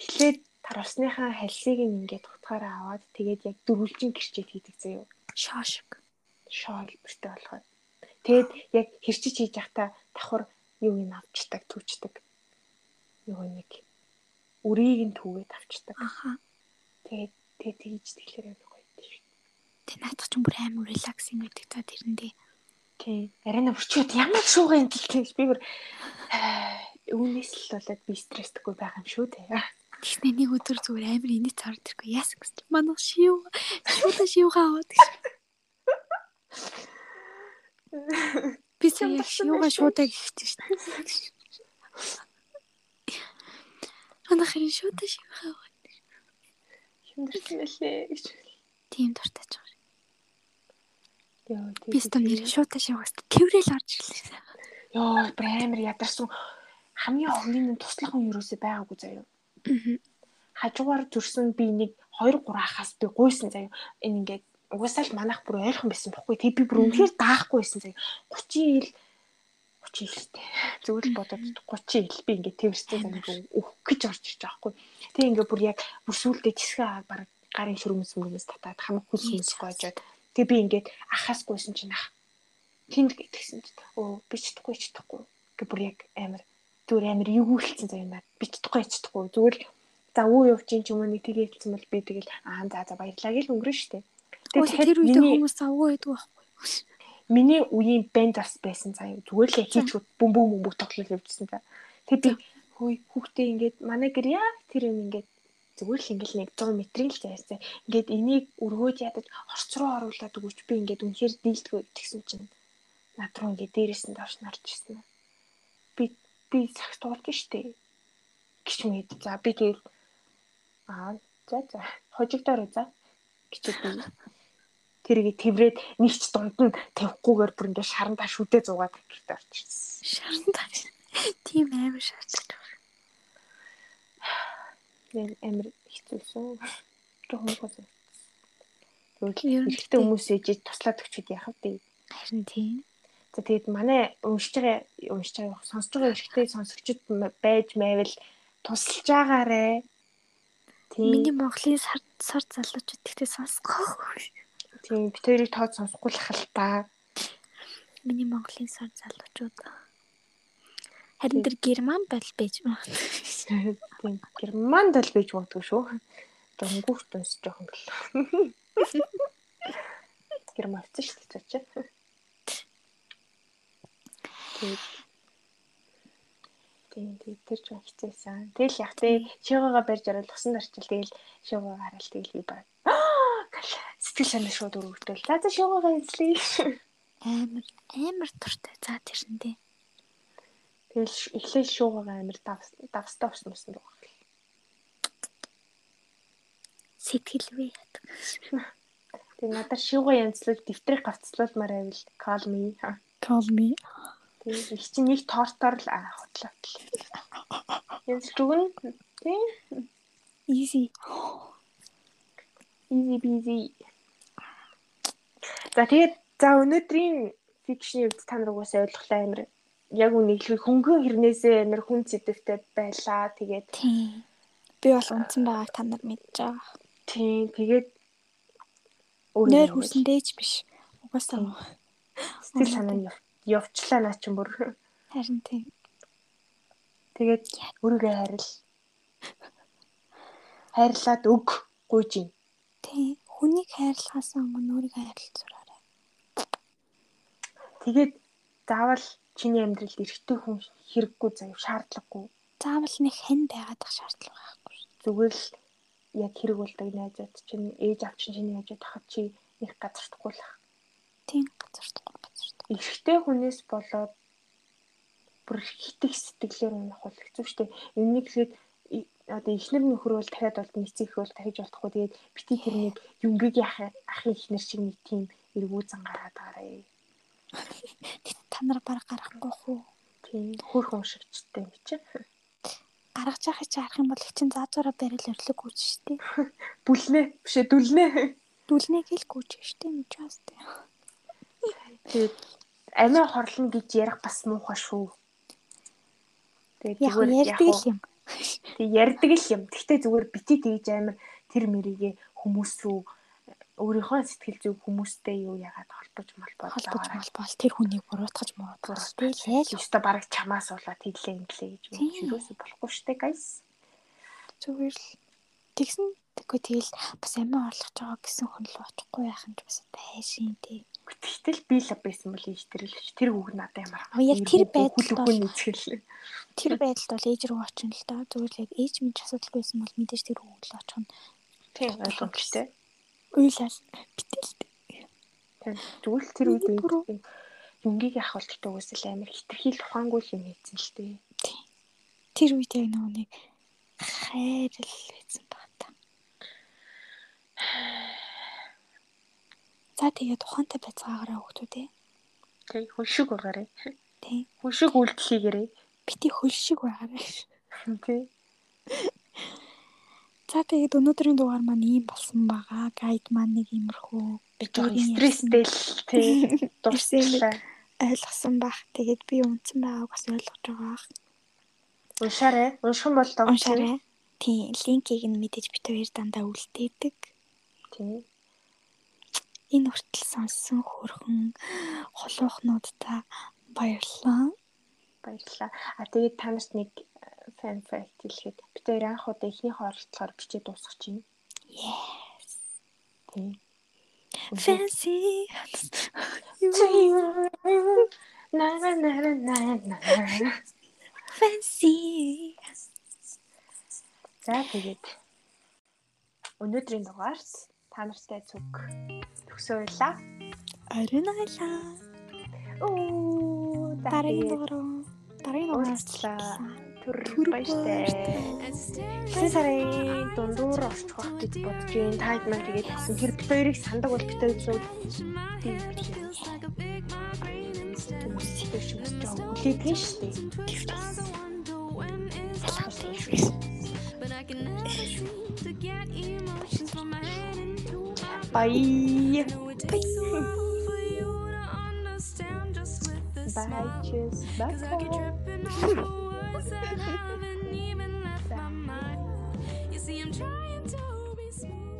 эхлээд тарвасныхаа хальсыг нь ингээд утгаараа аваад тэгээд яг дөрвөлжин гэрчээд хийдэг заяа. Шоошиг. шоол бүртээ болгоод. Тэгээд яг хэрчиж хийж явахдаа давхар юу ин авчдаг, түүчдэг. Нөгөө нэг үрийг нь түүгээд авчдаг. Аха. Тэгээд тэгээд тэгж тэгэхээр яг гоё дээ шүү. Тэ наадах ч бүр амар релаксинг байдаг та тэрэндээ. Тийм. Арина бүрчүүд ямар шуугаа энэ гэж би бүр үүнээс л болоод би стресстэйгүй байгаа юм шүү дээ. Гэхдээ нэг өдөр зүгээр амар инээц хард ирэхгүй яасан гэж. Манай шив шуудаа шивгаа аваад гэж. Би сая шивгаа шуудаа гихчих шин. Манай хэрэг шуудаа шивгаа аваад. Хэмдэрсэн байлээ гэж. Тийм дуртай ч байгаа. Яа, Би ч нэр шуудаа шивгаас тэрэл орж ирлээ. Йоо, амар ядарсан. Хамгийн хогийн туслах хүн юусоо байгаагүй заяа. Аа. хажуугаар төрсөн би нэг 2 3 хаас би гуйсан заяа. Энэ ингээд угаасаа л манайх бүр ойрхон байсан бохгүй. Тэг би бүр үнэхээр даахгүй байсан заяа. 30 ил 30 илтэй. Зүгээр л бодоод 30 ил би ингээд тэрстэй замыг өөх гэж орж ирж байгаа хгүй. Тэг ингээд бүр яг бүр сүултээ тисгээ баг гарын шүрмэс мөрмөс татаад хамаг хүс хүс гоожоод тэг би ингээд ахаас гуйсан чинь ах. Хинд гэтгсэн чинь оо би чадахгүй чадахгүй гэ бүр яг амар зүгээр амар эвгүүлсэн заяа наад би чадахгүй чадахгүй зүгээр л за үү явж ин ч юм уу нэг тийг хэлсэн бол би тэгэл аа за за баярлаа гэл өнгөрөн штэ. Өө тэр үед хүмүүс авгүй байдаг байхгүй. Миний үеийн бэнд бас байсан заяа зүгээр л яг хийчгүй бүм бүм бүм бүх тоглол явжсэн та тэг би хөөе хүүхдээ ингээд манай гэр яг тэр юм ингээд зүгээр л ингээл нэг 100 метрийн л зайсан. Ингээд энийг өргөөд ядаж орц руу оруулаад өгөөч би ингээд үнэхээр дийлдэггүй гэсэн чинь над руу ингээд дээрээс нь доош нарч ирсэн. Би би цагт туулж штэ. Гिच мэд. За би тэгэл аа за за хожигдороо за гिचээд би тэрийг тэврээд нэг ч дунд нь тавихгүйгээр бүр ингээд шарантаа шүдээ зугаад гэртээ орчихсон. Шарантаа. Тийм амар шаарддаг. Яг амар хэцүүсэн. Жохон хөөс. Тэгвэл хүмүүс ээжээ туслаад өгчүүд яах вэ? Харин тийм. За тэгээд манай уншиж байгаа уншиж байгаа сонсож байгаа эрэгтэй сонсогчд байж майвал тусалж байгаарэ. Тийм. Миний Монголын сар сар залуучууд тэгтээ сонсгоо. Тийм бид хоёрыг тоод сонсохгүй л хал та. Миний Монголын сар залуучууд. Харин тэр герман бол байж магадгүй. Тийм германд л байж магадгүй шүү. Дөнгүүрт унс жоохон л. Германч шүү дээ чи. Тийм тийм тэр ч хэцээсэн. Тэгэл яг тэг шивгага барьж орол усан дарчил тэгэл шивгага хараад тэгэл би баг. Сэтгэл санаа шууд өргөдөл. За за шивгага эзлэе. Амар амар туртай. За тэрнээ. Тэгэл эхлээл шуугаа амир давстай усан усан байгаа. Сэтгэлвээ яадаг. Тэг надад шуугаа янзлал дэвтрийг гавцлуулмаар байвал call me. Call me. Тэг их чинь нэг тортоор л хотлоо. Янз зүгэн тий. Easy. Easy busy. За тэгээд за өнөөдрийн фикшний үед та нар угаасаа ойлголоо амир яг үнийг хэлбэл хөнгөн хэрнээсээ амар хүн сэдвтэй байлаа. Тэгээд. Би бол унтсан байгааг та нар мэдж байгаа. Тийм. Тэгээд нэр хүрсэн дээж биш. Угаасаа сэтгэл санаа нь явчлаа наа чинь бүр. Харин тийм. Тэгээд өөрийгөө хайрл. Хайрлаад өг гуйж юм. Тийм. Хүнийг хайрлахаас өмнө өөрийгөө хайрлах зураарай. Тэгээд заавал чиний амьдралд эрэгтэй хүн хэрэггүй заяа шаардлагагүй. Заавал нэг хэн байгаад ах шаардлага байхгүй. Зүгээр л яг хэрэг болдог найзууд чинь ээж авч чиний яаж тахад чи их газардахгүй л ах. Тийм газардахгүй газардахгүй. Эрэгтэй хүнээс болоод бүр хитэх сэтгэлээр унах бол хэцүү шттэ. Энийг тэгээд одоо ихнэр нөхөр бол дахиад бол нийцэх бол дахиж болохгүй. Тэгээд бити тэрнийг юнгийг ах ахын ихнэр шиг нэг тийм эргүү зан гараад байгаарэ та нар бараг гарахгүй хөө. Тийм хөрх уншигчтай юм чи. Гаргаж яхах чи харах юм бол чин заазаараа барил өрлөг гүйж штэ. Бүлнэ биш ээ дүлнэ. Дүлнэ гэл гүйж штэ нэг чаастай. Тэгээд амиа хорлно гэж ярих бас муухай шүү. Тэгээд зүгээр ярьдаг юм. Тэг ярьдаг л юм. Гэхдээ зүгээр бити тэгж амир тэр мэрийгээ хүмүүс рүү өөрийнхөө сэтгэл зүйг хүмүүстэй юу яагаад холбож молбоод холбож молбол тэр хүнийг буруутгаж муутгах тийм л. Өстө бараг чамаас болоод хэлээ инглээ гэж юусоо болохгүй штэ гайс. Зүгээр л. Тэгсэн тэгэхгүй тэгэл бас амиа орлох жоо гэсэн хүн л очихгүй яах юм бас байшин тий. Гэтэл би л байсан бол ээж тэр л тэр үг надад ямар яг тэр байдал бол тэр байдалд бол ээж рүү очих нь л да зүгээр л яг ээж минь ч асуудалгүй байсан бол мэдээж тэр үг л очих нь тийм ойлгомжтой уйлал битэл. Тэгвэл тэр үед юнгийг ах болтолтой үгүйсэл амар хитрхийл ухаангүй юм хийсэн л тээ. Тэр үед яг нэг хайрл хийсэн баг та. За тэгээд ухаантай байцаагаараа хөгтөө те. Тэг хөлшиг байгаарэ. Тэг. Хөлшиг үйлдэлийгээрээ. Бити хөлшиг байгаарэ. Тэг. За тэгээд өнөөдрийн дугаар маань ийм болсон байгаа. Гайд маань нэг иймэрхүү жоохон стресстэй л тий дурсан ойлгосон баг. Тэгээд би унтсан байгааг бас ойлгож байгаа. Уншаарай. Унших бол уншаарай. Тий, линкийг нь мэдээж бит хоёр дандаа үлдээдэг. Тий. Энэ хүртэл сонссон хөрхөн холоохнуудаа баярлалаа. Баярлалаа. А тэгээд та нарт нэг fan fact хэлэхэд бид хоёр анх удаа эхнийхээ оролцохоор бичиж дуусгах чинь. Yes. Тийм. Fancy. На на на на на. Fancy. За тэгээд өнөөдрийн дугаарт та нартай зүг төгсөөлаа. Оройн айлаа. Оо Дараагийн дугаар. Дараагийн дугаар уулзлаа. Түр баяртай. Сая сарын дундуур орчих واخ гэж бодож байна. Та хэд маань тэгээд хэлсэн. Тэр бит хоёрыг сандаг бол бит хоёр зүүд. Тийм биш. Үстэй шүү дээ. Жоо үлээдгэн шүү дээ. Гэвчээс. Салхаж тийм шүү. Bye. That haven't even left my mind. You see, I'm trying to be smooth.